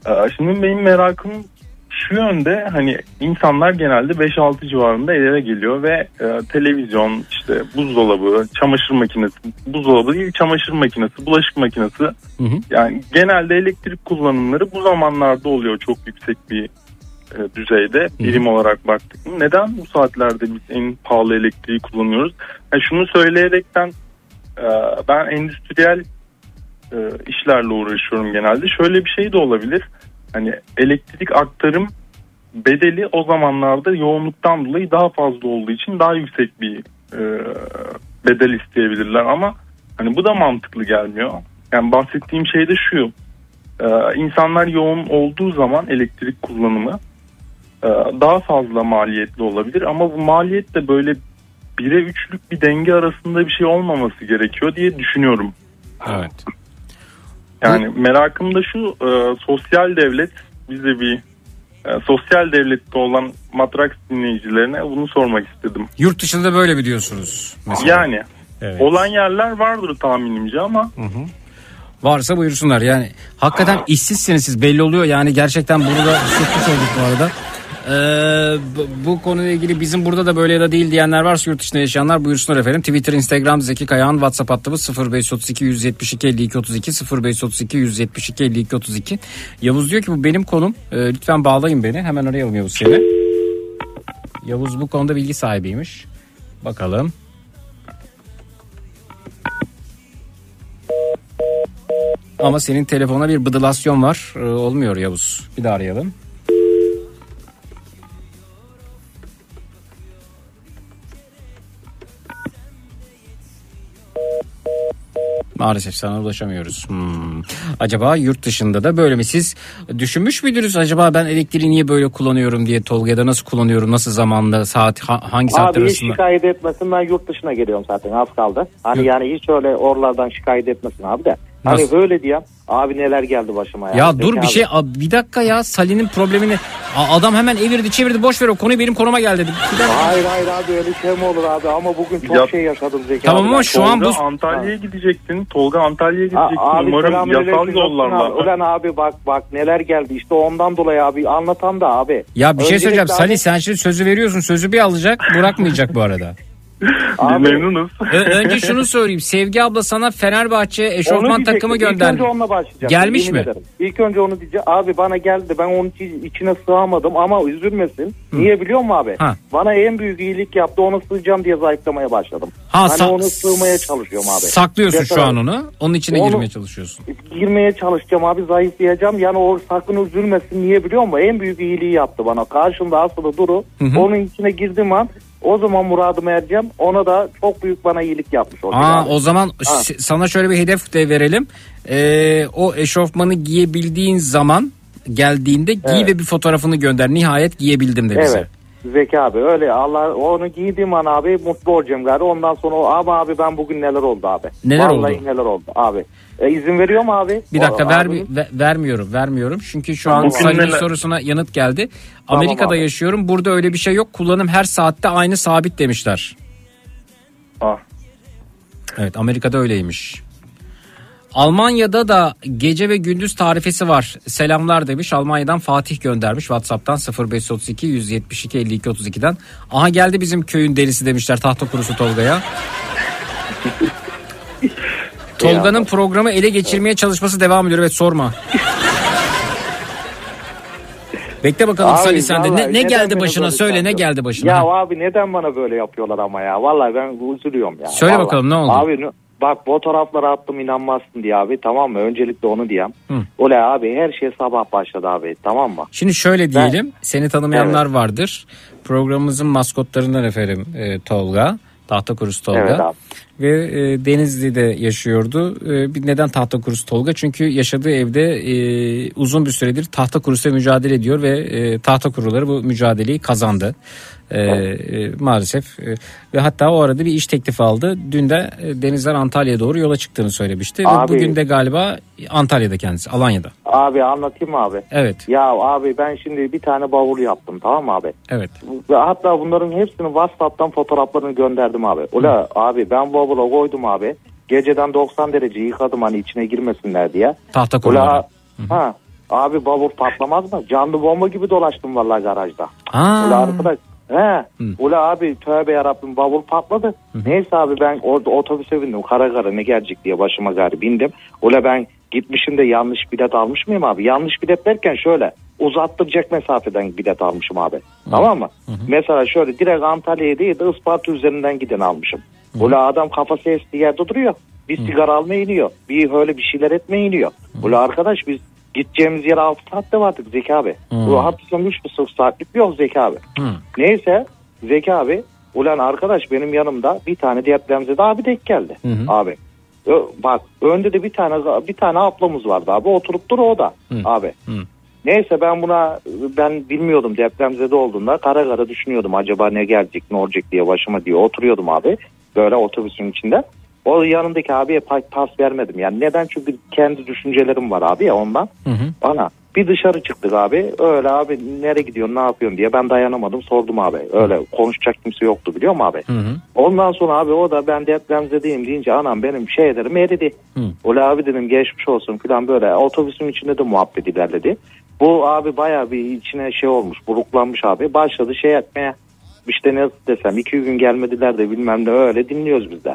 Speaker 31: Ee, Şimdi benim merakım şu yönde hani insanlar genelde 5-6 civarında eve geliyor ve e, televizyon işte buzdolabı, çamaşır makinesi, buzdolabı değil çamaşır makinesi, bulaşık makinesi
Speaker 5: Hı hı.
Speaker 31: yani genelde elektrik kullanımları bu zamanlarda oluyor çok yüksek bir e, düzeyde birim olarak baktık. Neden bu saatlerde biz en pahalı elektriği kullanıyoruz? Yani şunu söyleyerekten e, ben endüstriyel e, işlerle uğraşıyorum genelde. Şöyle bir şey de olabilir. Hani elektrik aktarım bedeli o zamanlarda yoğunluktan dolayı daha fazla olduğu için daha yüksek bir e, bedel isteyebilirler ama hani bu da mantıklı gelmiyor. Yani bahsettiğim şey de şu. E, insanlar yoğun olduğu zaman elektrik kullanımı e, daha fazla maliyetli olabilir ama bu maliyet de böyle 1'e 3'lük bir denge arasında bir şey olmaması gerekiyor diye düşünüyorum.
Speaker 5: Evet.
Speaker 31: Yani merakım da şu e, sosyal devlet bize bir e, sosyal devlette olan Matrax dinleyicilerine bunu sormak istedim.
Speaker 5: Yurt dışında böyle mi diyorsunuz? Mesela?
Speaker 31: Yani
Speaker 5: Evet.
Speaker 31: olan yerler vardır tahminimce ama
Speaker 5: Varsa buyursunlar. Yani hakikaten *laughs* işsizsiniz siz belli oluyor. Yani gerçekten burada sürpriz olduk bu arada. Ee, bu, konuyla ilgili bizim burada da böyle ya da değil diyenler varsa yurt dışında yaşayanlar buyursunlar efendim. Twitter, Instagram, Zeki Kayağan, WhatsApp hattımız 0532 172 52 32 0532 172 52 32. Yavuz diyor ki bu benim konum. Ee, lütfen bağlayın beni. Hemen arayalım Yavuz seni. Yavuz bu konuda bilgi sahibiymiş. Bakalım. Ama senin telefona bir bıdılasyon var. Ee, olmuyor Yavuz. Bir daha arayalım. Maalesef sana ulaşamıyoruz. Hmm. Acaba yurt dışında da böyle mi? Siz düşünmüş müydünüz acaba ben elektriği niye böyle kullanıyorum diye Tolga'da nasıl kullanıyorum? Nasıl zamanda saat ha- hangi saatler
Speaker 32: Abi hiç
Speaker 5: arasında?
Speaker 32: şikayet etmesin ben yurt dışına geliyorum zaten az kaldı. Hani yani hiç öyle oralardan şikayet etmesin abi de. Hani
Speaker 5: Nasıl?
Speaker 32: böyle diyeyim abi neler geldi başıma ya.
Speaker 5: Ya dur
Speaker 32: Peki
Speaker 5: bir
Speaker 32: abi.
Speaker 5: şey bir dakika ya Salih'in problemini adam hemen evirdi çevirdi boş ver o konuyu benim konuma gel dedi. Bir dakika.
Speaker 32: Hayır hayır abi öyle şey mi olur abi ama bugün çok
Speaker 31: Ya-
Speaker 32: şey yaşadım Zeki
Speaker 5: Tamam
Speaker 32: abi.
Speaker 5: ama şu an
Speaker 31: Tolga
Speaker 5: bu-
Speaker 31: Antalya'ya gideceksin. Tolga Antalya'ya gideceksin.
Speaker 32: Abi
Speaker 31: Umarım yasal yollarla.
Speaker 32: abi. Ulan abi bak bak neler geldi işte ondan dolayı abi anlatan da abi.
Speaker 5: Ya bir şey
Speaker 32: Öncelikle
Speaker 5: söyleyeceğim
Speaker 32: abi-
Speaker 5: Salih sen şimdi sözü veriyorsun sözü bir alacak bırakmayacak bu arada. *laughs*
Speaker 31: Memnunuz.
Speaker 5: Önce şunu söyleyeyim Sevgi abla sana Fenerbahçe eşofman takımı
Speaker 32: İlk
Speaker 5: gönderdi.
Speaker 32: önce onunla başlayacağım.
Speaker 5: Gelmiş
Speaker 32: yemin
Speaker 5: mi?
Speaker 32: ederim. İlk önce onu diyeceğim. Abi bana geldi ben onun içi- içine sığamadım ama üzülmesin. Niye biliyor musun abi?
Speaker 5: Ha.
Speaker 32: Bana en büyük iyilik yaptı onu sığacağım diye zayıflamaya başladım.
Speaker 5: Ha,
Speaker 32: hani
Speaker 5: sa-
Speaker 32: onu sığmaya çalışıyorum abi.
Speaker 5: Saklıyorsun
Speaker 32: Yeter
Speaker 5: şu an onu. Onun içine
Speaker 32: Onu-
Speaker 5: girmeye çalışıyorsun.
Speaker 32: Girmeye çalışacağım abi zayıflayacağım. Yani o sakın üzülmesin niye biliyor musun? En büyük iyiliği yaptı bana. Karşımda asılı duru.
Speaker 5: Hı hı.
Speaker 32: Onun içine girdim an o zaman muradıma ereceğim. Ona da çok büyük bana iyilik yapmış oldu.
Speaker 5: Aa o zaman
Speaker 32: Ha.
Speaker 5: sana şöyle bir hedef de verelim. Ee, o eşofmanı giyebildiğin zaman geldiğinde giy
Speaker 32: Evet.
Speaker 5: ve bir fotoğrafını gönder. Nihayet giyebildim de bize.
Speaker 32: Evet. Zeki abi öyle Allah onu giydiğim an abi mutlu olacağım gari. Ondan sonra o, ama abi ben bugün neler oldu abi.
Speaker 5: Neler
Speaker 32: Vallahi
Speaker 5: oldu?
Speaker 32: neler oldu abi. E, izin veriyor mu abi?
Speaker 5: Bir dakika
Speaker 32: O-
Speaker 5: ver,
Speaker 32: abinin-
Speaker 5: ve- vermiyorum vermiyorum çünkü şu an
Speaker 31: Neler-
Speaker 5: sorusuna yanıt geldi.
Speaker 32: Tamam
Speaker 5: Amerika'da
Speaker 32: abi.
Speaker 5: yaşıyorum burada öyle bir şey yok kullanım her saatte aynı sabit demişler.
Speaker 31: Ah.
Speaker 5: Evet Amerika'da öyleymiş. Almanya'da da gece ve gündüz tarifesi var. Selamlar demiş. Almanya'dan Fatih göndermiş. WhatsApp'tan 0532 172 52 32'den. Aha geldi bizim köyün delisi demişler tahta kurusu Tolga'ya. *laughs* Tolga'nın programı ele geçirmeye çalışması devam ediyor. Evet sorma. Bekle bakalım
Speaker 32: Abi,
Speaker 5: Salih sen de. Ne, ne geldi başına söyle ne geldi başına.
Speaker 32: Ya abi neden bana böyle yapıyorlar ama ya. Vallahi ben üzülüyorum ya.
Speaker 5: Söyle
Speaker 32: Vallahi.
Speaker 5: bakalım, ne oldu?
Speaker 32: Abi bak fotoğrafları attım inanmazsın diye abi tamam mı? Öncelikle onu diyeyim.
Speaker 5: Hı.
Speaker 32: Oley abi her şey sabah başladı abi tamam mı?
Speaker 5: Şimdi şöyle diyelim. Seni tanımayanlar vardır. programımızın maskotlarından efendim e, Tolga. Tahta kurusu Tolga.
Speaker 32: Evet abi.
Speaker 5: Ve e, Denizli'de yaşıyordu. E, bir neden tahta kurusu Tolga? Çünkü yaşadığı evde e, uzun bir süredir tahta kurusuyla mücadele ediyor ve e, tahta kuruları bu mücadeleyi kazandı. E, e, maalesef e, ve hatta o arada bir iş teklifi aldı. Dün de e, Denizler Antalya'ya doğru yola çıktığını söylemişti.
Speaker 32: Abi-
Speaker 5: Ve bugün de galiba Antalya'da kendisi, Alanya'da.
Speaker 32: Abi anlatayım mı abi?
Speaker 5: Evet,
Speaker 32: Ya abi ben şimdi bir tane bavul yaptım tamam mı abi?
Speaker 5: evet.
Speaker 32: Ve hatta bunların hepsini WhatsApp'tan fotoğraflarını gönderdim abi. Ula abi ben bavula koydum abi. Geceden 90 derece yıkadım hani içine girmesinler diye.
Speaker 5: Tahta.
Speaker 32: Ula ha abi bavul patlamaz mı? Canlı bomba gibi dolaştım vallahi garajda.
Speaker 5: Aa.
Speaker 32: Ula arkadaş He. Ula abi tövbe yarabbim bavul patladı. Neyse abi ben orada otobüse bindim. Kara kara ne gelecek diye başıma gari bindim. Ula ben gitmişim de yanlış bilet almış mıyım abi? Yanlış bilet derken şöyle uzattıracak mesafeden bilet almışım abi. Tamam mı? Mesela şöyle direkt Antalya'ya değil de Isparta üzerinden giden almışım. Ula adam kafası estiği yerde duruyor. Bir sigara almaya iniyor. Bir öyle bir şeyler etmeye iniyor. Ula arkadaş biz gideceğimiz yere 6 saatte vardık Zeki abi. Bu hafta sonu 3,5 saatlik yol Zeki abi. Neyse Zeki abi ulan arkadaş benim yanımda bir tane depremzede abi denk geldi abi. Ö- bak önde de bir tane bir tane ablamız vardı abi oturup dur o da abi. Neyse ben buna ben bilmiyordum depremzede olduğunda kara kara düşünüyordum acaba ne gelecek ne olacak diye başıma diye oturuyordum abi böyle otobüsün içinde. O yanındaki abiye pa- pas vermedim. Yani neden? Çünkü kendi düşüncelerim var abi ya ondan. Ana bir dışarı çıktık abi. Öyle abi nereye gidiyorsun ne yapıyorsun? diye ben dayanamadım sordum abi. Öyle konuşacak kimse yoktu biliyor musun abi. Ondan sonra abi o da ben depremzedeyim deyince anam benim şeylerim eridi. Ula abi dedim geçmiş olsun falan böyle. Otobüsün içinde de muhabbet ilerledi. Bu abi bayağı bir içine şey olmuş buruklanmış abi. Başladı şey etmeye işte ne desem iki gün gelmediler de bilmem ne öyle dinliyoruz biz de.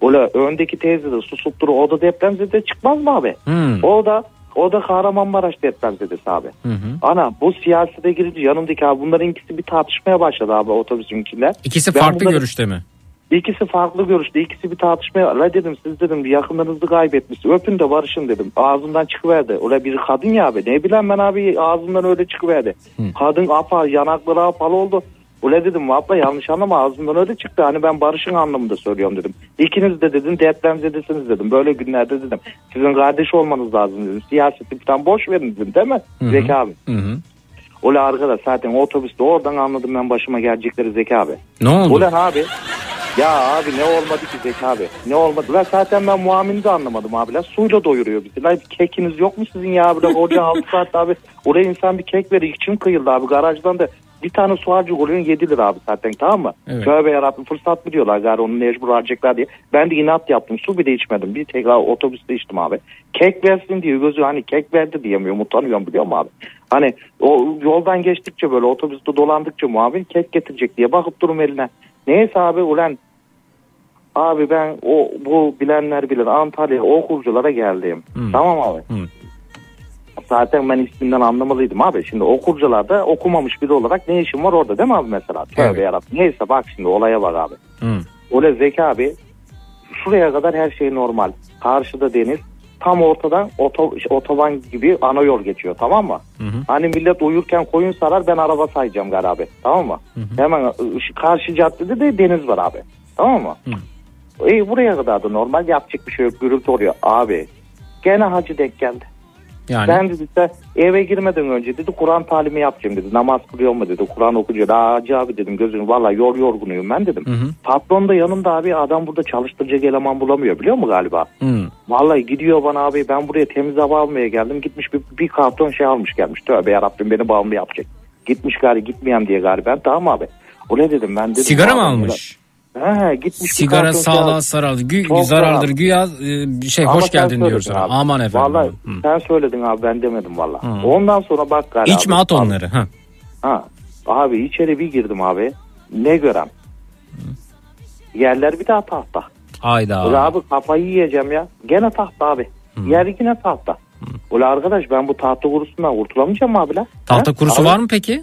Speaker 32: Ula öndeki teyze de susup duru o da depremzede çıkmaz mı abi? O da o da Kahramanmaraş depremzedesi abi. Ana bu siyasete girince yanımdaki abi bunların ikisi bir tartışmaya başladı abi otobüsün içinde.
Speaker 5: İkisi
Speaker 32: Ben
Speaker 5: farklı
Speaker 32: bunları-
Speaker 5: görüşte mi?
Speaker 32: İkisi farklı görüşte. ikisi bir tartışmaya. La dedim siz dedim yakınlarınızı kaybetmişsiniz. Öpün de barışın dedim. Ağzından çıkıverdi. Ola bir kadın ya abi. Ne bileyim ben abi ağzından öyle çıkıverdi. Kadın apa yanakları apalı oldu. Ula dedim abla yanlış anlama ağzından öyle çıktı. Hani ben barışın anlamında söylüyorum dedim. İkiniz de dedim depremzedesiniz dedim. Böyle günlerde dedim. Sizin kardeş olmanız lazım dedim. Siyaseti falan boş verin dedim değil mi? Zeki abi. Ula arkadaş zaten otobüste oradan anladım ben başıma gelecekleri Zeki abi.
Speaker 5: Ne oldu?
Speaker 32: Ulan abi ya abi ne olmadı ki Zeki abi ne olmadı lan zaten ben muamelini de anlamadım abi lan suyla doyuruyor bizi lan kekiniz yok mu sizin ya lan orada 6 saat abi oraya insan bir kek verir içim kıyıldı abi garajdan da bir tane su harcı oluyor 7 lira abi zaten tamam mı?
Speaker 5: Evet.
Speaker 32: Tövbe yarabbim fırsat mı diyorlar gari onu mecbur harcayacaklar diye. Ben de inat yaptım su bile içmedim bir tek otobüste içtim abi. Kek versin diye gözü hani kek verdi diyemiyorum utanıyorum biliyor musun abi? Hani o yoldan geçtikçe böyle otobüste dolandıkça muavin kek getirecek diye bakıp durum eline. Neyse abi ulan abi ben o bu bilenler bilir Antalya okulculara geldim. Tamam abi. Zaten ben isminden anlamalıydım abi. Şimdi okulcularda okumamış biri olarak ne işim var orada değil mi abi mesela? Tövbe
Speaker 5: Evet.
Speaker 32: yarabbim. Neyse bak şimdi olaya bak abi.
Speaker 5: Hı.
Speaker 32: Öyle Zeki abi şuraya kadar her şey normal. Karşıda deniz. Tam ortadan oto, otoban gibi ana yol geçiyor tamam mı? Hani millet uyurken koyun sarar ben araba sayacağım galiba abi. Tamam mı? Hemen ı, şu karşı caddede de deniz var abi. Tamam mı? İyi buraya kadar da normal yapacak bir şey yok. Gürültü oluyor. Abi gene hacı denk geldi.
Speaker 5: Yani
Speaker 32: Ben dedi de eve girmeden önce dedi Kur'an talimi yapacağım dedi. Namaz kılıyor mu dedi. Kur'an okuyacak. Aa hacı abi dedim gözünü valla yor yorgunuyum ben dedim. Patron da yanımda abi adam burada çalıştıracak eleman bulamıyor biliyor musun galiba?
Speaker 5: Hı.
Speaker 32: Vallahi gidiyor bana abi ben buraya temiz hava almaya geldim. Gitmiş bir, bir karton şey almış gelmiş. Tövbe yarabbim beni bağımlı yapacak. Gitmiş gari gitmeyeyim diye gari ben tamam abi. O ne dedim ben dedim.
Speaker 5: sigara mı
Speaker 32: "Abi,
Speaker 5: almış?
Speaker 32: He gitmiş
Speaker 5: Sigara sağlığa
Speaker 32: almış.
Speaker 5: zararlı. Gü,
Speaker 32: Çok
Speaker 5: zararlıdır.
Speaker 32: zararlı.
Speaker 5: Güya e, şey
Speaker 32: Ama
Speaker 5: hoş geldin diyor
Speaker 32: söyledin
Speaker 5: sana.
Speaker 32: abi.
Speaker 5: Aman efendim.
Speaker 32: Vallahi
Speaker 5: Hı.
Speaker 32: sen söyledin abi ben demedim valla.
Speaker 5: Hı.
Speaker 32: Ondan sonra bak gari
Speaker 5: İçme
Speaker 32: abi.
Speaker 5: at onları. Ha.
Speaker 32: Ha. Abi içeri bir girdim abi. Ne görem? Yerler bir daha tahta.
Speaker 5: Ayda.
Speaker 32: Ulan abi kafayı yiyeceğim ya. Gene tahta abi. Yer yine tahta. Ulan arkadaş ben bu tahta kurusundan kurtulamayacağım abi lan.
Speaker 5: Tahta
Speaker 32: Ha?
Speaker 5: kurusu
Speaker 32: Abi,
Speaker 5: var mı peki?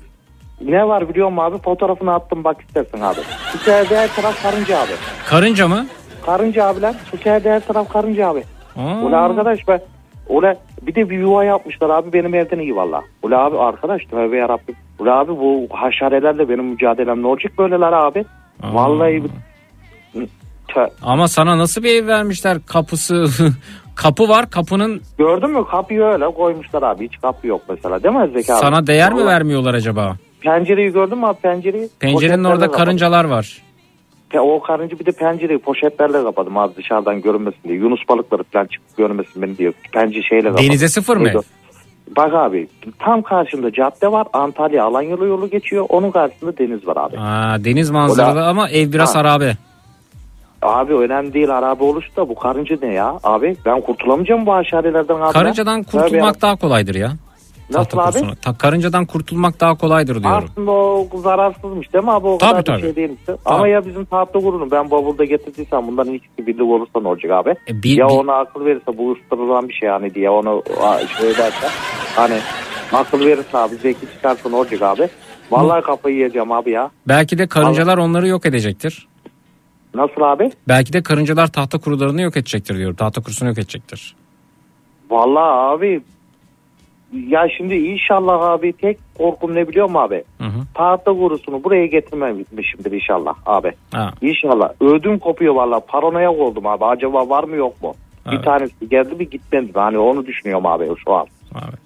Speaker 32: Ne var biliyor musun abi? Fotoğrafını attım bak istersen abi. Hikayede her taraf karınca abi.
Speaker 5: Karınca mı?
Speaker 32: Karınca abiler. Hikayede her taraf karınca abi.
Speaker 5: Aa.
Speaker 32: Ulan arkadaş ben Ulan bir de bir yuva yapmışlar abi benim evden iyi valla. Ulan abi arkadaş tövbe yarabbim. Ula abi bu haşerelerle benim mücadelem ne olacak böyleler abi? Vallahi Tö-
Speaker 5: Ama sana nasıl bir ev vermişler kapısı *laughs* kapı var kapının
Speaker 32: Gördün mü kapıyı öyle koymuşlar abi hiç kapı yok mesela değil mi Zeki abi?
Speaker 5: sana değer mi vermiyorlar acaba?
Speaker 32: Pencereyi gördün mü abi pencereyi?
Speaker 5: Pencerenin orada
Speaker 32: kapadım.
Speaker 5: karıncalar var.
Speaker 32: O karınca bir de pencereyi poşetlerle kapadım abi dışarıdan görünmesin diye. Yunus balıkları falan çıkıp görünmesin beni diye. Pencere şeyle kapadım.
Speaker 5: Denize sıfır mı?
Speaker 32: O? Bak abi tam karşında cadde var. Antalya Alanyalı yolu geçiyor. Onun karşısında deniz var abi.
Speaker 5: Aa, deniz manzaralı
Speaker 32: da-
Speaker 5: ama ev biraz
Speaker 32: Ha.
Speaker 5: harabe.
Speaker 32: Abi önemli değil arabe oluştu da bu karınca ne ya? Abi ben kurtulamayacağım bu aşarelerden abi.
Speaker 5: Karıncadan kurtulmak
Speaker 32: ya.
Speaker 5: daha kolaydır ya.
Speaker 32: Nasıl
Speaker 5: Tahta
Speaker 32: abi?
Speaker 5: kursuna. Ta- karıncadan kurtulmak daha kolaydır diyorum.
Speaker 32: Aslında o zararsızmış değil mi abi? O
Speaker 5: Tabii,
Speaker 32: kadar da
Speaker 5: tabii.
Speaker 32: şey değilmiş. Ama ya bizim tahta kurunu ben bavulda getirdiysem bunların ikisi birlik olursa ne olacak abi?
Speaker 5: E, bir-
Speaker 32: ya
Speaker 5: bir-
Speaker 32: ona akıl verirse bu ıstırılan bir şey hani diye onu şey ederse hani akıl verirse abi zeki çıkarsa ne olacak abi? Vallahi kafayı yiyeceğim abi ya.
Speaker 5: Belki de karıncalar onları yok edecektir.
Speaker 32: Nasıl abi?
Speaker 5: Belki de karıncalar tahta kurularını yok edecektir diyorum. Tahta kurusunu yok edecektir.
Speaker 32: Vallahi abi ya şimdi inşallah abi tek korkum ne biliyor musun abi?
Speaker 5: Hı hı.
Speaker 32: Tahta kurusunu buraya getirmemişimdir inşallah abi.
Speaker 5: Ha.
Speaker 32: İnşallah. Ödüm kopuyor vallahi. Paranoyak oldum abi. Acaba var mı yok mu? Bir
Speaker 5: Evet.
Speaker 32: tanesi geldi mi gitmedi? Hani onu düşünüyorum abi şu an.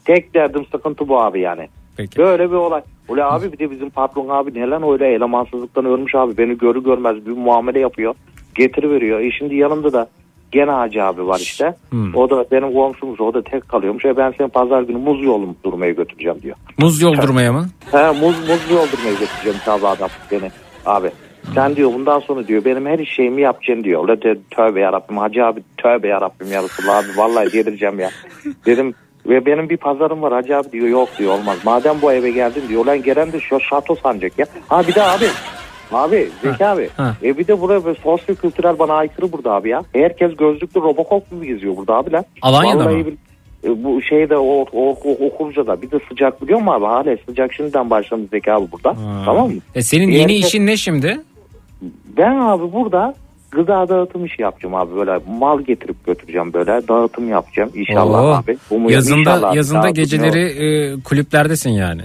Speaker 32: Tek derdim sıkıntı bu abi yani.
Speaker 5: Peki.
Speaker 32: Böyle bir olay. Ule abi bir de bizim patron abi neden öyle elemansızlıktan ölmüş abi. Beni görü görmez bir muamele yapıyor. Getiriveriyor. E şimdi yanımda da gene Hacı abi var işte.
Speaker 5: Hmm.
Speaker 32: O da benim komşumuz. O da tek kalıyormuş. E ben seni pazar günü muz yolu durmaya götüreceğim diyor.
Speaker 5: Muz yoldurmaya mı?
Speaker 32: He muz, muz yoldurmaya götüreceğim tabi adam beni abi. Sen diyor bundan sonra diyor benim her şeyimi yapacaksın diyor. Öyle de tövbe yarabbim hacı abi tövbe yarabbim ya Resulallah abi vallahi delireceğim ya. Dedim ve benim bir pazarım var hacı abi diyor yok diyor olmaz. Madem bu eve geldin diyor lan gelen de şu şato sanacak ya. Ha bir de abi Abi Zeki abi.
Speaker 5: ha.
Speaker 32: E bir de buraya böyle sosyo kültürel bana aykırı burada abi ya. Herkes gözlüklü Robocop gibi geziyor burada abi lan.
Speaker 5: Alanya'da
Speaker 32: Vallahi
Speaker 5: mı?
Speaker 32: bil- e, bu şeyde o, o, o Okurca'da bir de sıcak biliyor musun abi? Hala sıcak şimdiden başlamış Zeki abi burada. Tamam mı?
Speaker 5: E senin yeni
Speaker 32: herkes-
Speaker 5: işin ne şimdi?
Speaker 32: Ben abi burada gıda dağıtım işi yapacağım abi böyle mal getirip götüreceğim böyle dağıtım yapacağım inşallah
Speaker 5: Oo.
Speaker 32: abi. Umuyorum
Speaker 5: Yazında
Speaker 32: inşallah
Speaker 5: yazında
Speaker 32: dağıtım
Speaker 5: geceleri e, kulüplerdesin yani.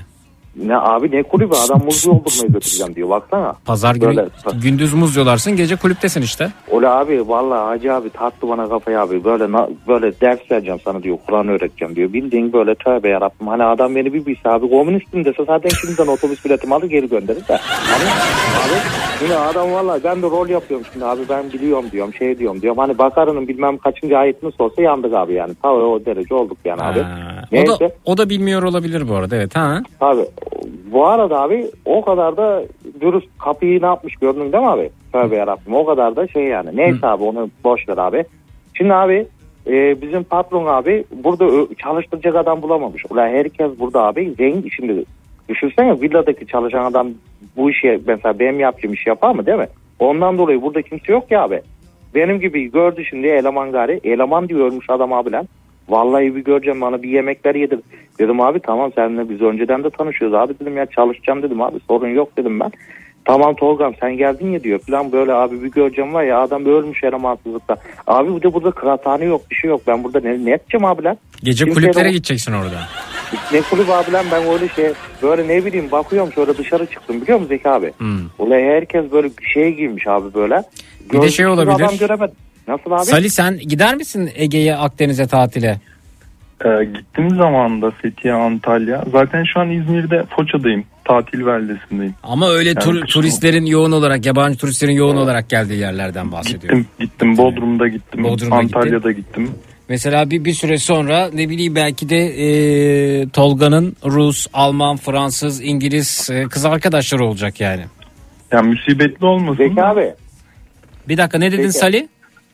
Speaker 32: Ne abi ne kulübü adam *laughs* muz yoldurmaya götüreceğim diyor baksana.
Speaker 5: Pazar günü
Speaker 32: Böyle.
Speaker 5: gündüz muz yolarsın gece kulüptesin işte.
Speaker 32: Ola abi vallahi hacı abi taktı bana kafayı abi böyle böyle ders vereceğim sana diyor Kur'an öğreteceğim diyor. Bildiğin böyle tövbe yarabbim hani adam beni bir bilse abi komünistim dese zaten şimdiden otobüs biletimi alır geri gönderir de. Hani abi yine adam vallahi ben de rol yapıyorum şimdi abi ben biliyorum diyorum şey diyorum diyorum. Hani Bakara'nın bilmem kaçıncı ayetini sorsa yandık abi yani. Ta o derece olduk yani abi.
Speaker 5: O
Speaker 32: Neyse.
Speaker 5: da, o da bilmiyor olabilir bu arada evet ha.
Speaker 32: Abi bu arada abi o kadar da dürüst kapıyı ne yapmış gördün değil mi abi? Tövbe yarabbim o kadar da şey yani. Neyse abi onu boş ver abi. Şimdi abi e, bizim patron abi burada çalıştıracak adam bulamamış. Ulan herkes burada abi zengin şimdi düşünsene villadaki çalışan adam bu işi mesela benim yaptığım işi yapar mı değil mi? Ondan dolayı burada kimse yok ya abi. Benim gibi gördü şimdi eleman gari. Eleman diyor ölmüş adam abi lan. Vallahi bir göreceğim bana bir yemekler yedir. Dedim abi tamam seninle biz önceden de tanışıyoruz abi dedim ya çalışacağım dedim abi sorun yok dedim ben. Tamam Tolgam sen geldin ya diyor falan böyle abi bir göreceğim var ya adam ölmüş elemansızlıkta. Abi bir de burada kıraathane yok bir şey yok ben burada ne, ne yapacağım abi lan?
Speaker 5: Gece
Speaker 32: Kimse
Speaker 5: kulüplere
Speaker 32: de-
Speaker 5: gideceksin orada.
Speaker 32: Ne kulüp abi lan ben öyle şey böyle ne bileyim bakıyorum şöyle dışarı çıktım biliyor musun Zeki abi?
Speaker 5: Hmm.
Speaker 32: Ulan herkes böyle şey giymiş abi böyle.
Speaker 5: Bir de şey olabilir.
Speaker 32: Adam göremedim. Nasıl abi?
Speaker 5: Salih sen gider misin Ege'ye Akdeniz'e tatile?
Speaker 31: Ee, gittiğim zaman da Fethiye, Antalya. Zaten şu an İzmir'de Foça'dayım. Tatil beldesindeyim.
Speaker 5: Ama öyle
Speaker 31: Yani
Speaker 5: tur-
Speaker 31: kışın-
Speaker 5: turistlerin yoğun olarak yabancı turistlerin yoğun olarak geldiği yerlerden bahsediyorum.
Speaker 31: Gittim, gittim. Bodrum'da gittim.
Speaker 5: Bodrum'da
Speaker 31: Antalya'da gittim.
Speaker 5: Mesela bir, bir süre sonra ne bileyim belki de e, Tolga'nın Rus, Alman, Fransız, İngiliz e, kız arkadaşları olacak yani.
Speaker 31: Yani musibetli olmasın.
Speaker 32: Zeki abi.
Speaker 5: Bir dakika ne dedin
Speaker 31: Peki.
Speaker 5: Salih?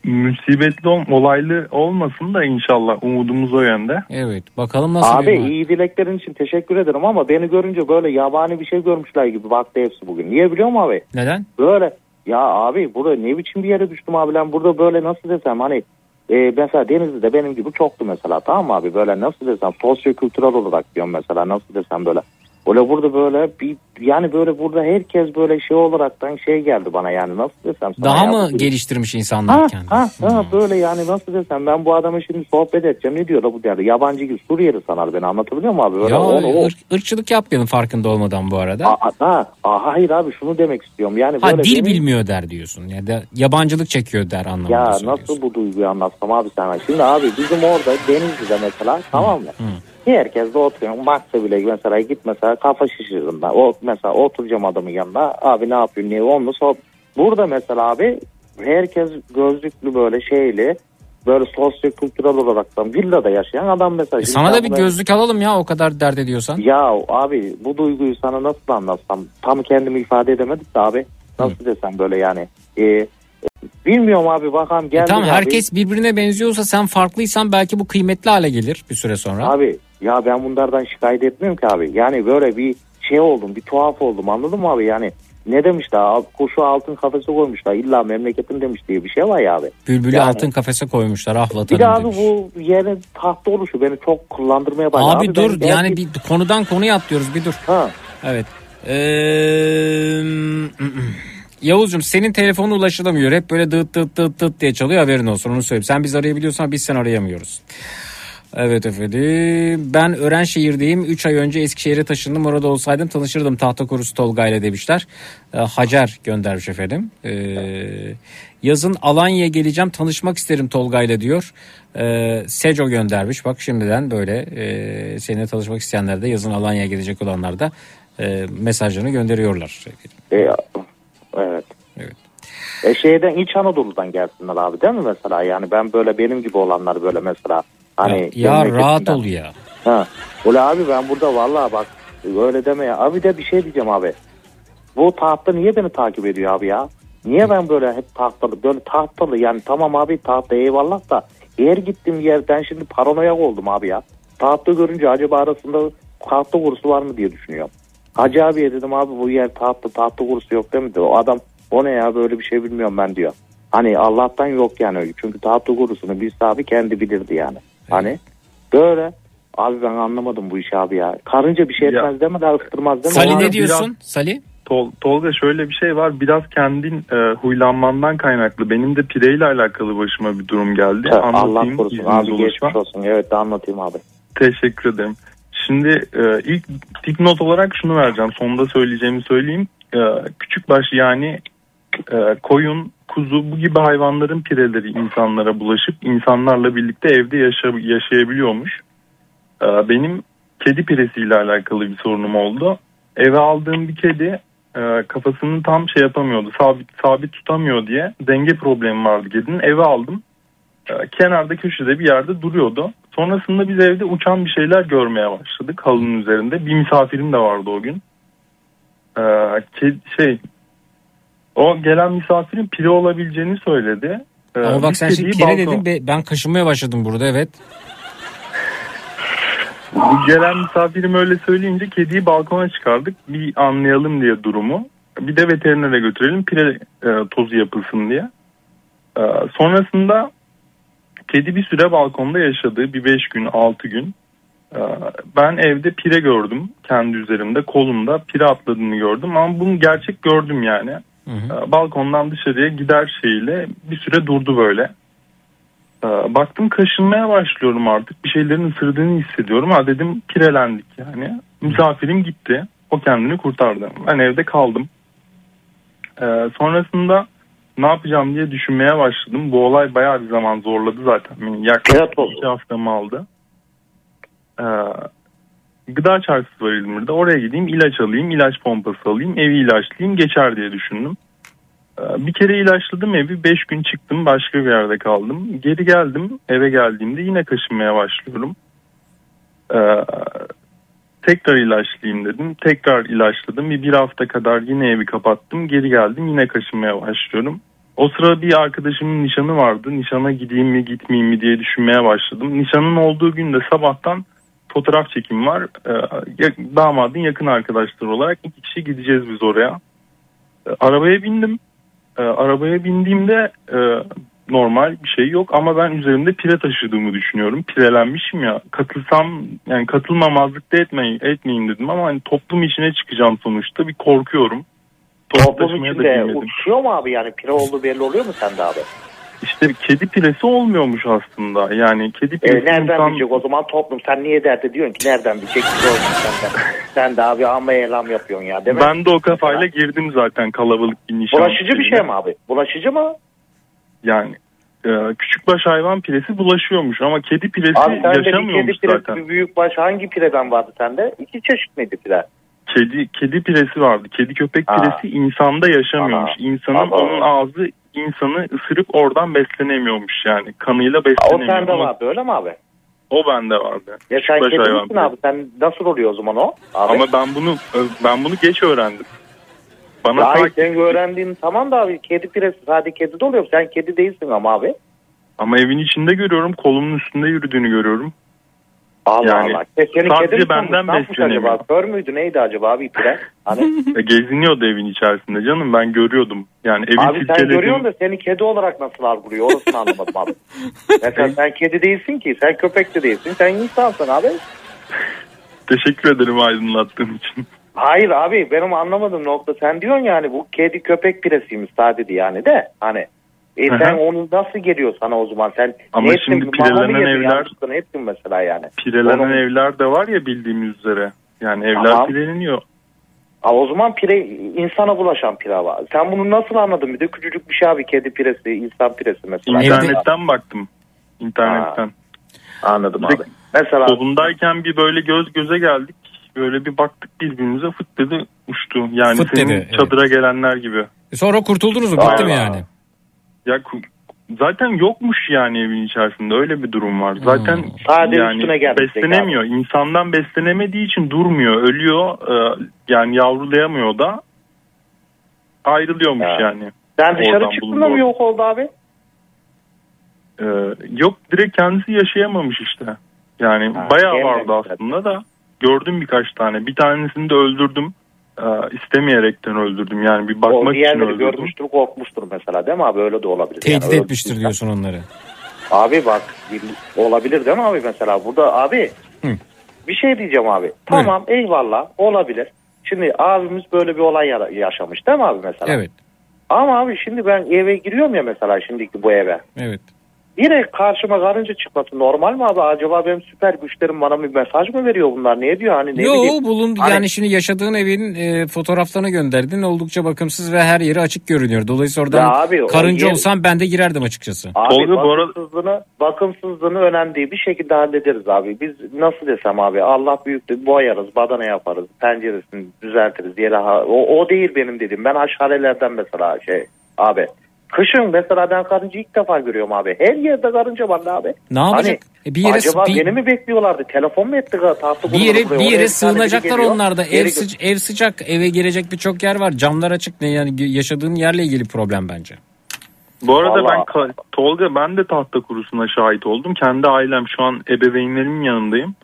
Speaker 31: Musibetli ol, olaylı olmasın da inşallah umudumuz o yönde.
Speaker 5: Evet bakalım nasıl
Speaker 32: Abi
Speaker 5: bir
Speaker 32: iyi dileklerin için teşekkür ederim ama beni görünce böyle yabani bir şey görmüşler gibi baktı hepsi bugün. Niye biliyor musun abi?
Speaker 5: Neden?
Speaker 32: Böyle ya abi burada ne biçim bir yere düştüm abi lan burada böyle nasıl desem hani e, mesela Denizli'de benim gibi çoktu mesela tamam mı abi böyle nasıl desem sosyokültürel olarak diyorum mesela nasıl desem böyle Öyle burada böyle bir yani böyle burada herkes böyle şey olaraktan şey geldi bana yani nasıl desem sana
Speaker 5: Daha mı geliştirmiş insanlar
Speaker 32: Ha,
Speaker 5: kendini?
Speaker 32: ha, ha, böyle yani nasıl desem ben bu adamı şimdi sohbet edeceğim ne diyor da bu derdi yabancı gibi Suriyeli sanar beni anlatabiliyor muyum abi? Böyle
Speaker 5: Ya
Speaker 32: onu,
Speaker 5: ırk- ırkçılık yapmayalım farkında olmadan bu arada.
Speaker 32: Aa, ha, aa, hayır abi şunu demek istiyorum yani
Speaker 5: ha
Speaker 32: böyle
Speaker 5: dil
Speaker 32: benim-
Speaker 5: bilmiyor der diyorsun. Ya da yabancılık çekiyor der anlamında.
Speaker 32: Ya nasıl bu duyguyu anlatsam abi sana? Şimdi abi bizim orada Denizli'de mesela tamam mı? Herkes de oturuyor. Maksa bile mesela git mesela kafa şişiririm ben. O, mesela oturacağım adamın yanına. Abi ne yapıyorsun? Niye? Onunla sohbet. Burada mesela abi herkes gözlüklü böyle şeyli böyle sosyo-kültürel olaraktan villada yaşayan adam mesela.
Speaker 5: E sana da bir gözlük alalım ya o kadar dert ediyorsan.
Speaker 32: Ya abi bu duyguyu sana nasıl anlatsam tam kendimi ifade edemedik de abi. Nasıl desem böyle yani. Ee, bilmiyorum abi bakalım
Speaker 5: E
Speaker 32: geldi
Speaker 5: tamam
Speaker 32: abi.
Speaker 5: herkes birbirine benziyorsa sen farklıysan belki bu kıymetli hale gelir bir süre sonra.
Speaker 32: Abi ya ben bunlardan şikayet etmiyorum ki abi. Yani böyle bir şey oldum bir tuhaf oldum anladın mı abi yani. Ne demişler abi, kuşu altın kafese koymuşlar illa memleketin demiş diye bir şey var ya abi.
Speaker 5: Bülbülü
Speaker 32: Yani-
Speaker 5: altın kafese koymuşlar ah
Speaker 32: Bir de abi
Speaker 5: demiş.
Speaker 32: bu yerin tahta oluşu beni çok kullandırmaya başladı.
Speaker 5: Abi,
Speaker 32: ben
Speaker 5: dur
Speaker 32: gerçek-
Speaker 5: yani bir konudan konuya atlıyoruz bir dur.
Speaker 32: Ha.
Speaker 5: Evet. Ee, Yavuz'cum senin telefonu ulaşılamıyor. Hep böyle dıt dıt dıt dıt diye çalıyor haberin olsun onu söyleyeyim. Sen biz arayabiliyorsan biz sen arayamıyoruz. Evet efendim. Ben Örenşehir'deyim. 3 ay önce Eskişehir'e taşındım. Orada olsaydım tanışırdım tahta korusu Tolga ile demişler. Ee, Hacer göndermiş efendim. Ee, yazın Alanya'ya geleceğim tanışmak isterim Tolga ile diyor. Ee, Seco göndermiş. Bak şimdiden böyle e, seninle tanışmak isteyenler de yazın Alanya'ya gelecek olanlar da e, mesajlarını gönderiyorlar.
Speaker 32: E, evet.
Speaker 5: Evet.
Speaker 32: E şeyden İç Anadolu'dan gelsinler abi değil mi mesela? Yani ben böyle benim gibi olanlar böyle mesela hani
Speaker 5: ya
Speaker 32: memleketinden-
Speaker 5: rahat ol ya.
Speaker 32: Ha. Öyle abi ben burada vallahi bak öyle deme ya. Abi de bir şey diyeceğim abi. Bu tahta niye beni takip ediyor abi ya? Niye ben böyle hep tahtalı böyle tahtalı yani tamam abi tahta eyvallah da eğer gittiğim yerden şimdi paranoyak oldum abi ya. Tahta görünce acaba arasında tahta kurusu var mı diye düşünüyorum. Hacı abiye dedim abi bu yer tahta tahta kurusu yok değil mi? O adam o ne ya böyle bir şey bilmiyorum ben diyor. Hani Allah'tan yok yani öyle. Çünkü tahta kurusunu biz abi kendi bilirdi yani. Hani böyle. Abi ben anlamadım bu işi abi ya. Karınca bir şey
Speaker 31: Ya.
Speaker 32: etmez değil mi?
Speaker 5: Salih
Speaker 32: O-
Speaker 5: ne diyorsun? Salih?
Speaker 31: Tol, Tolga şöyle bir şey var. Biraz kendin e, huylanmandan kaynaklı. Benim de pireyle alakalı başıma bir durum geldi.
Speaker 32: Ha, Allah
Speaker 31: Anlatayım.
Speaker 32: korusun
Speaker 31: izniniz
Speaker 32: abi
Speaker 31: olursa.
Speaker 32: geçmiş olsun. Evet anlatayım abi.
Speaker 31: Teşekkür ederim. Şimdi e, ilk dipnot olarak şunu vereceğim. Sonunda söyleyeceğimi söyleyeyim. E, küçükbaş yani e, koyun, kuzu bu gibi hayvanların pireleri insanlara bulaşıp insanlarla birlikte evde yaşa, yaşayabiliyormuş. E, benim kedi piresiyle alakalı bir sorunum oldu. Eve aldığım bir kedi e, kafasını tam şey yapamıyordu. Sabit sabit tutamıyor diye denge problemi vardı kedinin. Eve aldım. E, kenarda köşede bir yerde duruyordu. Sonrasında biz evde uçan bir şeyler görmeye başladık halının üzerinde. Bir misafirim de vardı o gün. E, ke- şey o gelen misafirin pire olabileceğini söyledi. E,
Speaker 5: Ama bak sen şimdi pire
Speaker 31: balkon-
Speaker 5: dedin be- ben kaşınmaya başladım burada evet.
Speaker 31: Bu gelen misafirim öyle söyleyince kediyi balkona çıkardık. Bir anlayalım diye durumu. Bir de veterinere götürelim pire e, tozu yapılsın diye. E, sonrasında kedi bir süre balkonda yaşadı. Bir 5 gün 6 gün. E, ben evde pire gördüm kendi üzerimde kolumda pire atladığını gördüm ama bunu gerçek gördüm yani. E, balkondan dışarıya gider şeyle bir süre durdu böyle. Ee, Baktım kaşınmaya başlıyorum artık. Bir şeylerin ısırdığını hissediyorum. Ha dedim pirelendik yani. Misafirim gitti. O kendini kurtardı. Ben evde kaldım. Ee, sonrasında ne yapacağım diye düşünmeye başladım. Bu olay bayağı bir zaman zorladı zaten. Yaklaşık iki haftamı aldı. Gıda çarşısı var İzmir'de. Oraya gideyim ilaç alayım. ilaç pompası alayım. Evi ilaçlayayım geçer diye düşündüm. Ee, Bir kere ilaçladım evi. Beş gün çıktım başka bir yerde kaldım. Geri geldim eve geldiğimde yine kaşınmaya başlıyorum. Ee, tekrar ilaçlayayım dedim. Tekrar ilaçladım. Bir, bir hafta kadar yine evi kapattım. Geri geldim yine kaşınmaya başlıyorum. O sıra bir arkadaşımın nişanı vardı. Nişana gideyim mi gitmeyeyim mi diye düşünmeye başladım. Nişanın olduğu gün de sabahtan fotoğraf çekim var. Ya- damadın yakın arkadaşları olarak iki kişi gideceğiz biz oraya. Ee, arabaya bindim. Ee, arabaya bindiğimde e, normal bir şey yok ama ben üzerimde pire taşıdığımı düşünüyorum. Pirelenmişim ya. Katılsam yani katılmamazlık da etmeyin, etmeyin dedim ama hani toplum içine çıkacağım sonuçta bir korkuyorum. Toplu
Speaker 32: Toplum
Speaker 31: da
Speaker 32: içinde uçuyor mu abi yani pire olduğu belli oluyor mu sende abi?
Speaker 31: İşte kedi piresi olmuyormuş aslında. Yani kedi
Speaker 32: E,
Speaker 31: piresi
Speaker 32: nereden
Speaker 31: insan-
Speaker 32: bilecek o zaman toplum sen niye derdi diyorsun ki nereden bilecek olsun senden. sen de abi amma eylem yapıyorsun ya değil mi?
Speaker 31: Ben de o kafayla girdim zaten kalabalık bir nişan.
Speaker 32: Bulaşıcı bir şey mi abi? Bulaşıcı mı?
Speaker 31: Yani e, küçükbaş hayvan piresi bulaşıyormuş ama kedi piresi
Speaker 32: Abi bir kedi
Speaker 31: yaşamıyormuş
Speaker 32: piresi
Speaker 31: zaten.
Speaker 32: bir büyük baş hangi pireden vardı sende? İki çeşit miydi pire?
Speaker 31: Kedi kedi piresi vardı. Kedi köpek
Speaker 32: Ha.
Speaker 31: piresi insanda yaşamıyormuş.
Speaker 32: Aha.
Speaker 31: İnsanın
Speaker 32: Aha.
Speaker 31: onun ağzı insanı ısırıp oradan beslenemiyormuş yani. Kanıyla
Speaker 32: Ha, o
Speaker 31: beslenemiyor.
Speaker 32: sende
Speaker 31: Ama
Speaker 32: vardı öyle mi abi?
Speaker 31: O bende vardı.
Speaker 32: Ya sen kedi misin abi? Sen nasıl oluyor o zaman o? Abi?
Speaker 31: Ama ben bunu ben bunu geç öğrendim. Bana
Speaker 32: Ya
Speaker 31: sanki-
Speaker 32: sen öğrendiğin tamam da abi kedi piresi sadece kedi de oluyor. Sen kedi değilsin ama abi.
Speaker 31: ama evin içinde görüyorum kolumun üstünde yürüdüğünü görüyorum.
Speaker 32: Allah
Speaker 31: Yani
Speaker 32: Allah. Senin
Speaker 31: sadece benden beslenemiyor.
Speaker 32: acaba? Kör müydü neydi acaba abi pire? Hani *laughs*
Speaker 31: E, Geziniyordu evin içerisinde canım ben görüyordum. Yani evi
Speaker 32: Abi sen
Speaker 31: silkeledim.
Speaker 32: görüyorsun da seni kedi olarak nasıl algılıyor orasını anlamadım abi. *laughs* Mesela sen kedi değilsin ki sen köpek de değilsin sen insansın abi. *laughs*
Speaker 31: Teşekkür ederim aydınlattığın için.
Speaker 32: Hayır abi benim anlamadığım nokta sen diyorsun yani bu kedi köpek piresiymiş sadece yani de hani e
Speaker 31: Hı hı.
Speaker 32: sen onu nasıl geliyor sana o zaman sen
Speaker 31: Ama
Speaker 32: ne ettin,
Speaker 31: şimdi
Speaker 32: mı
Speaker 31: pirelenen evler-
Speaker 32: ne ettin mesela yani.
Speaker 31: Pirelenen
Speaker 32: Onun-
Speaker 31: evler de var ya bildiğimiz üzere. Yani evler
Speaker 32: Tamam.
Speaker 31: pireleniyor.
Speaker 32: Aa, o zaman pire insana bulaşan pire var. Sen bunu nasıl anladın bir de küçücük bir şey abi kedi piresi insan piresi mesela.
Speaker 31: İnternetten baktım. İnternetten.
Speaker 32: Anladım
Speaker 31: Bir de
Speaker 32: abi. Mesela
Speaker 31: Solundayken bir böyle göz göze geldik. Böyle bir baktık birbirimize fıt dedi uçtu. Yani
Speaker 5: Fıt
Speaker 31: senin
Speaker 5: dedi, evet.
Speaker 31: çadıra gelenler gibi.
Speaker 5: E Sonra kurtuldunuz mu? Bitti mi yani?
Speaker 31: Ya zaten yokmuş yani evin içerisinde öyle bir durum var. Zaten
Speaker 32: Hmm. Sadece
Speaker 31: yani
Speaker 32: üstüne
Speaker 31: beslenemiyor. İnsandan beslenemediği için durmuyor, ölüyor. Ee, yani yavrulayamıyor da ayrılıyormuş yani.
Speaker 32: sen dışarı
Speaker 31: Oradan
Speaker 32: çıktın da mı yok oldu abi?
Speaker 31: Ee, yok direkt kendisi yaşayamamış işte. Yani
Speaker 32: Ha,
Speaker 31: bayağı vardı aslında da gördüm birkaç tane. Bir tanesini de öldürdüm. Ee, istemeyerekten öldürdüm yani bir
Speaker 32: o
Speaker 31: bakmak için
Speaker 32: diğerleri
Speaker 31: öldürdüm.
Speaker 32: görmüştür korkmuştur mesela değil mi abi öyle de olabilir.
Speaker 5: Tehdit
Speaker 32: Yani
Speaker 5: etmiştir diyorsun onları.
Speaker 32: Abi bak bir- olabilir değil mi abi mesela burada abi
Speaker 5: Hı.
Speaker 32: bir şey diyeceğim abi. Tamam eyvallah olabilir. Şimdi abimiz böyle bir olay ya- yaşamış değil mi abi mesela?
Speaker 5: Evet.
Speaker 32: Ama abi şimdi ben eve giriyorum ya mesela şimdiki bu eve.
Speaker 5: Evet.
Speaker 32: Direkt karşıma karınca çıkması normal mi abi? Acaba benim süper güçlerim bana bir mesaj mı veriyor bunlar? Ne diyor hani ne
Speaker 5: Yo
Speaker 32: bileyim.
Speaker 5: bulundu
Speaker 32: Hani-
Speaker 5: yani şimdi yaşadığın evin e, fotoğraflarını gönderdin oldukça bakımsız ve her yeri açık görünüyor. Dolayısıyla oradan
Speaker 32: Ya abi,
Speaker 5: karınca
Speaker 32: yer-
Speaker 5: olsam ben de girerdim açıkçası.
Speaker 32: Abi bakımsızlığını, bakımsızlığını önemli değil. Bir şekilde hallederiz abi. Biz nasıl desem abi Allah büyüktür boyarız, badana yaparız, penceresini düzeltiriz. Yere ha- o, o değil benim dediğim. Ben aşarelerden mesela şey abi. Kışın mesela ben karınca ilk defa görüyorum abi. Her yerde karınca var abi.
Speaker 5: Ne yapacak?
Speaker 32: Hani,
Speaker 5: E bir yere-
Speaker 32: acaba
Speaker 5: bir-
Speaker 32: beni mi bekliyorlardı? Telefon mu etti? Tahta
Speaker 5: Bir yere bir yere sığınacaklar onlarda.
Speaker 32: geri
Speaker 5: Ev, sıca- ev sıcak, eve girecek birçok yer var. Camlar açık ne yani yaşadığın yerle ilgili problem bence.
Speaker 31: Bu arada
Speaker 32: Vallahi-
Speaker 31: ben Tolga ben de tahta kurusuna şahit oldum. Kendi ailem şu an ebeveynlerimin yanındayım.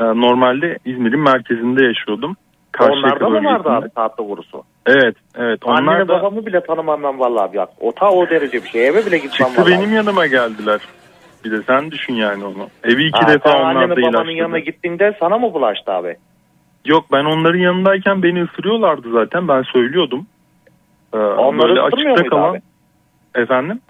Speaker 31: Ee, normalde İzmir'in merkezinde yaşıyordum. Karşıyaka
Speaker 32: Onlarda mı vardı abi tahta kurusu?
Speaker 31: Evet, evet. Onlar
Speaker 32: Annemi
Speaker 31: da
Speaker 32: babamı bile tanımam ben vallahi abi. O ta o derece bir şey. Eve bile gitmem
Speaker 31: çıktı benim yanıma geldiler. Bir de sen düşün yani onu. Evi iki
Speaker 32: Ha,
Speaker 31: defa
Speaker 32: sen
Speaker 31: onlar
Speaker 32: anneni
Speaker 31: da
Speaker 32: babanın
Speaker 31: ilaçladı.
Speaker 32: yanına gittiğinde sana mı bulaştı abi?
Speaker 31: Yok ben onların yanındayken beni ısırıyorlardı zaten ben söylüyordum. Ee,
Speaker 32: Onları
Speaker 31: böyle açıkta kalan...
Speaker 32: abi?
Speaker 31: Efendim?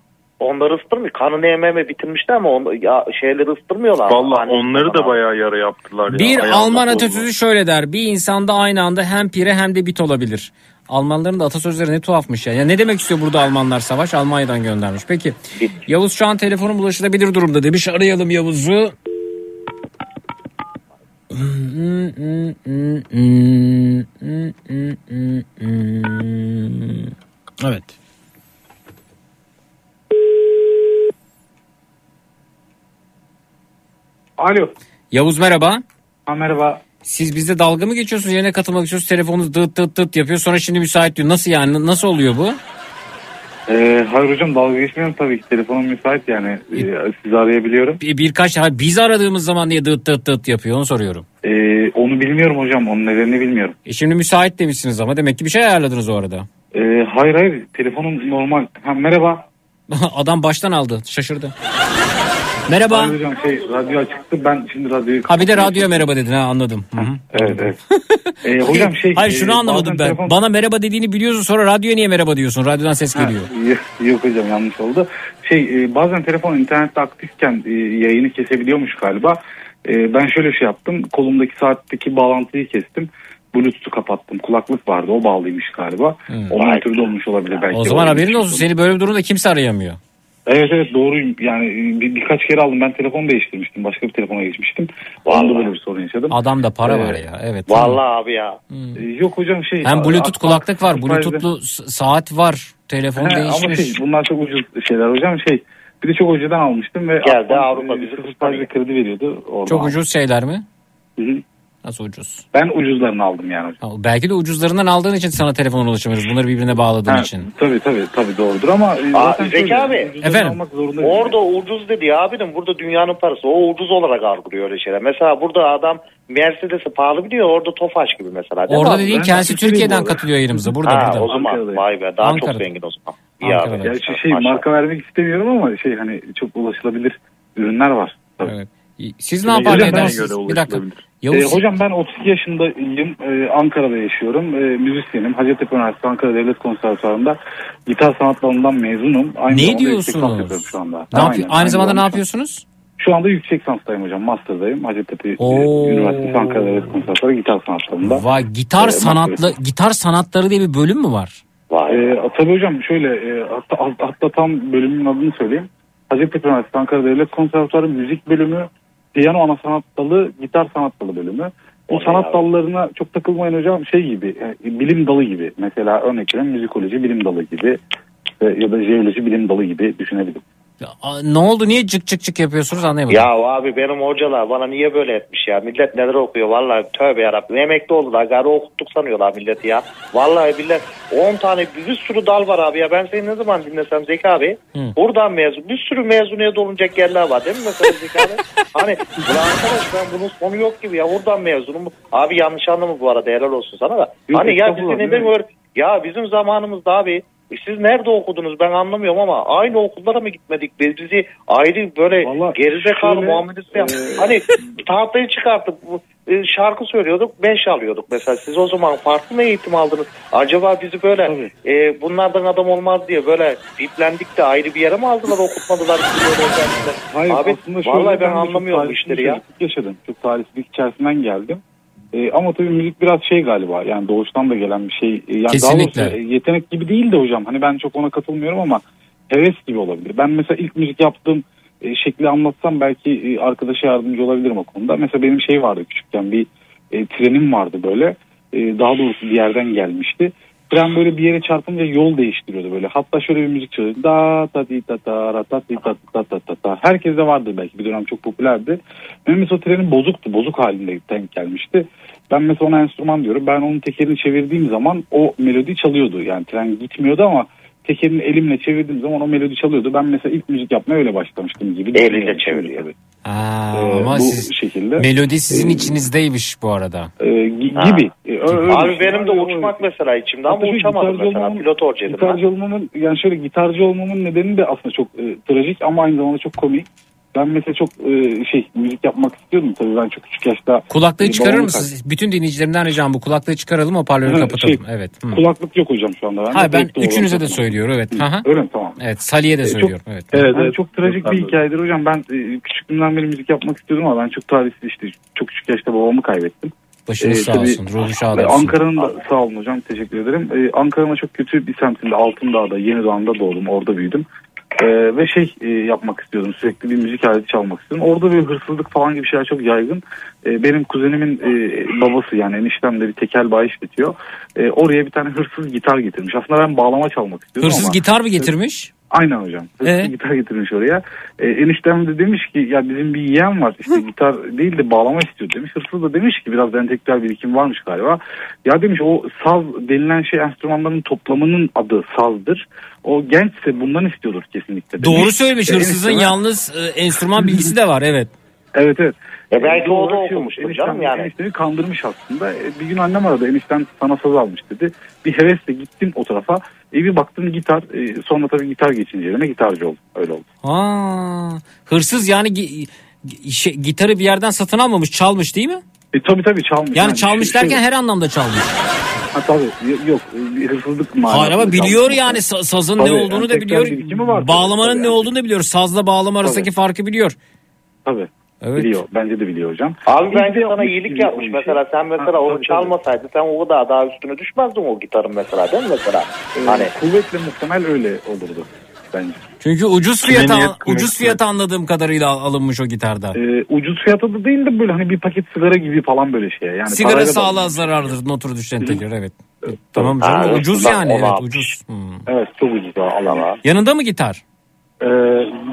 Speaker 32: Onları ısıtırmıyor. Kanını yememe bitirmişler ama on, ya, şeyleri ısıtırmıyorlar.
Speaker 31: Vallahi
Speaker 32: Anne-
Speaker 31: onları da bayağı yara yaptılar. ya.
Speaker 5: Bir
Speaker 31: Ayağında
Speaker 5: Alman atasözü şöyle der. Bir insanda aynı anda hem pire hem de bit olabilir. Almanların da atasözleri ne tuhafmış ya. ya. Ne demek istiyor burada Almanlar savaş? Almanya'dan göndermiş. Peki Yavuz şu an telefonun ulaşılabilir durumda demiş. Arayalım Yavuz'u. Evet.
Speaker 33: Alo.
Speaker 5: Yavuz merhaba.
Speaker 33: Ha, merhaba.
Speaker 5: Siz bizde dalga mı geçiyorsunuz? Yerine katılmak istiyorsunuz. Telefonunuz dıt dıt dıt yapıyor. Sonra şimdi müsait diyor. Nasıl yani? Nasıl oluyor bu?
Speaker 33: Ee, hayır hocam dalga geçmiyorum tabii ki. Telefonum müsait yani. Ee, sizi arayabiliyorum.
Speaker 5: Bir, birkaç ha, biz aradığımız zaman niye dıt dıt dıt yapıyor onu soruyorum.
Speaker 33: Ee, onu bilmiyorum hocam. Onun nedenini bilmiyorum.
Speaker 5: E şimdi müsait demişsiniz ama demek ki bir şey ayarladınız o arada.
Speaker 33: Ee, hayır hayır. Telefonum normal. Ha, merhaba. *laughs*
Speaker 5: Adam baştan aldı şaşırdı. *laughs* Merhaba.
Speaker 33: Hayır hocam şey radyo açıktı ben şimdi radyoyu
Speaker 5: Ha bir de radyo merhaba dedin ha anladım. Hı hı.
Speaker 33: Evet evet. Ee, *laughs* hocam şey.
Speaker 5: Hayır
Speaker 33: e,
Speaker 5: şunu anlamadım
Speaker 33: bazen
Speaker 5: ben.
Speaker 33: telefon-
Speaker 5: Bana merhaba dediğini biliyorsun sonra radyoya niye merhaba diyorsun? Radyodan ses
Speaker 33: Ha,
Speaker 5: geliyor.
Speaker 33: Yok hocam yanlış oldu. Şey e, bazen telefon internette aktifken e, yayını kesebiliyormuş galiba. E, ben şöyle şey yaptım. Kolumdaki saatteki bağlantıyı kestim. Bluetooth'u kapattım. Kulaklık vardı. O bağlıymış galiba. Onun türlü olmuş olabilir belki.
Speaker 5: O zaman haberin olsun seni böyle bir durumda kimse arayamıyor.
Speaker 33: Evet evet doğru. Yani e, bir, birkaç kere aldım. Ben telefon değiştirmiştim. Başka bir telefona geçmiştim. Onda böyle bir sorun yaşadım.
Speaker 5: Adamda para
Speaker 33: Ee,
Speaker 5: var ya evet.
Speaker 32: Vallahi abi ya.
Speaker 33: E, Yok hocam şey.
Speaker 5: Hem Bluetooth
Speaker 33: a-
Speaker 5: kulaklık var, Bluetooth'lu saat var, telefon
Speaker 33: He,
Speaker 5: değişmiş.
Speaker 33: Ama şey, bunlar çok ucuz şeyler hocam. Şey bir de çok önceden almıştım ve
Speaker 32: Geldi Avrupa bizi
Speaker 33: kredi veriyordu. Oradan
Speaker 5: Çok
Speaker 33: aldım.
Speaker 5: ucuz şeyler mi?
Speaker 33: Hı hı.
Speaker 5: Nasıl ucuz?
Speaker 33: Ben ucuzlarını aldım yani hocam.
Speaker 5: Ha, Belki de ucuzlarından aldığın için sana telefona ulaşamıyoruz. Bunları birbirine bağladığın
Speaker 33: Ha,
Speaker 5: için.
Speaker 33: Tabii tabii tabii doğrudur ama e,
Speaker 32: Aa,
Speaker 33: zaten
Speaker 32: Zeki abi.
Speaker 5: Efendim?
Speaker 32: Orada ucuz dedi ya abim burada dünyanın parası o ucuz olarak algılıyor öyle şeyler. Mesela burada adam Mercedes'i pahalı biliyor orada Tofaş gibi mesela. değil
Speaker 5: Orada dediğin kendisi Türkiye'den katılıyor yayınımıza. Burada
Speaker 32: ha,
Speaker 5: burada.
Speaker 32: o zaman vay be daha
Speaker 5: Ankara'da.
Speaker 32: çok zengin o zaman. İyi
Speaker 5: Ankara'da.
Speaker 32: abi.
Speaker 33: Gerçi şey
Speaker 32: Maşallah.
Speaker 33: marka vermek istemiyorum ama şey hani çok ulaşılabilir ürünler var. Tabii.
Speaker 5: Evet. Siz ne yapar
Speaker 33: ben-
Speaker 5: edersiniz? Bir dakika. Yavuz,
Speaker 33: Ee, hocam ben 32 yaşındayım. Ee, Ankara'da yaşıyorum. Ee, müzisyenim. Hacettepe Üniversitesi Ankara Devlet Konservatuvarı'nda gitar sanat dalından mezunum. Aynı
Speaker 5: Ne diyorsunuz?
Speaker 33: şu anda.
Speaker 5: ne yapıyor-
Speaker 33: Aynen,
Speaker 5: aynı zamanda ne yapıyorsunuz?
Speaker 33: Şu anda yüksek lisanstayım hocam. Master'dayım. Hacettepe e,
Speaker 5: Oo.
Speaker 33: Üniversitesi Ankara Devlet Konservatuvarı gitar sanat dalında.
Speaker 5: Vay gitar
Speaker 33: Ee,
Speaker 5: sanatlı gitar sanatları diye bir bölüm mü var?
Speaker 33: Ee, tabii hocam şöyle e, hatta, hatta tam bölümün adını söyleyeyim. Hacettepe Üniversitesi Ankara Devlet Konservatuvarı müzik bölümü, piyano ana sanat dalı, gitar sanat dalı bölümü. Bu sanat dallarına çok takılmayın hocam şey gibi, e, bilim dalı gibi. Mesela örnek veriyorum müzikoloji bilim dalı gibi ya da jeoloji bilim dalı gibi düşünebilirim.
Speaker 5: Ne oldu? Niye cık cık cık yapıyorsunuz anlayamadım.
Speaker 32: Ya abi benim hocalar bana niye böyle etmiş ya? Millet neler okuyor vallahi tövbe yarabbim. Emekli oldular gari okuttuk sanıyorlar milleti ya. Vallahi millet 10 tane bir sürü dal var abi ya. Ben seni ne zaman dinlesem Zeki abi?
Speaker 5: Hı.
Speaker 32: Buradan mezun. Bir sürü mezuniyet olunacak yerler var değil mi mesela Zeki abi? *laughs* hani ulan arkadaş ben bunun sonu yok gibi ya. Buradan mezunum. Abi yanlış anlama bu arada helal olsun sana da.
Speaker 33: Yok,
Speaker 32: hani ya bizi neden öğret... Ya bizim zamanımızda abi e siz nerede okudunuz ben anlamıyorum ama aynı okullara mı gitmedik biz bizi ayrı böyle gerizekalı
Speaker 33: şöyle,
Speaker 32: muamelesi
Speaker 33: e,
Speaker 32: Hani tahtayı çıkarttık e, şarkı söylüyorduk 5 alıyorduk mesela siz o zaman farklı mı eğitim aldınız? Acaba bizi böyle e, bunlardan adam olmaz diye böyle biplendik de ayrı bir yere mi aldılar okutmadılar?
Speaker 33: Hayır
Speaker 32: Abi vallahi ben
Speaker 33: çok
Speaker 32: anlamıyorum işleri ya.
Speaker 33: yaşadım. Çok tarihsizlik içerisinden geldim. Ee, ama tabii müzik biraz şey galiba yani doğuştan da gelen bir şey. Ee, Yani
Speaker 5: Kesinlikle.
Speaker 33: Daha doğrusu, e, yetenek gibi değil de hocam. Hani ben çok ona katılmıyorum ama heves gibi olabilir. Ben mesela ilk müzik yaptığım e, şekli anlatsam belki e, arkadaşa yardımcı olabilirim o konuda. Mesela benim şey vardı küçükken bir e, trenim vardı böyle. E, daha doğrusu bir yerden gelmişti. Tren böyle bir yere çarpınca yol değiştiriyordu böyle. Hatta şöyle bir müzik çalıyordu. Da ta di ta ta ra ta di ta ta ta ta ta. Herkeste vardı belki bir dönem çok popülerdi. Mesela o trenin bozuktu. Bozuk halinde denk gelmişti. Ben mesela ona enstrüman diyorum. Ben onun tekerini çevirdiğim zaman o melodi çalıyordu. Yani tren gitmiyordu ama tekerini elimle çevirdiğim zaman o melodi çalıyordu. Ben mesela ilk müzik yapmaya öyle başlamıştım gibi.
Speaker 32: Eliyle çeviriyor.
Speaker 33: Tabii.
Speaker 5: Aa,
Speaker 33: Ee,
Speaker 5: ama
Speaker 33: bu
Speaker 5: siz
Speaker 33: şekilde.
Speaker 5: melodi sizin içinizdeymiş bu arada.
Speaker 33: Ee, gi-
Speaker 32: Ha.
Speaker 33: gibi. Ee, öyle
Speaker 32: Abi
Speaker 33: şey.
Speaker 32: benim de uçmak mesela içimde ama uçamadım mesela.
Speaker 33: olmamın-
Speaker 32: Pilot olacaktım ben.
Speaker 33: Gitarcı olmamın yani şöyle gitarcı olmamın nedeni de aslında çok e, trajik ama aynı zamanda çok komik. Ben mesela çok e, şey müzik yapmak istiyordum tabii ben çok küçük yaşta.
Speaker 5: Kulaklığı
Speaker 33: e,
Speaker 5: çıkarır mısınız? Bütün dinleyicilerimden ricam bu. Kulaklığı çıkaralım hoparlörü
Speaker 33: Ha,
Speaker 5: kapatalım.
Speaker 33: şey,
Speaker 5: evet. Hı.
Speaker 33: Kulaklık yok hocam şu anda.
Speaker 5: Hayır ben
Speaker 33: Direkt doğru
Speaker 5: üçünüze de söylüyorum evet. Hı hı.
Speaker 33: Öyle mi? Tamam.
Speaker 5: Evet Salih'e de
Speaker 33: E, çok-
Speaker 5: söylüyorum. Evet.
Speaker 33: Evet,
Speaker 5: Hı.
Speaker 33: çok trajik bir hikayedir hocam. Ben e, küçüklüğümden beri müzik yapmak istiyordum ama ben çok talihsiz işte çok küçük yaşta babamı kaybettim.
Speaker 5: Başınız
Speaker 33: Ee,
Speaker 5: sağ olsun. Ruhu şad olsun.
Speaker 33: Ankara'nın da sağ olun hocam teşekkür ederim. Ee, Ankara'nın çok kötü bir semtinde Altındağ'da Yenidoğan'da doğdum orada büyüdüm. Ee, ve şey e, yapmak istiyordum sürekli bir müzik aleti çalmak istiyordum. Orada bir hırsızlık falan gibi şeyler çok yaygın. Ee, benim kuzenimin e, babası yani eniştem de bir tekel bayi işletiyor. Ee, oraya bir tane hırsız gitar getirmiş. Aslında ben bağlama çalmak istiyordum
Speaker 5: Hırsız
Speaker 33: ama.
Speaker 5: gitar mı getirmiş?
Speaker 33: Aynen hocam. Hırsız
Speaker 5: Ee?
Speaker 33: gitar getirmiş oraya. Ee, eniştem de demiş ki ya bizim bir yeğen var işte gitar değil de bağlama istiyor demiş. Hırsız da demiş ki biraz entelektüel birikim varmış galiba. Ya demiş o saz denilen şey enstrümanların toplamının adı sazdır. O gençse bundan istiyordur kesinlikle.
Speaker 5: Doğru söylemiş.
Speaker 33: Ee,
Speaker 5: Hırsızın
Speaker 33: enişteme-
Speaker 5: yalnız e, enstrüman bilgisi de var evet.
Speaker 33: Evet evet.
Speaker 32: E belki o da okumuştur
Speaker 33: olmuş,
Speaker 32: canım
Speaker 33: eniştem-
Speaker 32: yani.
Speaker 33: Eniştemi kandırmış aslında. E, bir gün annem aradı enişten sana saz almış dedi. Bir hevesle gittim o tarafa. E, bir baktım gitar. E, sonra tabii gitar geçince elime gitarcı oldum. Öyle oldu.
Speaker 5: Aa, hırsız yani gi- şey, gitarı bir yerden satın almamış çalmış değil mi?
Speaker 33: E, tabii tabii çalmış.
Speaker 5: Yani çalmış
Speaker 33: şey-
Speaker 5: derken
Speaker 33: şey-
Speaker 5: her anlamda çalmış.
Speaker 33: Ha, tabii yok e, hırsızlık manasında
Speaker 5: Hayır ama biliyor
Speaker 33: çalmış.
Speaker 5: yani sa- sazın
Speaker 33: Tabii,
Speaker 5: ne olduğunu da biliyor.
Speaker 33: var tabii,
Speaker 5: Bağlamanın
Speaker 33: tabii.
Speaker 5: ne olduğunu da biliyor. Sazla bağlama arasındaki farkı biliyor.
Speaker 33: Tabii.
Speaker 5: Evet.
Speaker 33: Biliyor. Bence de biliyor hocam.
Speaker 32: Abi
Speaker 33: İyi
Speaker 32: bence sana
Speaker 33: yapmış
Speaker 32: iyilik yapmış
Speaker 33: bir
Speaker 32: mesela
Speaker 33: şey.
Speaker 32: sen mesela
Speaker 33: Ha,
Speaker 32: onu
Speaker 33: tabii,
Speaker 32: çalmasaydın sen o kadar daha üstüne düşmezdin o gitarın mesela değil mi mesela?
Speaker 33: tabii.
Speaker 32: Hani
Speaker 33: kuvvetle muhtemel öyle olurdu bence.
Speaker 5: Çünkü ucuz fiyata ucuz
Speaker 33: kime
Speaker 5: fiyata anladığım kadarıyla alınmış o gitarda.
Speaker 33: E, ucuz fiyata da değil de böyle hani bir paket sigara gibi falan böyle şey. Yani
Speaker 5: Sigara sağlığa zarardır notur düşen tekrar evet. Tamam
Speaker 33: Ha,
Speaker 5: canım
Speaker 33: evet,
Speaker 5: ucuz yani evet
Speaker 33: almış.
Speaker 5: ucuz. Hmm.
Speaker 33: Evet çok ucuz ha, alana.
Speaker 5: Yanında mı gitar?
Speaker 33: Ee,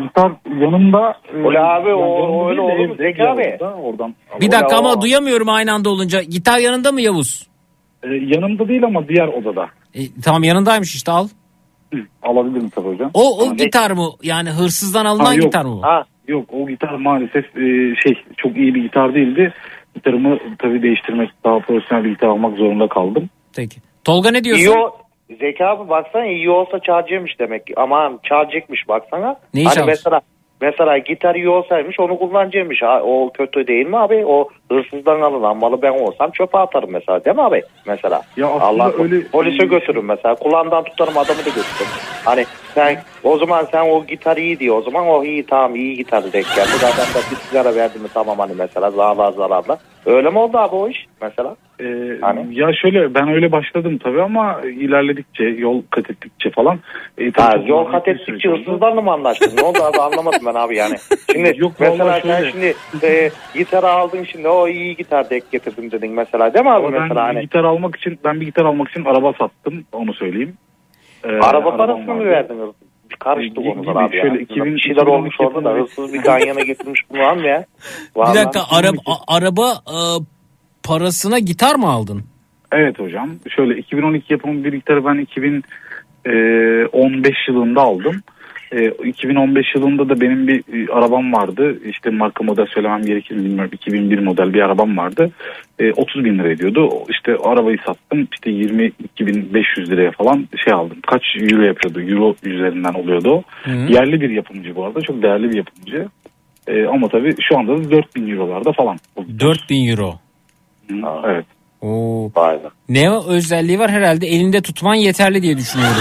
Speaker 33: gitar yanımda.
Speaker 32: Öyle abi, o- o öyle olur mu Zeki abi?
Speaker 33: Oradan.
Speaker 5: Bir dakika ama
Speaker 32: o-
Speaker 5: duyamıyorum aynı anda olunca. Gitar yanında mı Yavuz?
Speaker 33: Ee, yanımda değil ama diğer odada.
Speaker 5: E, tamam yanındaymış işte al.
Speaker 33: Alabilirim tabii hocam.
Speaker 5: O o
Speaker 33: Ama-
Speaker 5: gitar mı? Yani hırsızdan alınan
Speaker 33: Ha, yok.
Speaker 5: gitar mı?
Speaker 32: Ha.
Speaker 33: Yok o gitar maalesef e, şey çok iyi bir gitar değildi. Gitarımı tabii değiştirmek daha profesyonel bir gitar almak zorunda kaldım.
Speaker 5: Peki. Tolga ne diyorsun?
Speaker 32: iyi o Zeki abi baksana iyi olsa çalacakmış demek ki. Aman çalacakmış baksana.
Speaker 5: Neyi
Speaker 32: hani
Speaker 5: çalmış?
Speaker 32: mesela mesela gitar iyi olsaymış onu kullanacakmış. O kötü değil mi abi? O hırsızdan alınan malı ben olsam çöpe atarım mesela değil mi abi? Mesela.
Speaker 33: Ya
Speaker 32: Allah
Speaker 33: öyle-
Speaker 32: polise götürürüm mesela. Kulağından tutarım adamı da götürürüm. Hani sen o zaman sen o gitar iyi diyor. O zaman o iyi tamam iyi gitar denk geldi. Zaten da bir sigara verdi mi tamam hani mesela zararla zararla. Öyle mi oldu abi o iş mesela?
Speaker 33: Ee,
Speaker 32: Hani?
Speaker 33: Ya şöyle ben öyle başladım tabii ama ilerledikçe yol kat ettikçe falan. E, tabii
Speaker 32: Ha, yol kat ettikçe
Speaker 33: oldu.
Speaker 32: hırsızlarla mı anlaştın? Ne oldu abi anlamadım ben abi yani. *laughs* Şimdi
Speaker 33: Yok,
Speaker 32: mesela sen
Speaker 33: şöyle.
Speaker 32: şimdi e, gitarı aldın şimdi o iyi gitar denk getirdim dedin mesela değil mi abi
Speaker 33: ben
Speaker 32: mesela
Speaker 33: bir
Speaker 32: hani.
Speaker 33: gitar almak için ben bir gitar almak için araba sattım onu söyleyeyim. Ee,
Speaker 32: Araba parasını mı verdin? Bir karıştı
Speaker 33: Gibi,
Speaker 32: konular
Speaker 33: gibi.
Speaker 32: abi
Speaker 33: Şöyle
Speaker 32: ya.
Speaker 33: 2000
Speaker 32: bir şeyler olmuş
Speaker 33: 2012
Speaker 32: orada da hırsız bir ganyana getirmiş bunu ya?
Speaker 5: Bir dakika araba araba e, parasına gitar mı aldın?
Speaker 33: Evet hocam. Şöyle 2012 yapımı bir gitarı ben 2015 yılında aldım. E, 2015 yılında da benim bir e, arabam vardı. İşte marka model söylemem gerekir mi bilmiyorum. 2001 model bir arabam vardı. E, 30 bin lira ediyordu. İşte arabayı sattım. İşte 22.500 liraya falan şey aldım. Kaç euro yapıyordu? Euro üzerinden oluyordu o. Yerli bir yapımcı bu arada. Çok değerli bir yapımcı. E, ama tabii şu anda da 4000 eurolarda falan.
Speaker 5: 4000 euro.
Speaker 33: Hı, Evet.
Speaker 5: Oo.
Speaker 32: Vay be.
Speaker 5: Ne özelliği var herhalde elinde tutman yeterli diye düşünüyorum.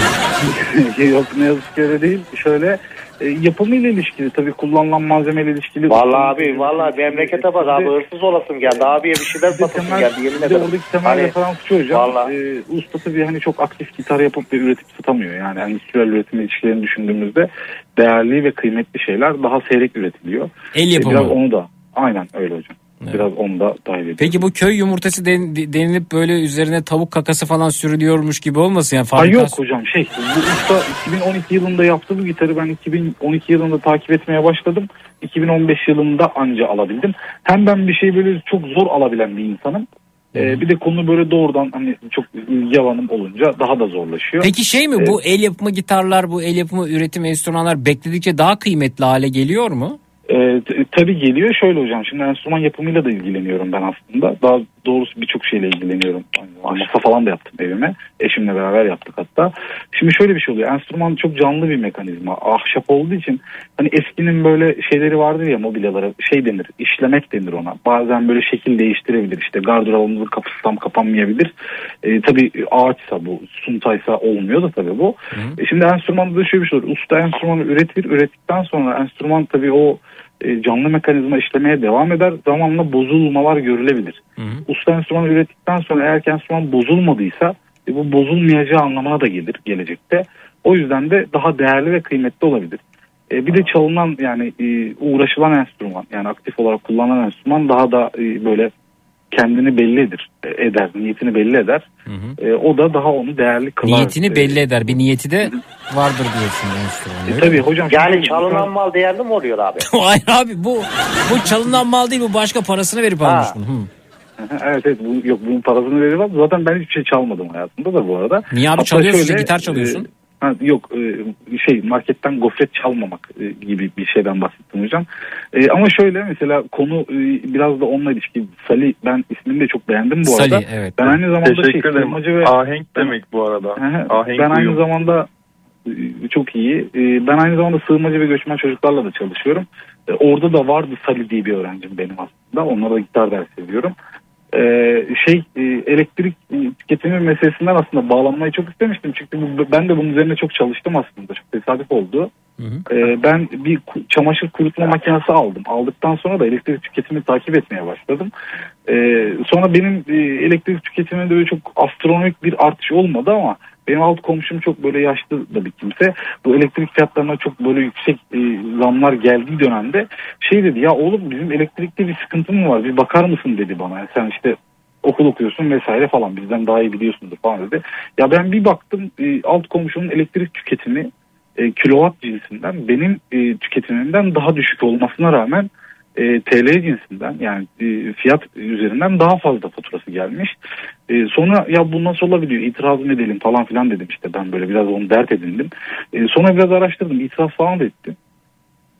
Speaker 5: *laughs* *laughs*
Speaker 33: Yok ne yazık ki öyle değil. Şöyle e, yapımıyla ilişkili tabii kullanılan malzemeyle ilişkili.
Speaker 32: Vallahi abi vallahi memlekete bak abi hırsız olasım geldi. Abiye bir şeyler satasım geldi yemin
Speaker 33: bir de
Speaker 32: ederim.
Speaker 33: oradaki temel
Speaker 32: Hani,
Speaker 33: referans şu hocam.
Speaker 32: Vallahi.
Speaker 33: E, usta tabii hani çok aktif gitar yapıp ve üretip satamıyor. Yani endüstriyel üretim ilişkilerini düşündüğümüzde değerli ve kıymetli şeyler daha seyrek üretiliyor.
Speaker 5: El
Speaker 33: E,
Speaker 5: yapımı.
Speaker 33: biraz onu da aynen öyle hocam. Biraz onu da dahil ediyor.
Speaker 5: Peki bu köy yumurtası den- denilip böyle üzerine tavuk kakası falan sürülüyormuş gibi olmasın yani
Speaker 33: Ay
Speaker 5: fabrikasyon.
Speaker 33: yok hocam şey bu usta 2012 yılında yaptı bu gitarı ben 2012 yılında takip etmeye başladım. 2015 yılında anca alabildim. Hem ben bir şey böyle çok zor alabilen bir insanım. Ee, bir de konu böyle doğrudan hani çok ilgi alanım olunca daha da zorlaşıyor.
Speaker 5: Peki şey mi
Speaker 33: Ee,
Speaker 5: bu el yapımı gitarlar bu el yapımı üretim enstrümanlar bekledikçe daha kıymetli hale geliyor mu?
Speaker 33: T- tabii geliyor şöyle hocam şimdi enstrüman yapımıyla da ilgileniyorum ben aslında. Daha doğrusu birçok şeyle ilgileniyorum. Masa falan da yaptım evime. Eşimle beraber yaptık hatta. Şimdi şöyle bir şey oluyor. Enstrüman çok canlı bir mekanizma. Ahşap olduğu için hani eskinin böyle şeyleri vardır ya mobilyalara şey denir. işlemek denir ona. Bazen böyle şekil değiştirebilir. İşte gardırobumuzun kapısı tam kapanmayabilir. Ee, tabii ağaçsa bu suntaysa olmuyor da tabii bu. E, şimdi enstrümanda da şöyle bir şey olur. Usta enstrümanı üretir. Ürettikten sonra enstrüman tabii o e, canlı mekanizma işlemeye devam eder. Zamanla bozulmalar görülebilir. Usta enstrümanı ürettikten sonra eğer ki enstrüman bozulmadıysa e, bu bozulmayacağı anlamına da gelir gelecekte. O yüzden de daha değerli ve kıymetli olabilir. E, bir de çalınan yani e, uğraşılan enstrüman yani aktif olarak kullanılan enstrüman daha da e, böyle kendini belli edir, e, eder, niyetini belli eder. E, o da daha onu değerli kılar.
Speaker 5: Niyetini
Speaker 33: E,
Speaker 5: belli eder. Bir niyeti de vardır diyorsun enstrümanın.
Speaker 33: E, tabii hocam.
Speaker 32: Yani çalınan mal değerli mi oluyor abi? *laughs*
Speaker 5: Hayır abi bu bu çalınan mal değil bu başka parasını verip almış bunu. Hı. *laughs*
Speaker 33: evet evet bu, yok bunun parasını veriyorlar. Zaten ben hiçbir şey çalmadım hayatımda da bu arada.
Speaker 5: Niye abi
Speaker 33: Hatta
Speaker 5: çalıyorsun
Speaker 33: şöyle,
Speaker 5: gitar çalıyorsun.
Speaker 33: e, Ha, yok e, şey marketten gofret çalmamak e, gibi bir şeyden bahsettim hocam. E, ama şöyle mesela konu e, biraz da onunla ilişkili. Sali ben ismini de çok beğendim bu
Speaker 5: Sali,
Speaker 33: arada.
Speaker 5: evet.
Speaker 33: Ben aynı zamanda şey,
Speaker 31: Teşekkür ederim.
Speaker 33: sığınmacı ve
Speaker 31: Ahenk demek bu arada.
Speaker 33: Hı.
Speaker 31: Ahenk
Speaker 33: ben aynı
Speaker 31: uyum.
Speaker 33: zamanda e, çok iyi. E, Ben aynı zamanda sığınmacı ve göçmen çocuklarla da çalışıyorum. E, Orada da vardı Sali diye bir öğrencim benim aslında. Onlara da gitar dersi veriyorum. E, Şey e, elektrik e, tüketimi meselesinden aslında bağlanmayı çok istemiştim. Çünkü bu- ben de bunun üzerine çok çalıştım aslında. Çok tesadüf oldu. E, Ben bir çamaşır kurutma makinesi aldım. Aldıktan sonra da elektrik tüketimini takip etmeye başladım. E, Sonra benim e, elektrik tüketiminde böyle çok astronomik bir artış olmadı ama benim alt komşum çok böyle yaşlı da bir kimse. Bu elektrik fiyatlarına çok böyle yüksek e, zamlar geldiği dönemde şey dedi ya oğlum bizim elektrikte bir sıkıntı mı var bir bakar mısın dedi bana. Yani sen işte okul okuyorsun vesaire falan bizden daha iyi biliyorsundur falan dedi. Ya ben bir baktım e, alt komşunun elektrik tüketimi e, kilowatt cinsinden benim e, tüketimimden daha düşük olmasına rağmen e, TL cinsinden yani e, fiyat üzerinden daha fazla faturası gelmiş. E, sonra ya bu nasıl olabiliyor itiraz mı edelim falan filan dedim işte ben böyle biraz onu dert edindim. E, sonra biraz araştırdım itiraz falan da ettim.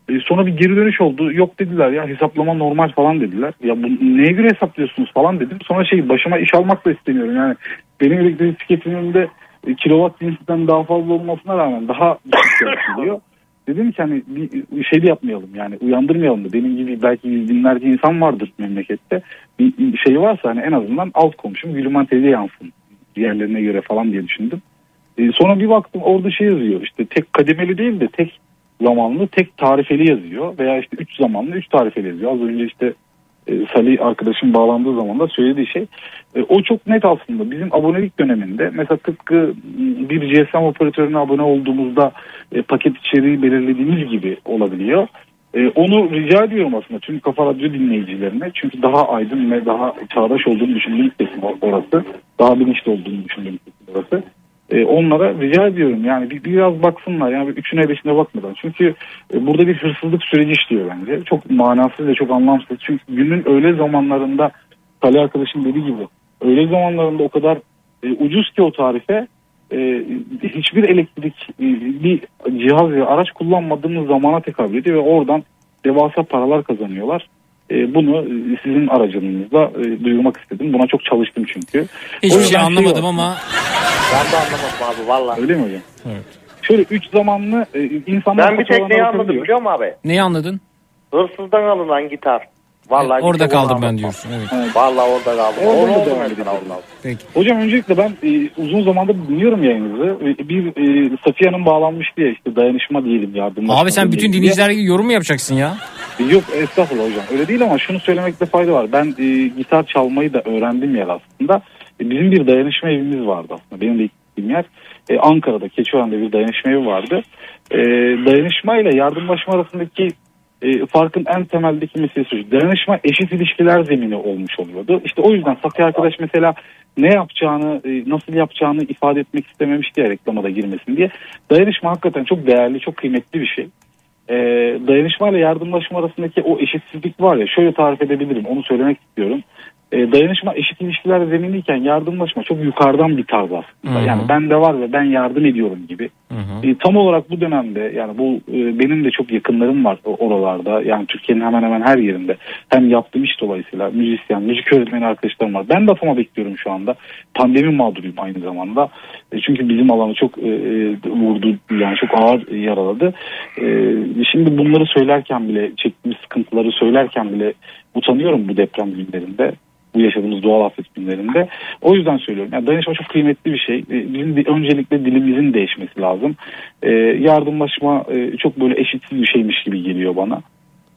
Speaker 33: E, sonra bir geri dönüş oldu. Yok dediler ya hesaplama normal falan dediler. Ya bu neye göre hesaplıyorsunuz falan dedim. Sonra şey başıma iş almak da istemiyorum. Yani benim elektrik tüketimimde e, kilowatt cinsinden daha fazla olmasına rağmen daha düşük *laughs* yansıyor. Dedim ki hani bir şey de yapmayalım yani uyandırmayalım da benim gibi belki yüz binlerce insan vardır memlekette. Bir şey varsa hani en azından alt komşum Gülüman teyze yansın diğerlerine göre falan diye düşündüm. E, sonra bir baktım orada şey yazıyor işte tek kademeli değil de tek zamanlı tek tarifeli yazıyor veya işte 3 zamanlı 3 tarifeli yazıyor. Az önce işte Salih arkadaşım bağlandığı zaman da söylediği şey e, o çok net aslında bizim abonelik döneminde mesela tıpkı bir GSM operatörüne abone olduğumuzda e, paket içeriği belirlediğimiz gibi olabiliyor. E, onu rica ediyorum aslında tüm Kafa Radyo dinleyicilerine. Çünkü daha aydın ve daha çağdaş olduğunu düşündüğüm kesim orası. Daha bilinçli olduğunu düşündüğüm kesim orası. E, onlara rica ediyorum yani bir, biraz baksınlar yani bir üçüne beşine bakmadan. Çünkü e, burada bir hırsızlık süreci işliyor bence. Çok manasız ve çok anlamsız. Çünkü günün öyle zamanlarında Salih arkadaşım dediği gibi öyle zamanlarında o kadar e, ucuz ki o tarife e, hiçbir elektrik e, bir cihaz ve araç kullanmadığımız zamana tekabül ediyor ve oradan devasa paralar kazanıyorlar. E, bunu e, sizin aracılığınızla e, duyurmak istedim. Buna çok çalıştım çünkü.
Speaker 5: Hiçbir şey anlamadım
Speaker 33: var.
Speaker 5: ama
Speaker 32: Ben de anlamadım abi valla.
Speaker 33: Öyle mi hocam? Şöyle üç zamanlı insanlar
Speaker 32: Ben bir tek neyi anladım biliyor musun abi?
Speaker 5: neyi anladın?
Speaker 32: Hırsızdan alınan gitar. Vallahi
Speaker 5: Orada
Speaker 32: onu
Speaker 5: kaldım ben diyorsun. Evet.
Speaker 32: Vallahi orada kaldım.
Speaker 33: Orada
Speaker 32: Onu
Speaker 33: da
Speaker 32: oldu
Speaker 33: devam edelim.
Speaker 5: Peki.
Speaker 33: Hocam öncelikle ben e, uzun zamandır dinliyorum yayınınızı. E, Bir e, Safiye Hanım bağlanmıştı ya işte dayanışma diyelim yardımlaşma.
Speaker 5: Abi sen bütün
Speaker 33: diye.
Speaker 5: dinleyicilere yorum mu yapacaksın ya?
Speaker 33: Yok estağfurullah hocam öyle değil ama şunu söylemekte fayda var. Ben e, gitar çalmayı da öğrendim yer aslında. E, bizim bir dayanışma evimiz vardı aslında. Benim de gittiğim yer e, Ankara'da Keçiören'de bir dayanışma evi vardı. E, dayanışma ile yardımlaşma arasındaki e, farkın en temeldeki meselesi. Dayanışma eşit ilişkiler zemini olmuş oluyordu. İşte o yüzden Safiye arkadaş mesela ne yapacağını, e, nasıl yapacağını ifade etmek istememişti ya reklama da girmesin diye. Dayanışma hakikaten çok değerli, çok kıymetli bir şey e, dayanışma ile yardımlaşma arasındaki o eşitsizlik var ya şöyle tarif edebilirim onu söylemek istiyorum. E, dayanışma eşit ilişkiler zeminiyken yardımlaşma çok yukarıdan bir tarz aslında.
Speaker 5: Hı hı.
Speaker 33: Yani ben de var ve ben yardım ediyorum gibi. E, tam olarak bu dönemde yani bu e, benim de çok yakınlarım var oralarda. Yani Türkiye'nin hemen hemen her yerinde. Hem yaptığım iş dolayısıyla müzisyen, müzik öğretmeni arkadaşlarım var. Ben de atama bekliyorum şu anda. Pandemi mağduruyum aynı zamanda. E, çünkü bizim alanı çok e, e, vurdu yani çok ağır yaraladı. E, şimdi bunları söylerken bile çektiğimiz sıkıntıları söylerken bile utanıyorum bu deprem günlerinde bu yaşadığımız doğal afet günlerinde. O yüzden söylüyorum. Yani dayanışma çok kıymetli bir şey. E, Bizim öncelikle dilimizin değişmesi lazım. E, yardımlaşma e, çok böyle eşitsiz bir şeymiş gibi geliyor bana.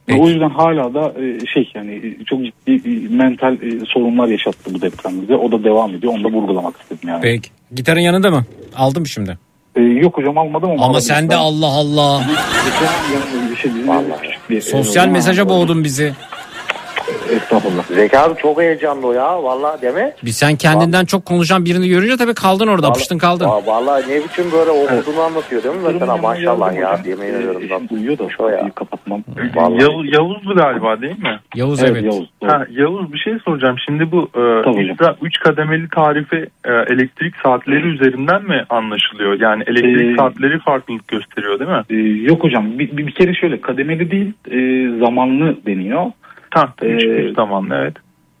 Speaker 33: E, O yüzden hala da e, şey yani çok ciddi mental e, sorunlar yaşattı bu deprem bize. O da devam ediyor. Onu da vurgulamak istedim yani.
Speaker 5: Peki. Gitarın yanında mı? Aldım şimdi.
Speaker 33: Yok hocam almadım ama.
Speaker 5: Ama sen de Allah Allah.
Speaker 33: Geçen yanımda bir şey
Speaker 5: Sosyal mesaja boğdun bizi.
Speaker 33: Estağfurullah.
Speaker 32: Zeki abi çok heyecanlı o ya valla değil mi?
Speaker 5: Bir sen kendinden çok konuşan birini görünce tabii kaldın orada apıştın kaldın.
Speaker 32: Aa, Valla ne biçim böyle okuduğunu anlatıyor değil mi mesela maşallah ya yemin ediyorum.
Speaker 33: Eşim duyuyor da şu an kapatmam.
Speaker 31: Yavuz, Yavuz'du galiba değil mi?
Speaker 5: Yavuz
Speaker 33: Evet, evet. Yavuz, doğru.
Speaker 31: Ha, Yavuz bir şey soracağım. Şimdi bu e, İSRA 3 kademeli tarifi e, elektrik saatleri üzerinden mi anlaşılıyor? Yani elektrik
Speaker 33: Ee,
Speaker 31: saatleri farklılık gösteriyor değil mi?
Speaker 33: Ee, yok hocam bir, bir, bir kere şöyle kademeli değil e, zamanlı deniyor.
Speaker 31: Tamam. Üç,
Speaker 33: Ee,
Speaker 31: üç zamanlı evet.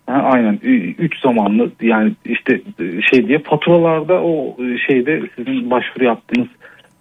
Speaker 33: Ha, aynen 3 zamanlı yani işte e, şey diye faturalarda o e, şeyde sizin başvuru yaptığınız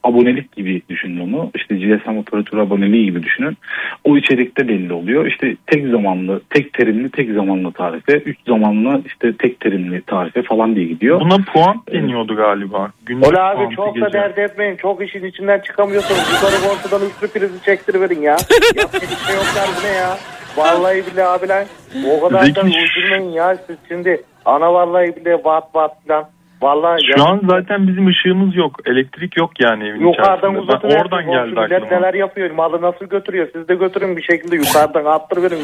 Speaker 33: abonelik gibi düşünün onu. İşte GSM operatörü aboneliği gibi düşünün. O içerikte belli oluyor. İşte tek zamanlı, tek terimli, tek zamanlı tarife, 3 zamanlı işte tek terimli tarife falan diye gidiyor.
Speaker 31: Buna puan deniyordu galiba. Günlük
Speaker 32: Ola abi çok da dert etmeyin. Çok işin içinden çıkamıyorsunuz. Yukarı ortadan üstü prizi çektiriverin ya. *laughs* Yapacak bir şey yok bu ne ya. Vallahi billahi abiler. O kadar da uydurmayın ya siz şimdi. Ana vallahi billahi bat bat falan. Vallahi
Speaker 31: Şu an zaten bizim ışığımız yok. Elektrik yok yani evin
Speaker 32: Yukarıdan
Speaker 31: içerisinde. Ben
Speaker 32: uzatın.
Speaker 31: oradan geldi
Speaker 32: Millet
Speaker 31: aklıma.
Speaker 32: neler yapıyor. Malı nasıl götürüyor. Siz de götürün bir şekilde yukarıdan attır verin.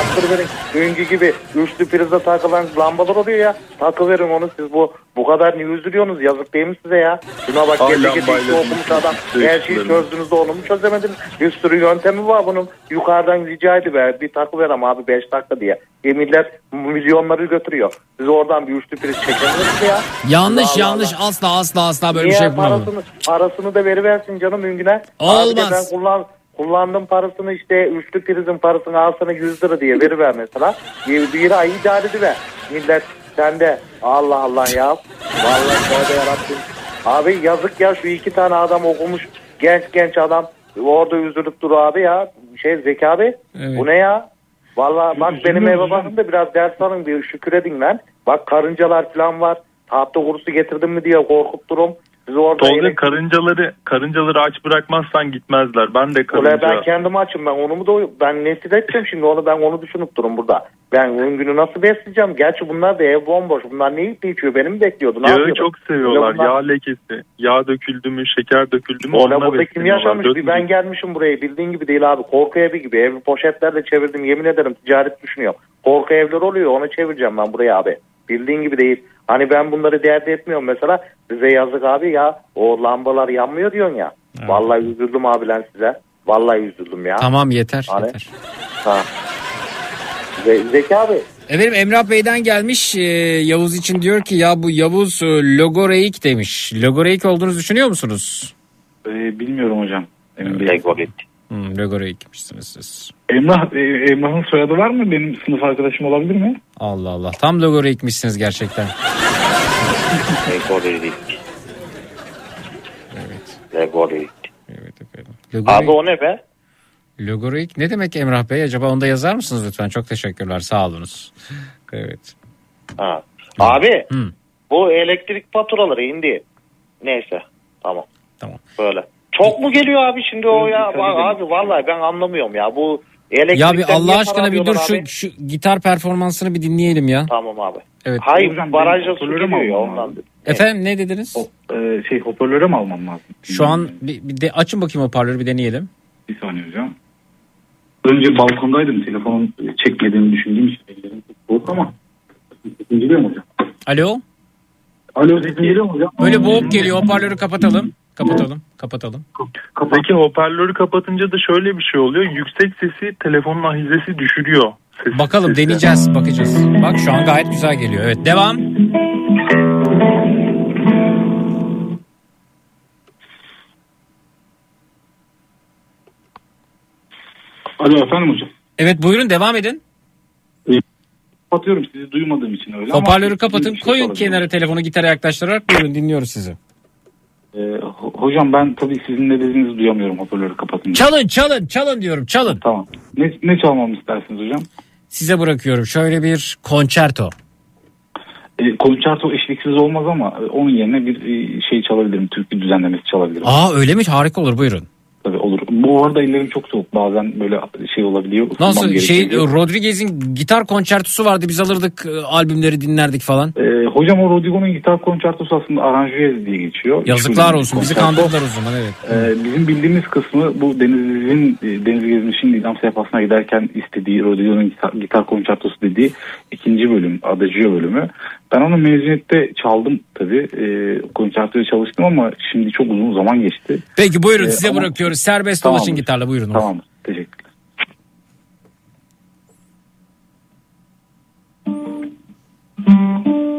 Speaker 32: attır verin. Dünkü gibi üçlü prize takılan lambalar oluyor ya. Takı verin onu siz bu bu kadar niye üzülüyorsunuz? Yazık değil mi size ya? Şuna bak gece gece okumuş adam. Her şeyi çözdünüz de onu mu çözemediniz? Bir sürü yöntemi var bunun. Yukarıdan rica ediver. Bir takı verem abi 5 dakika diye. E millet milyonları götürüyor. Siz oradan bir üçlü priz çekemiyorsunuz ya.
Speaker 5: Yanlış
Speaker 32: Allah
Speaker 5: yanlış asla asla asla böyle bir
Speaker 32: Niye
Speaker 5: şey yapmam.
Speaker 32: parasını, parasını da veriversin canım Üngüne.
Speaker 5: Olmaz.
Speaker 32: De ben kullan, kullandım parasını işte üçlü prizin parasını al sana 100 lira diye veriver mesela. Bir, bir ay idare ediver. Millet sende Allah Allah ya. Vallahi tövbe yarabbim. Abi yazık ya şu iki tane adam okumuş genç genç adam orada üzülüp dur abi ya. Şey Zeki abi
Speaker 5: Evet.
Speaker 32: bu ne ya? Vallahi bak benim eve bakın da biraz ders alın bir şükür edin lan. Bak karıncalar falan var. Tahta kurusu getirdim mi diye korkup durum. Siz orada
Speaker 31: Tolga
Speaker 32: elektrik-
Speaker 31: karıncaları karıncaları aç bırakmazsan gitmezler. Ben de karınca.
Speaker 32: ben kendim açım ben onu mu da ben nesil edeceğim şimdi onu ben onu düşünüp durum burada. Ben ön günü nasıl besleyeceğim? Gerçi bunlar da ev bomboş. Bunlar ne yiyip içiyor? Benim bekliyordu. Ne
Speaker 31: Yağı
Speaker 32: yapıyordu?
Speaker 31: çok seviyorlar.
Speaker 32: Bunlar-
Speaker 31: Yağ lekesi. Yağ döküldü mü, şeker döküldü mü onunla
Speaker 32: burada kim yaşamış? Bir ben gelmişim buraya bildiğin gibi değil abi. Korku evi gibi. Evi poşetlerle çevirdim. Yemin ederim ticaret düşünüyor. Korku evler oluyor. Onu çevireceğim ben buraya abi. Bildiğin gibi değil. Hani ben bunları dert etmiyorum mesela. Size yazık abi ya. O lambalar yanmıyor diyorsun ya. Vallahi üzüldüm abi lan size. Vallahi üzüldüm ya.
Speaker 5: Tamam yeter
Speaker 32: Hani-
Speaker 5: yeter.
Speaker 32: Ha. Ze- Zeki abi.
Speaker 5: Efendim Emrah Bey'den gelmiş e, Yavuz için diyor ki ya bu Yavuz e, logoreik demiş. Logoreik olduğunuzu düşünüyor musunuz?
Speaker 33: Ee, bilmiyorum hocam. Emin değilim.
Speaker 5: Hmm, logoreikmişsiniz siz.
Speaker 33: Emrah, e, Emrah'ın soyadı var mı? Benim sınıf arkadaşım olabilir mi?
Speaker 5: Allah Allah tam logoreikmişsiniz gerçekten.
Speaker 32: Legorik. Legorik.
Speaker 5: Logoreik,
Speaker 32: Abi o ne be?
Speaker 5: logoreik ne demek Emrah Bey? Acaba onu da yazar mısınız lütfen? Çok teşekkürler sağ olunuz. Evet.
Speaker 32: Ha. Abi
Speaker 5: Hı.
Speaker 32: bu elektrik faturaları indi. Neyse tamam.
Speaker 5: Tamam.
Speaker 32: Böyle. Çok mu geliyor abi şimdi o ya? Abi vallahi ben anlamıyorum ya. Bu
Speaker 5: Ya bir Allah aşkına bir dur şu, şu gitar performansını bir dinleyelim ya.
Speaker 32: Tamam abi.
Speaker 5: Evet.
Speaker 32: Hayır
Speaker 33: Hocam,
Speaker 32: barajda su geliyor ya ondan.
Speaker 5: Efendim ne dediniz?
Speaker 33: Ee, şey hoparlöre mi almam lazım?
Speaker 5: Şu an bir, bir de açın bakayım hoparlörü bir deneyelim.
Speaker 33: Bir saniye hocam. Önce balkondaydım. Telefonun çekmediğini düşündüğüm için. Ellerim çok soğuk ama. Geliyor mu hocam?
Speaker 5: Alo?
Speaker 33: Alo sesim geliyor mu hocam?
Speaker 5: Böyle boğuk geliyor hoparlörü kapatalım. Kapatalım. Kapatalım.
Speaker 31: Peki hoparlörü kapatınca da şöyle bir şey oluyor. Yüksek sesi telefonun ahizesi düşürüyor. Ses-
Speaker 5: Bakalım
Speaker 31: sesi.
Speaker 5: deneyeceğiz bakacağız. Bak şu an gayet güzel geliyor. Evet devam.
Speaker 33: Alo efendim hocam.
Speaker 5: Evet buyurun devam edin.
Speaker 33: Kapatıyorum sizi duymadığım için öyle ama-
Speaker 5: Hoparlörü kapatın
Speaker 33: şey
Speaker 5: koyun
Speaker 33: sorabilirim.
Speaker 5: kenara telefonu gitara yaklaştırarak buyurun dinliyoruz sizi.
Speaker 33: Ee, hocam ben tabii sizin ne dediğinizi duyamıyorum hoparlörü kapatınca.
Speaker 5: Çalın çalın çalın diyorum çalın.
Speaker 33: Tamam. Ne, ne çalmamı istersiniz hocam?
Speaker 5: Size bırakıyorum şöyle bir konçerto.
Speaker 33: E, konçerto eşliksiz olmaz ama e, onun yerine bir e, şey çalabilirim. Türkü düzenlemesi çalabilirim.
Speaker 5: Aa öyle mi harika olur buyurun.
Speaker 33: Tabii olur. Bu arada ellerim çok soğuk. Bazen böyle şey olabiliyor.
Speaker 5: Nasıl şey
Speaker 33: gerekebiliyor.
Speaker 5: Rodriguez'in gitar konçertosu vardı biz alırdık e, albümleri dinlerdik falan.
Speaker 33: Ee, hocam o Rodrigo'nun gitar konçertosu aslında aranjez diye geçiyor.
Speaker 5: Yazıklar olsun bizi kandırdılar o zaman evet.
Speaker 33: Ee, bizim bildiğimiz kısmı bu Deniz'in e, Deniz Gezmiş'in İdam sehpasına giderken istediği Rodrigo'nun gitar, gitar konçertosu dediği ikinci bölüm Adagio bölümü. Ben onu mezuniyette çaldım tabii. E, konçertoya çalıştım ama şimdi çok uzun zaman geçti.
Speaker 5: Peki buyurun
Speaker 33: Ee,
Speaker 5: size
Speaker 33: ama-
Speaker 5: bırakıyoruz. Serbest
Speaker 33: Tamamdır.
Speaker 5: dolaşın gitarla buyurun.
Speaker 33: Tamam. Teşekkür Hocam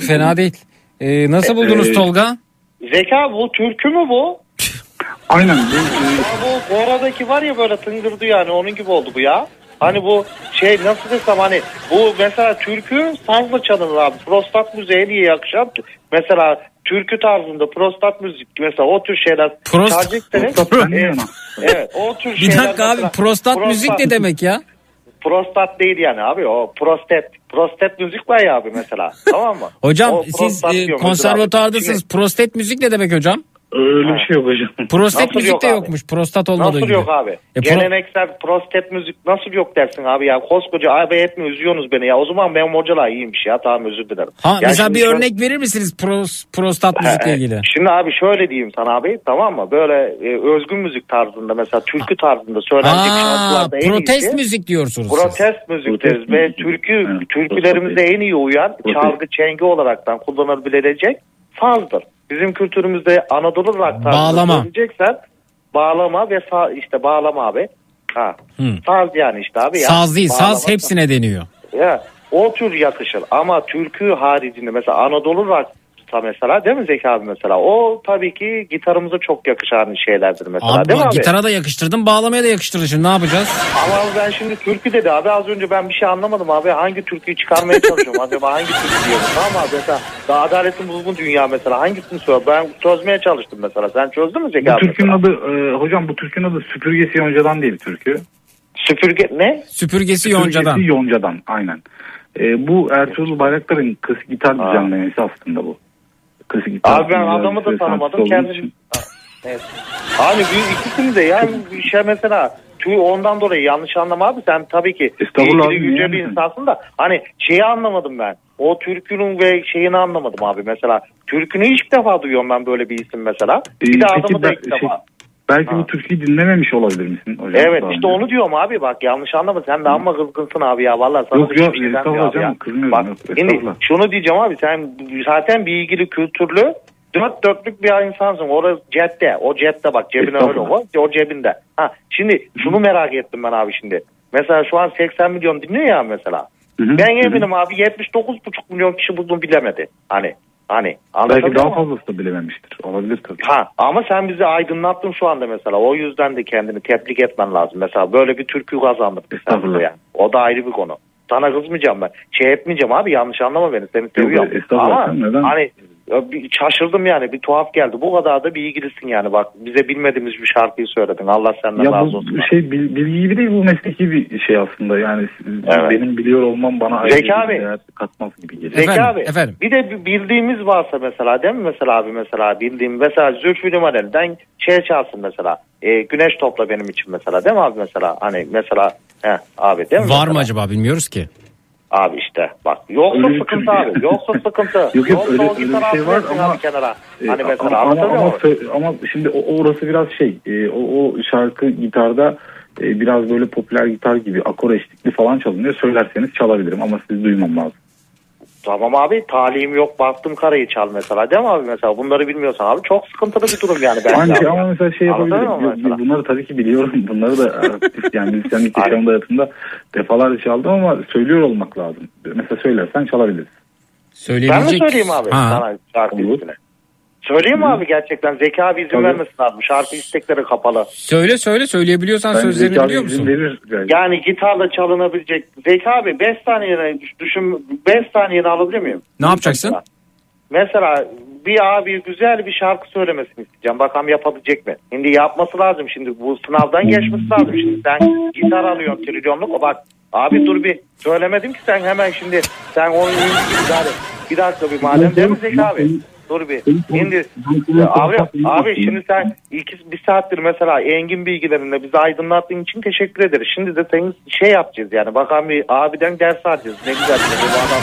Speaker 5: duyduk fena değil. Ee, nasıl buldunuz
Speaker 33: Ee,
Speaker 5: Tolga?
Speaker 32: Zeka bu türkü mü bu? *laughs*
Speaker 33: Aynen. Bu,
Speaker 32: bu oradaki var ya böyle tıngırdı yani onun gibi oldu bu ya. Hani bu şey nasıl desem hani bu mesela türkü sazla çalınır abi. Prostat müziğe niye yakışan? Mesela türkü tarzında prostat müzik mesela o tür şeyler
Speaker 5: Prost-
Speaker 32: çalacaksınız.
Speaker 33: Prostat
Speaker 32: evet, evet o tür
Speaker 5: Bir
Speaker 32: şeyler.
Speaker 5: dakika abi
Speaker 32: mesela-
Speaker 5: prostat müzik ne demek ya?
Speaker 32: Prostat değil yani abi o prostat. Prostat müzik var ya abi mesela tamam mı?
Speaker 5: Hocam
Speaker 32: O
Speaker 5: siz e, konservatuvardasınız. Prostat müzik ne demek hocam?
Speaker 33: Öyle bir şey yok hocam.
Speaker 5: Prostat
Speaker 32: Nasıl
Speaker 5: müzik
Speaker 32: yok
Speaker 5: de
Speaker 32: abi?
Speaker 5: yokmuş. Prostat olmadığı
Speaker 32: Nasıl
Speaker 5: gibi.
Speaker 32: yok abi?
Speaker 5: E, pro-
Speaker 32: Geleneksel prostat müzik nasıl yok dersin abi ya? Koskoca abi etme üzüyorsunuz beni ya. O zaman benim hocalar iyiymiş ya. Tamam özür dilerim.
Speaker 5: Ha,
Speaker 32: Ya
Speaker 5: mesela bir
Speaker 32: şöyle-
Speaker 5: örnek verir misiniz pros, prostat müzikle ilgili?
Speaker 32: Şimdi abi şöyle diyeyim sana abi tamam mı? Böyle e, özgün müzik tarzında mesela türkü tarzında söylenecek şarkılarda en
Speaker 5: protest
Speaker 32: iyisi.
Speaker 5: müzik diyorsunuz siz.
Speaker 32: Protest müzik deriz ve türkü türkülerimize en iyi uyan çalgı çengi olaraktan kullanılabilecek sazdır. Bizim kültürümüzde Anadolu rock
Speaker 5: Bağlama.
Speaker 32: söyleyeceksen bağlama ve sa- işte bağlama abi. Ha.
Speaker 5: Hı.
Speaker 32: Saz yani işte abi ya.
Speaker 5: Saz değil
Speaker 32: Bağlama.
Speaker 5: saz hepsine deniyor.
Speaker 32: Ya o tür yakışır ama türkü haricinde mesela Anadolu rock'ta mesela değil mi Zeki abi mesela o tabii ki gitarımıza çok yakışan şeylerdir mesela
Speaker 5: Abi,
Speaker 32: değil mi abi?
Speaker 5: gitara da yakıştırdın bağlamaya da yakıştırdın şimdi ne yapacağız? *laughs*
Speaker 32: Ama ben şimdi türkü dedi abi az önce ben bir şey anlamadım abi hangi türküyü çıkarmaya çalışıyorum acaba hangi türkü diyorum tamam abi mesela daha adaletin bulgun dünya mesela hangisini söyle ben çözmeye çalıştım mesela sen çözdün mü Zeki
Speaker 33: Bu
Speaker 32: abi?
Speaker 33: türkünün adı e, hocam bu türkünün adı süpürgesi yoncadan diye bir türkü.
Speaker 32: Süpürge ne?
Speaker 5: Süpürgesi yoncadan.
Speaker 33: Süpürgesi yoncadan aynen. E, bu Ertuğrul Bayraktar'ın klasik gitar düzenlemesi aslında bu. Klasik gitar
Speaker 32: Abi ben adamı da
Speaker 33: sanatçısı
Speaker 32: tanımadım kendim. Evet. Abi büyük ikisini de yani bir şey mesela tüy ondan dolayı yanlış anlama abi sen tabii ki ilgili yüce bir insansın da hani şeyi anlamadım ben. O türkünün ve şeyini anlamadım abi mesela. Türkünü ilk defa duyuyorum ben böyle bir isim mesela. Bir
Speaker 33: Ee,
Speaker 32: de adamı da ilk
Speaker 33: şey,
Speaker 32: defa.
Speaker 33: Belki
Speaker 32: Ha.
Speaker 33: bu türküyü dinlememiş olabilir misin hocam?
Speaker 32: Evet işte onu diyorum abi bak yanlış anlama sen de amma kızgınsın abi ya vallahi sana
Speaker 33: Yok,
Speaker 32: hiçbir
Speaker 33: yok,
Speaker 32: şey
Speaker 33: canım, kızmıyorum,
Speaker 32: Bak
Speaker 33: yok,
Speaker 32: şimdi şunu diyeceğim abi sen zaten bir ilgili kültürlü dört dörtlük bir insansın. Orası cepte. O cepte bak cebine öyle o. O cebinde. Ha şimdi şunu merak ettim ben abi şimdi. Mesela şu an 80 milyon dinliyor ya mesela. Ben eminim abi 79,5 milyon kişi bunu bilemedi. Hani hani
Speaker 33: Belki daha
Speaker 32: muyum?
Speaker 33: fazlası da bilememiştir. Olabilir tabii.
Speaker 32: Ha ama sen bizi aydınlattın şu anda mesela. O yüzden de kendini tebrik etmen lazım. Mesela böyle bir türkü kazandık seninle yani. O da ayrı bir konu. sana kızmayacağım ben. Şey etmeyeceğim abi yanlış anlama beni seni seviyorum.
Speaker 33: estağfurullah,
Speaker 32: Ama
Speaker 33: neden?
Speaker 32: hani bir şaşırdım yani bir tuhaf geldi. Bu kadar da bir ilgilisin yani bak bize bilmediğimiz bir şarkıyı söyledin. Allah senden
Speaker 33: Ya
Speaker 32: razı
Speaker 33: bu
Speaker 32: olsun.
Speaker 33: şey bil- bilgi gibi değil bu mesleki bir şey aslında yani
Speaker 32: Evet.
Speaker 33: benim biliyor olmam bana ayrı
Speaker 32: Zeki
Speaker 33: bir
Speaker 32: abi.
Speaker 33: katmaz gibi geliyor.
Speaker 32: Zeki abi bir de bildiğimiz varsa mesela değil mi mesela abi mesela bildiğim mesela Zülfü Livaneli'den şey çalsın mesela e, güneş topla benim için mesela değil mi abi mesela hani mesela he, abi değil mi?
Speaker 5: Var
Speaker 32: mesela?
Speaker 5: mı acaba bilmiyoruz ki.
Speaker 32: Abi işte bak yoksa
Speaker 33: Öyle
Speaker 32: sıkıntı
Speaker 33: şey-
Speaker 32: abi yoksa *laughs* sıkıntı
Speaker 33: Yok, yok, öyle- öyle bir şey var ama-
Speaker 32: kenara
Speaker 33: E,
Speaker 32: hani mesela
Speaker 33: ama, ama, ama, ama şimdi o, orası biraz şey e, o, o şarkı gitarda e, biraz böyle popüler gitar gibi akor eşlikli falan çalınıyor. Söylerseniz çalabilirim ama sizi duymam lazım.
Speaker 32: Tamam abi talihim yok baktım karayı çal mesela değil mi abi mesela bunları bilmiyorsan abi çok sıkıntılı bir durum yani bence.
Speaker 33: Anca ama mesela şey yapabilirim. bunları tabii ki biliyorum. *laughs* Bunları da yani müzisyenlik yaşamında hayatımda defalarca çaldım ama söylüyor olmak lazım. Mesela söylersen çalabiliriz.
Speaker 32: Ben mi söyleyeyim abi
Speaker 33: Ha.
Speaker 32: sana şarkı ismini? Söyleyeyim mi abi gerçekten Zeki abi izin
Speaker 33: Tabii.
Speaker 32: vermesin abi şarkı istekleri kapalı.
Speaker 5: Söyle söyle söyleyebiliyorsan
Speaker 33: Ben
Speaker 5: sözlerini biliyor musun?
Speaker 33: verir galiba.
Speaker 32: Yani gitarla çalınabilecek. Zeki abi 5 saniyene düşün 5 saniyene alabilir miyim?
Speaker 5: Ne yapacaksın?
Speaker 32: Mesela bir abi güzel bir şarkı söylemesini isteyeceğim. Bakalım yapabilecek mi? Şimdi yapması lazım. Şimdi bu sınavdan geçmesi lazım. Şimdi sen gitar alıyorsun trilyonluk. O bak abi dur bir söylemedim ki sen hemen şimdi sen onu gitar. Bir dakika bir madem değil mi Zeki abi? Dur bir. Şimdi abi, abi şimdi sen iki, bir saattir mesela engin bilgilerinle bizi aydınlattığın için teşekkür ederiz. Şimdi de senin şey yapacağız yani. Bakalım bir abiden ders alacağız. Ne güzel bir şey adam.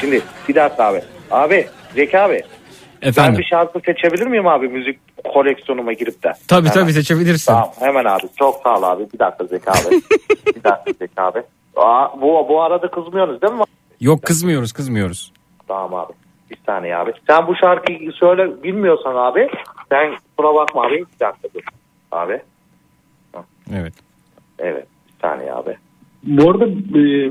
Speaker 32: Şimdi bir dakika abi. Abi Zeki abi. Ben
Speaker 5: Efendim.
Speaker 32: bir şarkı seçebilir miyim abi müzik koleksiyonuma girip de?
Speaker 5: Tabii
Speaker 32: Hemen.
Speaker 5: tabii seçebilirsin.
Speaker 32: Tamam hemen abi. Çok sağ ol abi. Bir dakika Zeki abi. bir dakika Zeki abi. Aa, bu, bu arada kızmıyorsunuz değil mi?
Speaker 5: Yok kızmıyoruz kızmıyoruz.
Speaker 32: Tamam abi. Bir saniye abi. Sen bu şarkıyı söyle bilmiyorsan abi. Sen kusura bakma abi. Bir dakika dur. Abi.
Speaker 5: Evet.
Speaker 32: Evet. Bir saniye abi.
Speaker 33: Bu arada e,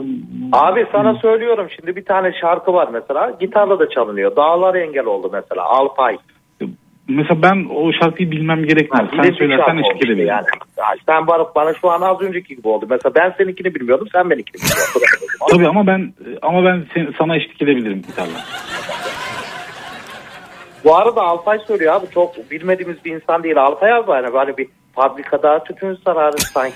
Speaker 32: Abi sana söylüyorum şimdi bir tane şarkı var mesela. Gitarla da çalınıyor. Dağlar engel oldu mesela. Alpay.
Speaker 33: Mesela ben o şarkıyı bilmem gerekmez. Sen
Speaker 32: Bilezik
Speaker 33: söylersen eşlik edebilirim.
Speaker 32: Yani. Ya Sen bana, bana şu an az önceki gibi oldu. Mesela ben seninkini bilmiyordum. Sen benimkini bilmiyordun. *laughs*
Speaker 33: Tabii ama ben ama ben sen- sana eşlik edebilirim gitarla.
Speaker 32: Bu arada Alpay söylüyor abi çok bilmediğimiz bir insan değil. Alpay abi hani böyle bir fabrikada tütün sararı sanki.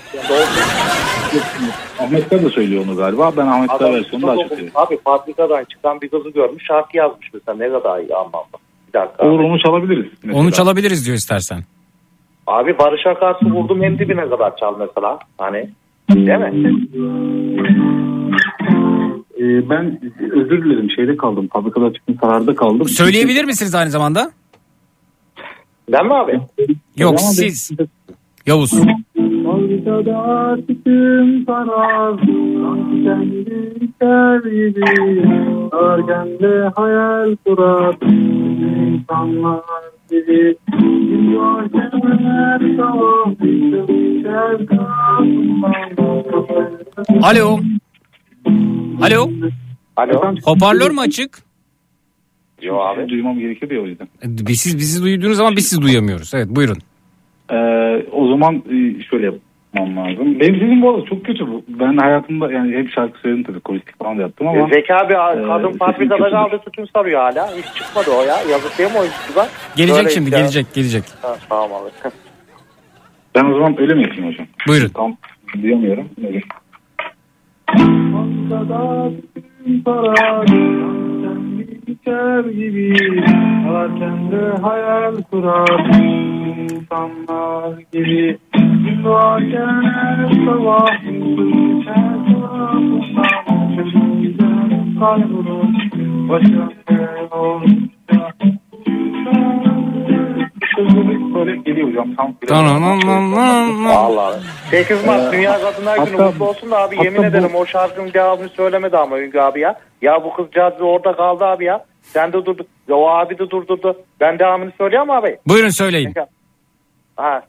Speaker 33: Ahmet da söylüyor onu galiba. Ben Ahmet Kaya versiyonu daha çok
Speaker 32: çok-
Speaker 33: seviyorum.
Speaker 32: Abi fabrikadan çıkan bir kızı görmüş şarkı yazmış mesela ne kadar iyi anlamda. Bir dakika.
Speaker 33: Olur onu çalabiliriz. mesela.
Speaker 5: Onu çalabiliriz diyor istersen.
Speaker 32: Abi Barış Akarsu vurdum en dibine kadar çal mesela. Hani değil mi?
Speaker 33: Ee, ben özür dilerim şeyde kaldım. Fabrikada çıktım kararda kaldım.
Speaker 5: Söyleyebilir misiniz aynı zamanda?
Speaker 32: Ben mi abi?
Speaker 5: Yok
Speaker 33: Ama
Speaker 5: siz. Yavuz.
Speaker 33: Fabrikada çıktım karar. Sanki kendi ister gibi. Argen de hayal kurar. İnsanlar gibi. Sabah düşer
Speaker 5: Alo. Alo.
Speaker 32: Alo.
Speaker 5: Hoparlör mü açık?
Speaker 32: Yo abi.
Speaker 33: Duymam gerekiyor ya o yüzden.
Speaker 5: Biz siz bizi duyduğunuz ama biz sizi duyamıyoruz. Evet buyurun.
Speaker 33: Ee, o zaman e, şöyle yapmam lazım. Benim sesim bu arada çok kötü. bu. Ben hayatımda yani hep şarkı söyledim tabii. Koristik falan da yaptım ama.
Speaker 32: Zeki abi
Speaker 33: Ee,
Speaker 32: kadın
Speaker 33: sesim
Speaker 32: fabrikada
Speaker 33: kötüdür.
Speaker 32: kaldı tütün sarıyor hala. Hiç çıkmadı o ya. Yazık değil mi o işçiden?
Speaker 5: Gelecek
Speaker 32: Böyle
Speaker 5: şimdi
Speaker 32: işte.
Speaker 5: gelecek gelecek.
Speaker 32: Ha, tamam abi. *laughs*
Speaker 33: Ben o zaman öyle mi yapayım hocam?
Speaker 5: Buyurun.
Speaker 33: Tam duyamıyorum. Öyle. Gibi Ararken de hayal kurar insanlar gibi. Gün doğarken her sabah Geçer tarafından güzel kaybolur. Başka ne olursa Böyle geliyor hocam tam
Speaker 32: Vallahi. 8 Mart
Speaker 33: Ee,
Speaker 32: Dünya Kadınlar Günü
Speaker 33: hatta-
Speaker 32: mutlu olsun da abi yemin ederim o şarkının devamını söylemedi ama Üngü abi ya. Ya bu kızcağız bir orada kaldı abi ya. Sen de durdun. Ya o abi de durdurdu. Ben devamını söyleyeyim abi.
Speaker 5: Buyurun söyleyin.
Speaker 32: Ha.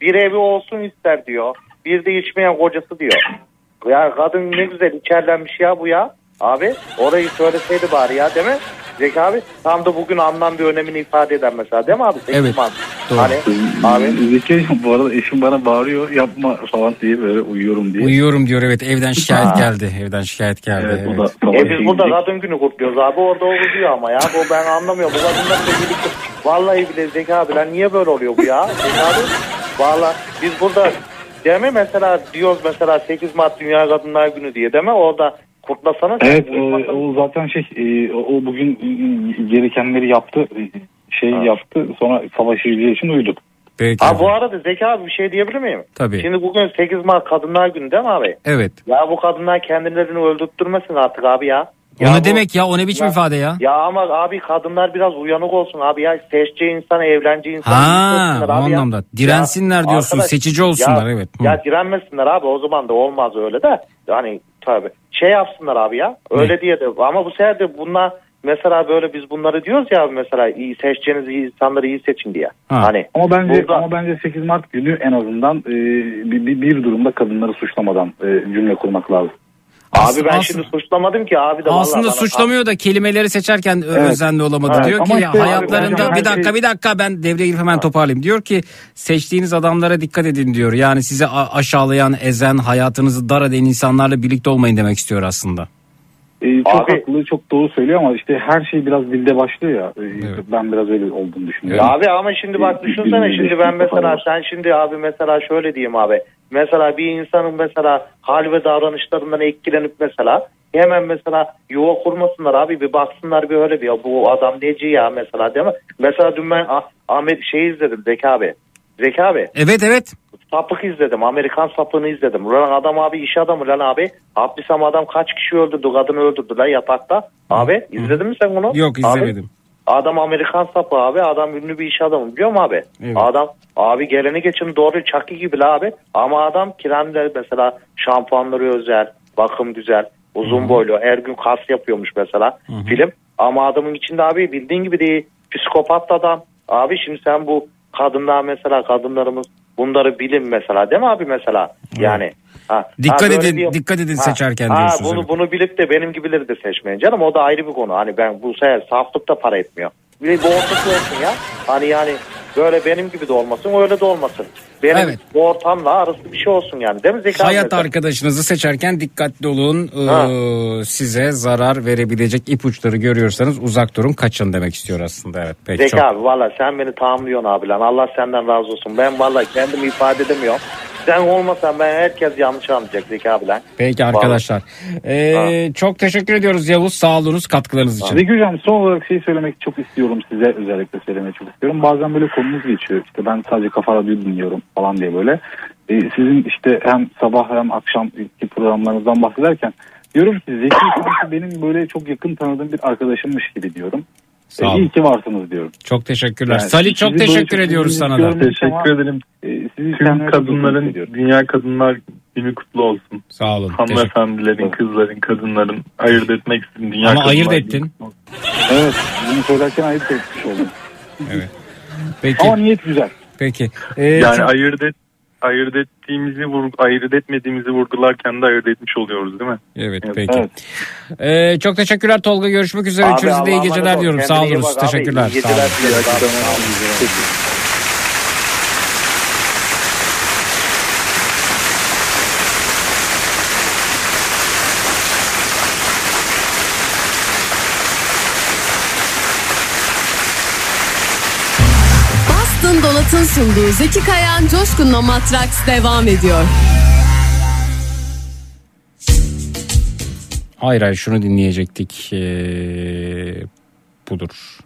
Speaker 32: Bir evi olsun ister diyor. Bir de içmeyen kocası diyor. Ya kadın ne güzel içerlenmiş ya bu ya. Abi orayı söyleseydi bari ya değil mi? Zeki abi tam da bugün anlam bir önemini ifade eder mesela değil mi abi? Sekiz
Speaker 33: Evet,
Speaker 32: Mart.
Speaker 33: doğru.
Speaker 32: Hani abi
Speaker 33: Zeki bu arada eşim bana bağırıyor yapma falan diye böyle uyuyorum diye.
Speaker 5: Uyuyorum diyor evet evden şikayet
Speaker 33: Ha.
Speaker 5: geldi. Evden şikayet geldi.
Speaker 33: Evet,
Speaker 5: Evet,
Speaker 33: o da-
Speaker 32: E biz burada kadın günü kutluyoruz abi orada o uzuyor ama ya bu ben anlamıyorum. Bu kadınlar da birlikte vallahi bile Zeki abiler niye böyle oluyor bu ya? Zeki abi valla biz burada değil mi mesela diyoruz mesela 8 Mart Dünya Kadınlar Günü diye değil mi orada kutlasana. sen.
Speaker 33: Evet e, o zaten şey e, o o bugün gerekenleri yaptı e, şey yaptı sonra savaş izleyeceği için uyudu.
Speaker 5: Peki.
Speaker 32: Ha bu arada Zeki abi bir şey diyebilir miyim?
Speaker 5: Tabii.
Speaker 32: Şimdi bugün 8 Mart Kadınlar Günü değil mi abi?
Speaker 5: Evet.
Speaker 32: Ya bu kadınlar kendilerini öldürttürmesin artık abi ya.
Speaker 5: O
Speaker 32: Ya
Speaker 5: ne
Speaker 32: bu-
Speaker 5: demek ya? O ne biçim
Speaker 32: Ya-
Speaker 5: ifade ya?
Speaker 32: Ya ama abi kadınlar biraz uyanık olsun abi ya. Seçeceği insanı evleneceği insanı
Speaker 5: Ha,
Speaker 32: seçsinler
Speaker 5: o
Speaker 32: abi ya.
Speaker 5: anlamda. Dirensinler
Speaker 32: Ya
Speaker 5: diyorsun,
Speaker 32: arkadaş,
Speaker 5: seçici olsunlar,
Speaker 32: ya-
Speaker 5: evet. Hı.
Speaker 32: Ya direnmesinler abi o zaman da olmaz öyle de. Yani tabii şey yapsınlar abi ya. Öyle diye de ama bu sefer de bunlar mesela böyle biz bunları diyoruz ya abi mesela iyi seçeceğiniz iyi insanları iyi seçin diye. Hani
Speaker 33: ama bence
Speaker 32: burada-
Speaker 33: ama bence 8 Mart günü en azından e, bir, bir, bir durumda kadınları suçlamadan e, cümle kurmak lazım.
Speaker 32: Abi ben
Speaker 5: As-
Speaker 32: şimdi suçlamadım ki abi de
Speaker 5: Aslında suçlamıyor da kelimeleri seçerken
Speaker 33: Evet.
Speaker 5: özenli olamadı.
Speaker 33: Evet,
Speaker 5: Diyor ki
Speaker 33: işte abi
Speaker 5: hayatlarında bir dakika
Speaker 33: şey-
Speaker 5: bir dakika ben devreye girip hemen toparlayayım. Diyor ki seçtiğiniz adamlara dikkat edin diyor. Yani sizi aşağılayan, ezen, hayatınızı dar eden insanlarla birlikte olmayın demek istiyor aslında.
Speaker 33: E, çok haklı çok doğru söylüyor ama işte her şey biraz dilde başlıyor ya. E, Ben biraz öyle olduğunu düşünüyorum.
Speaker 32: Abi ama şimdi bak düşünsene şimdi ben mesela sen şimdi abi mesela şöyle diyeyim abi. Mesela bir insanın mesela hal ve davranışlarından etkilenip mesela hemen mesela yuva kurmasınlar abi bir baksınlar bir öyle bir ya bu adam neci ya mesela değil mi? Mesela dün ben Ah- Ahmet şey izledim Zeki abi. Zeki abi.
Speaker 5: Evet evet.
Speaker 32: Sapık izledim. Amerikan sapığını izledim. Ulan adam abi iş adamı lan abi. Hapis adam kaç kişi öldürdü? Kadını öldürdü lan yatakta. Abi izledin mi sen bunu?
Speaker 5: Yok
Speaker 32: Abi,
Speaker 5: izlemedim.
Speaker 32: Adam Amerikan sapı abi. Adam ünlü bir iş adamı biliyor musun abi?
Speaker 5: Evet.
Speaker 32: Adam abi geleni geçin doğru çakı gibi la abi. Ama adam kiremde mesela şampuanları özel, bakım güzel, uzun boylu, her gün kas yapıyormuş mesela film. Ama adamın içinde abi bildiğin gibi değil. Psikopat adam. Abi şimdi sen bu kadınlar mesela kadınlarımız bunları bilin mesela değil mi abi mesela? Yani ha,
Speaker 5: Dikkat
Speaker 32: ha,
Speaker 5: edin,
Speaker 32: bir-
Speaker 5: dikkat edin
Speaker 32: Ha,
Speaker 5: seçerken
Speaker 32: ha,
Speaker 5: diyorsunuz.
Speaker 32: Bunu,
Speaker 5: evet.
Speaker 32: bunu bilip de benim gibileri de seçmeyin canım o da ayrı bir konu. Hani ben bu sefer saflık da para etmiyor. Bir bu ortası olsun ya. Hani yani böyle benim gibi de olmasın öyle de olmasın. Benim
Speaker 5: Evet.
Speaker 32: bu ortamla arası bir şey olsun yani değil mi Zeki abi
Speaker 5: Hayat
Speaker 32: mesela?
Speaker 5: arkadaşınızı seçerken dikkatli olun. Ee, size zarar verebilecek ipuçları görüyorsanız uzak durun, kaçın demek istiyor aslında. Evet, peki
Speaker 32: Zeki
Speaker 5: çok.
Speaker 32: abi valla sen beni tamamlıyorsun abi lan. Allah senden razı olsun. Ben valla kendimi ifade edemiyorum. Sen olmasan ben herkes yanlış anlayacak Zeki abi lan.
Speaker 5: Peki arkadaşlar. Ee, çok teşekkür ediyoruz Yavuz. Sağ olunuz katkılarınız için.
Speaker 33: Zeki Hocam son olarak şey söylemek çok istiyorum size özellikle söylemek çok istiyorum. Bazen böyle konumuz geçiyor işte ben sadece kafa radyo dinliyorum falan diye böyle. Ee, sizin işte hem sabah hem akşam ki programlarınızdan bahsederken diyorum ki Zeki benim böyle çok yakın tanıdığım bir arkadaşımmış gibi diyorum.
Speaker 5: Sağ olun.
Speaker 33: iyi ki varsınız diyorum.
Speaker 5: Çok teşekkürler.
Speaker 33: Yani
Speaker 5: Salih çok teşekkür ediyoruz sana da.
Speaker 31: Teşekkür ederim.
Speaker 33: e, sizi
Speaker 31: Tüm kadınların. Dünya Kadınlar Günü kutlu olsun.
Speaker 5: Sağ olun.
Speaker 31: Hanımefendilerin, kızların, kadınların ayırt etmek için Dünya
Speaker 5: Ama
Speaker 31: Kadınlar
Speaker 5: ayırt ettin.
Speaker 33: Evet bunu söylerken ayırt etmiş oldum.
Speaker 5: Evet. Peki.
Speaker 33: Ama niyet güzel.
Speaker 5: Peki. Ee,
Speaker 31: Yani
Speaker 5: çok-
Speaker 31: ayırt et ayırt ettiğimizi vurg ayırt etmediğimizi vurgularken de ayırt etmiş oluyoruz değil mi?
Speaker 5: Evet peki. Ee, çok teşekkürler Tolga. Görüşmek üzere.
Speaker 31: Abi,
Speaker 5: Üçünüze de iyi geceler diyorum. Sağ olunuz.
Speaker 31: bak abi.
Speaker 5: Teşekkürler.
Speaker 31: İyi
Speaker 5: Sağ
Speaker 31: geceler
Speaker 5: olun.
Speaker 29: Donat'ın sunduğu Zeki Kayan Coşkun'la Matraks devam ediyor.
Speaker 5: Hayır hayır şunu dinleyecektik. Ee, budur.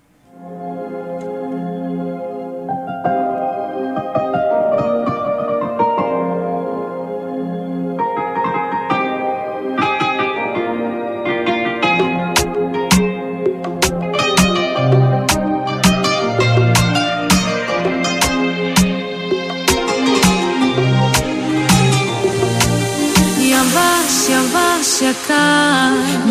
Speaker 20: чекать.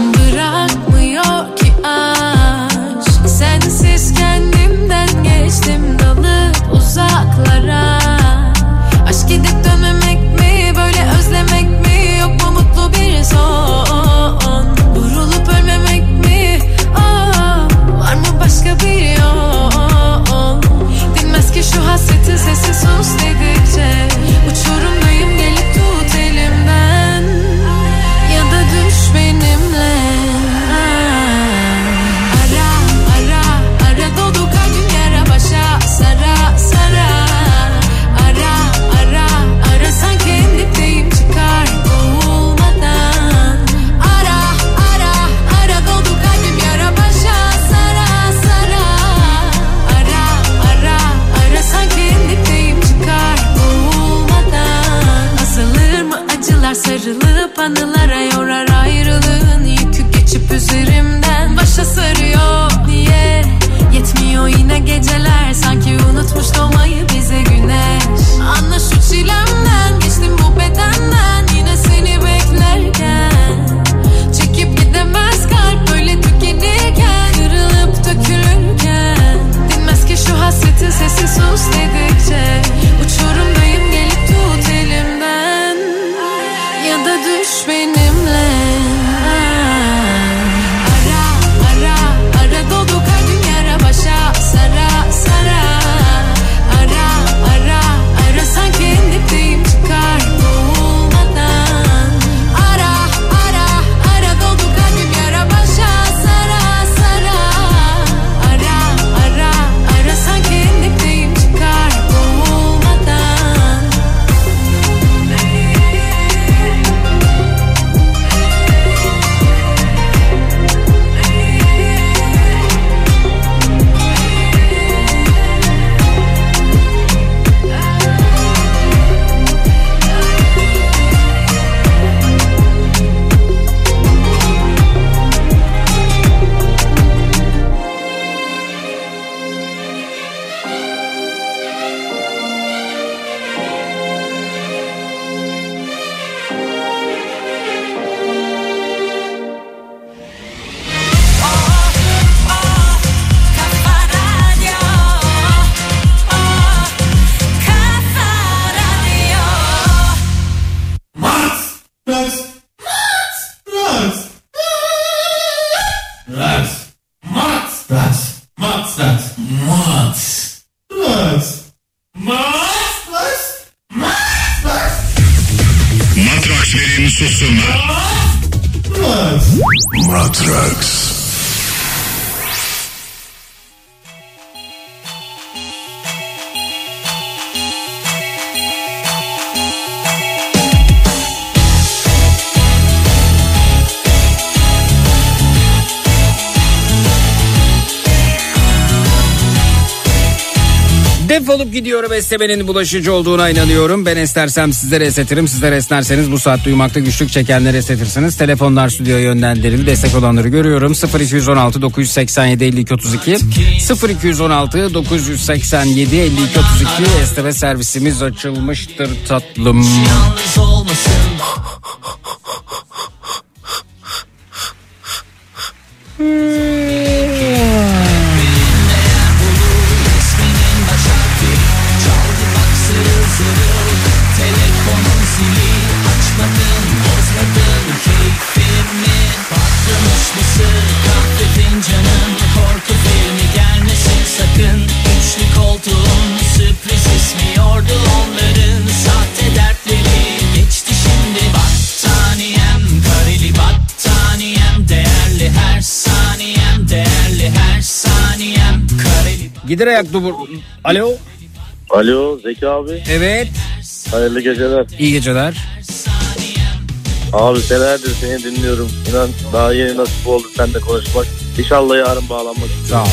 Speaker 20: Kırılıp anılara yorar ayrılığın. Yükü geçip üzerimden başa sarıyor. Niye? Yetmiyor yine geceler. Sanki unutmuş doğmayı bize güneş. Anla şu çilemden geçtim bu bedenden. Yine seni beklerken. Çekip gidemez kalp böyle tükenirken Kırılıp dökülürken. Dinmez ki şu hasretin sesi sus dedikçe. Uçurumdayım
Speaker 5: Gidiyorum esnemenin bulaşıcı olduğuna inanıyorum. Ben esnersem sizlere esnetirim. Sizler esnerseniz bu saat duymakta güçlük çekenleri esnetirsiniz. Telefonlar stüdyoya yönlendirildi. Destek olanları görüyorum. 0216 987 52 32 0216 987 52 32 esneme servisimiz açılmıştır tatlım.
Speaker 19: Yalnız olmasın İsminin zırıl zırıl Telefonun zili Açmadın bozmadın keyfimi Patlamış mısır kahve fincanın Korku filmi gelmesin sakın Üçlü koltuğun sürpriz ismiyordu onların Sahte dertleri geçti şimdi Battaniyem kareli battaniyem Değerli her saniyem Değerli her saniyem Kareli
Speaker 5: Gider ayak dubur. Alo.
Speaker 21: Alo Zeki abi.
Speaker 5: Evet.
Speaker 21: Hayırlı geceler.
Speaker 5: İyi geceler.
Speaker 21: Abi senelerdir seni dinliyorum. İnan daha yeni nasip oldu seninle konuşmak. İnşallah yarın bağlanmak
Speaker 5: Sağ ol.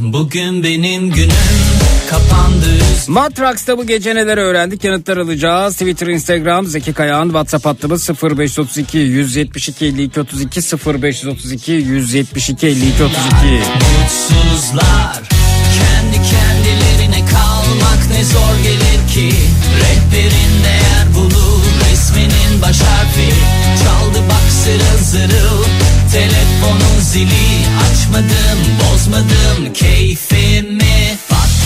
Speaker 19: Bugün benim günüm
Speaker 5: Matraks'ta bu gece neler öğrendik? Yanıtlar alacağız. Twitter, Instagram, Zeki Kayağan, WhatsApp hattımız 0532 172 52 32 0532 172 52 32.
Speaker 19: Mutsuzlar kendi kendilerine kalmak ne zor gelir ki? Rehberin değer bulur resminin baş harfi. Çaldı bak zırıl zırıl telefonun zili. Açmadım bozmadım keyfimi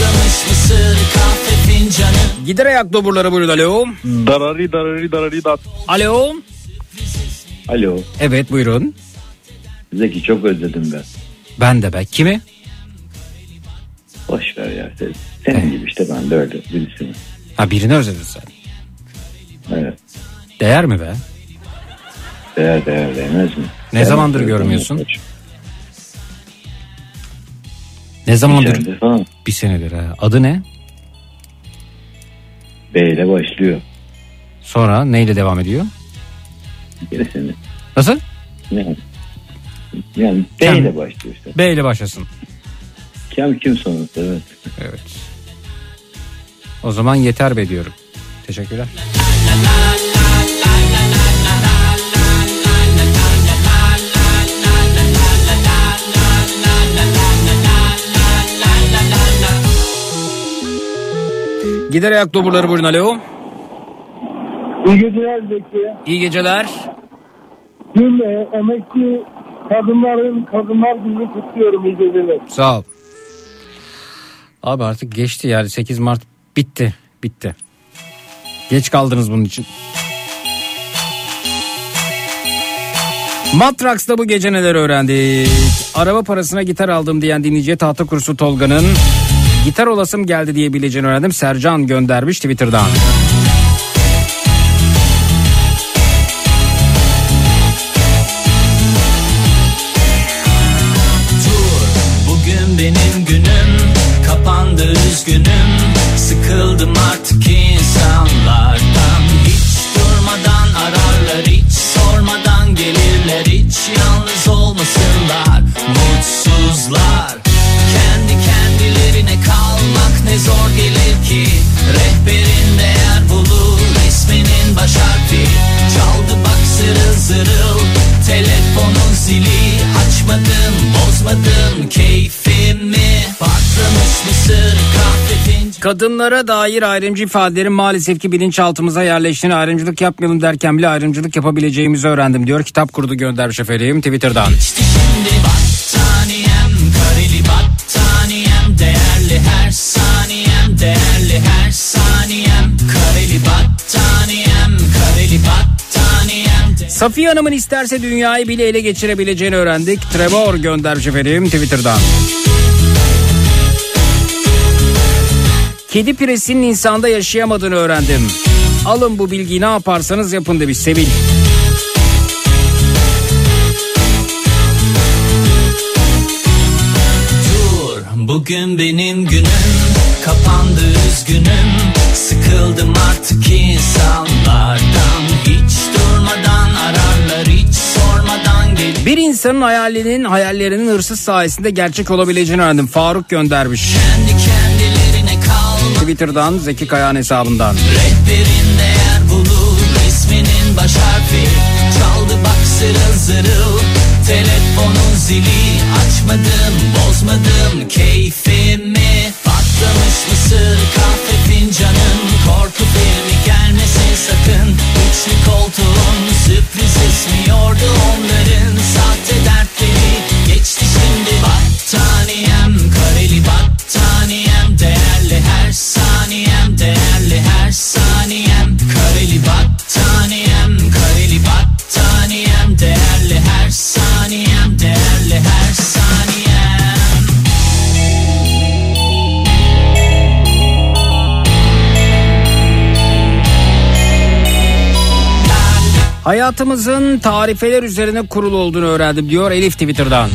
Speaker 19: Patlamış mısır kahve fincanı
Speaker 5: Gider ayak doburları buyurun alo.
Speaker 21: Darari darari darari dat.
Speaker 5: Alo.
Speaker 34: Alo.
Speaker 5: Evet buyurun.
Speaker 34: Zeki çok özledim ben.
Speaker 5: Ben de be. Kimi?
Speaker 34: Boş ver ya. Sen, senin gibi işte ben de öyle birisini.
Speaker 5: Ha birini özledin sen.
Speaker 34: Evet.
Speaker 5: Değer mi be?
Speaker 34: Değer değer değmez mi?
Speaker 5: Ne
Speaker 34: Değer
Speaker 5: zamandır görmüyorsun? Ne zamandır?
Speaker 34: senedir falan.
Speaker 5: Bir senedir ha. Adı ne?
Speaker 34: B ile başlıyor.
Speaker 5: Sonra neyle devam ediyor?
Speaker 34: Birisini.
Speaker 5: Nasıl?
Speaker 34: Ne?
Speaker 35: Yani B
Speaker 5: Kem.
Speaker 35: ile başlıyor işte.
Speaker 5: B ile başlasın.
Speaker 35: Kem kim sonrası evet.
Speaker 5: Evet. O zaman yeter be diyorum. Teşekkürler. Gider ayak doburları buyurun alo.
Speaker 36: İyi geceler Zeki.
Speaker 5: İyi geceler.
Speaker 36: Dün emekli kadınların kadınlar gününü kutluyorum iyi geceler.
Speaker 5: Sağ ol. Abi artık geçti yani 8 Mart bitti. Bitti. Geç kaldınız bunun için. Matraks'ta bu gece neler öğrendik? Araba parasına gitar aldım diyen dinleyiciye tahta kursu Tolga'nın gitar olasım geldi diyebileceğini öğrendim. Sercan göndermiş Twitter'dan. Kadınlara dair ayrımcı ifadelerin maalesef ki bilinçaltımıza yerleştiğini ayrımcılık yapmayalım derken bile ayrımcılık yapabileceğimizi öğrendim diyor. Kitap kurdu göndermiş efendim Twitter'dan.
Speaker 19: Şimdi battaniyem kareli battaniyem değerli her saniyem değerli her saniyem kareli battaniyem kareli battaniyem
Speaker 5: Safiye Hanım'ın isterse dünyayı bile ele geçirebileceğini öğrendik. Trevor göndermiş efendim Twitter'dan. Kedi piresinin insanda yaşayamadığını öğrendim. Alın bu bilgiyi ne yaparsanız yapın demiş Sevil.
Speaker 19: Dur bugün benim günüm kapandı üzgünüm sıkıldım artık insanlardan hiç durmadan ararlar hiç sormadan gelir
Speaker 5: Bir insanın hayalinin hayallerinin hırsız sayesinde gerçek olabileceğini öğrendim. Faruk göndermiş.
Speaker 19: kendi
Speaker 5: Twitter'dan Zeki Kayağan hesabından.
Speaker 19: Rehberin değer bulur isminin baş harfi. Çaldı bak zırıl zırıl Telefonun zili. Açmadım bozmadım keyfimi. Patlamış mısır kahve fincanın. Korku filmi gelmesin sakın. Üçlü koltuğun sürpriz esmiyordu onların. Sahte dertleri
Speaker 5: Hayatımızın tarifeler üzerine kurulu olduğunu öğrendim diyor Elif Twitter'dan.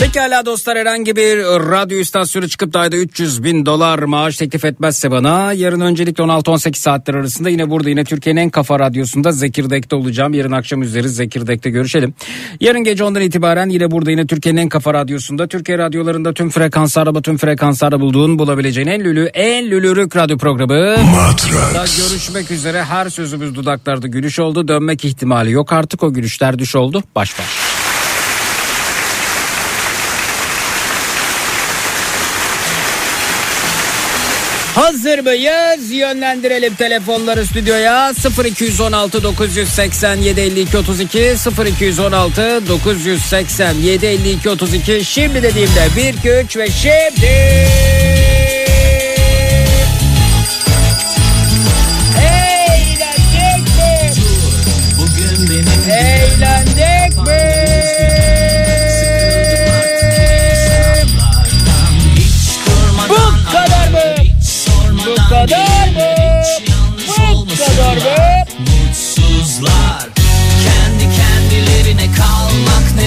Speaker 5: Pekala dostlar herhangi bir radyo istasyonu çıkıp da ayda 300 bin dolar maaş teklif etmezse bana yarın öncelikle 16-18 saatler arasında yine burada yine Türkiye'nin en kafa radyosunda Zekirdek'te olacağım. Yarın akşam üzeri Zekirdek'te görüşelim. Yarın gece ondan itibaren yine burada yine Türkiye'nin en kafa radyosunda Türkiye radyolarında tüm frekanslarda tüm frekanslarda bulduğun bulabileceğin en lülü en lülürük radyo programı.
Speaker 30: Matrax.
Speaker 5: Görüşmek üzere her sözümüz dudaklarda gülüş oldu. Dönmek ihtimali yok artık o gülüşler düş oldu. Baş baş. Hazır mıyız? Yönlendirelim telefonları stüdyoya 0216 987 52 32 0216 987 52 32 şimdi dediğimde 1 2 3 ve şimdi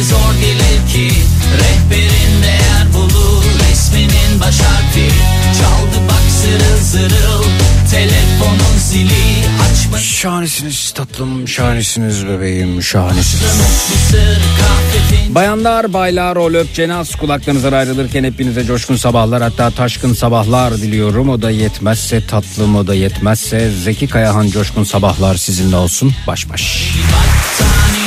Speaker 19: zor gelir ki Rehberin değer bulur resminin baş harfi Çaldı bak zırıl zırıl Telefonun zili açma
Speaker 5: şahanesiniz tatlım, şahanesiniz bebeğim, şahanesiniz. Bayanlar, baylar, o löp cenaz kulaklarınızdan ayrılırken hepinize coşkun sabahlar hatta taşkın sabahlar diliyorum. O da yetmezse tatlım, o da yetmezse Zeki Kayahan coşkun sabahlar sizinle olsun. Baş baş.
Speaker 19: Dur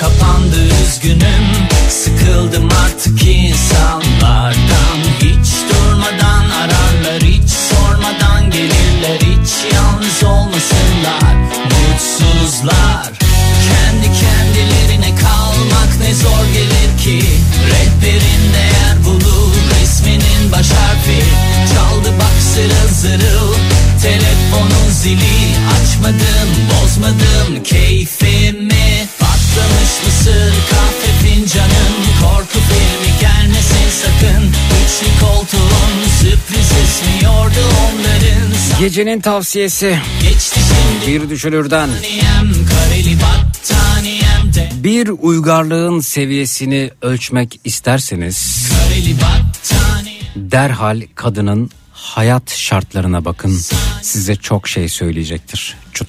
Speaker 19: Kapandı üzgünüm. Sıkıldım artık insanlardan. Hiç durmadan ararlar Hiç sormadan gelirler. Hiç yalnız olmasınlar Mutsuzlar. Kendi kendilerine kalmak ne zor gelir ki. Rehberin değer bulur Resminin baş harfi. Çaldı bak zırıl zırıl Telefonun zili. Açmadım bozmadım keyfimi Patlamış mısır kahve fincanın Korku filmi gelmesin sakın Üçlü koltuğun sürpriz esmiyordu onların
Speaker 5: Gecenin tavsiyesi
Speaker 19: Geçti şimdi
Speaker 5: bir düşünürden.
Speaker 19: battaniyem Kareli battaniyem de
Speaker 5: Bir uygarlığın seviyesini ölçmek isterseniz
Speaker 19: Kareli battaniye
Speaker 5: derhal kadının hayat şartlarına bakın. Size çok şey söyleyecektir. Çut.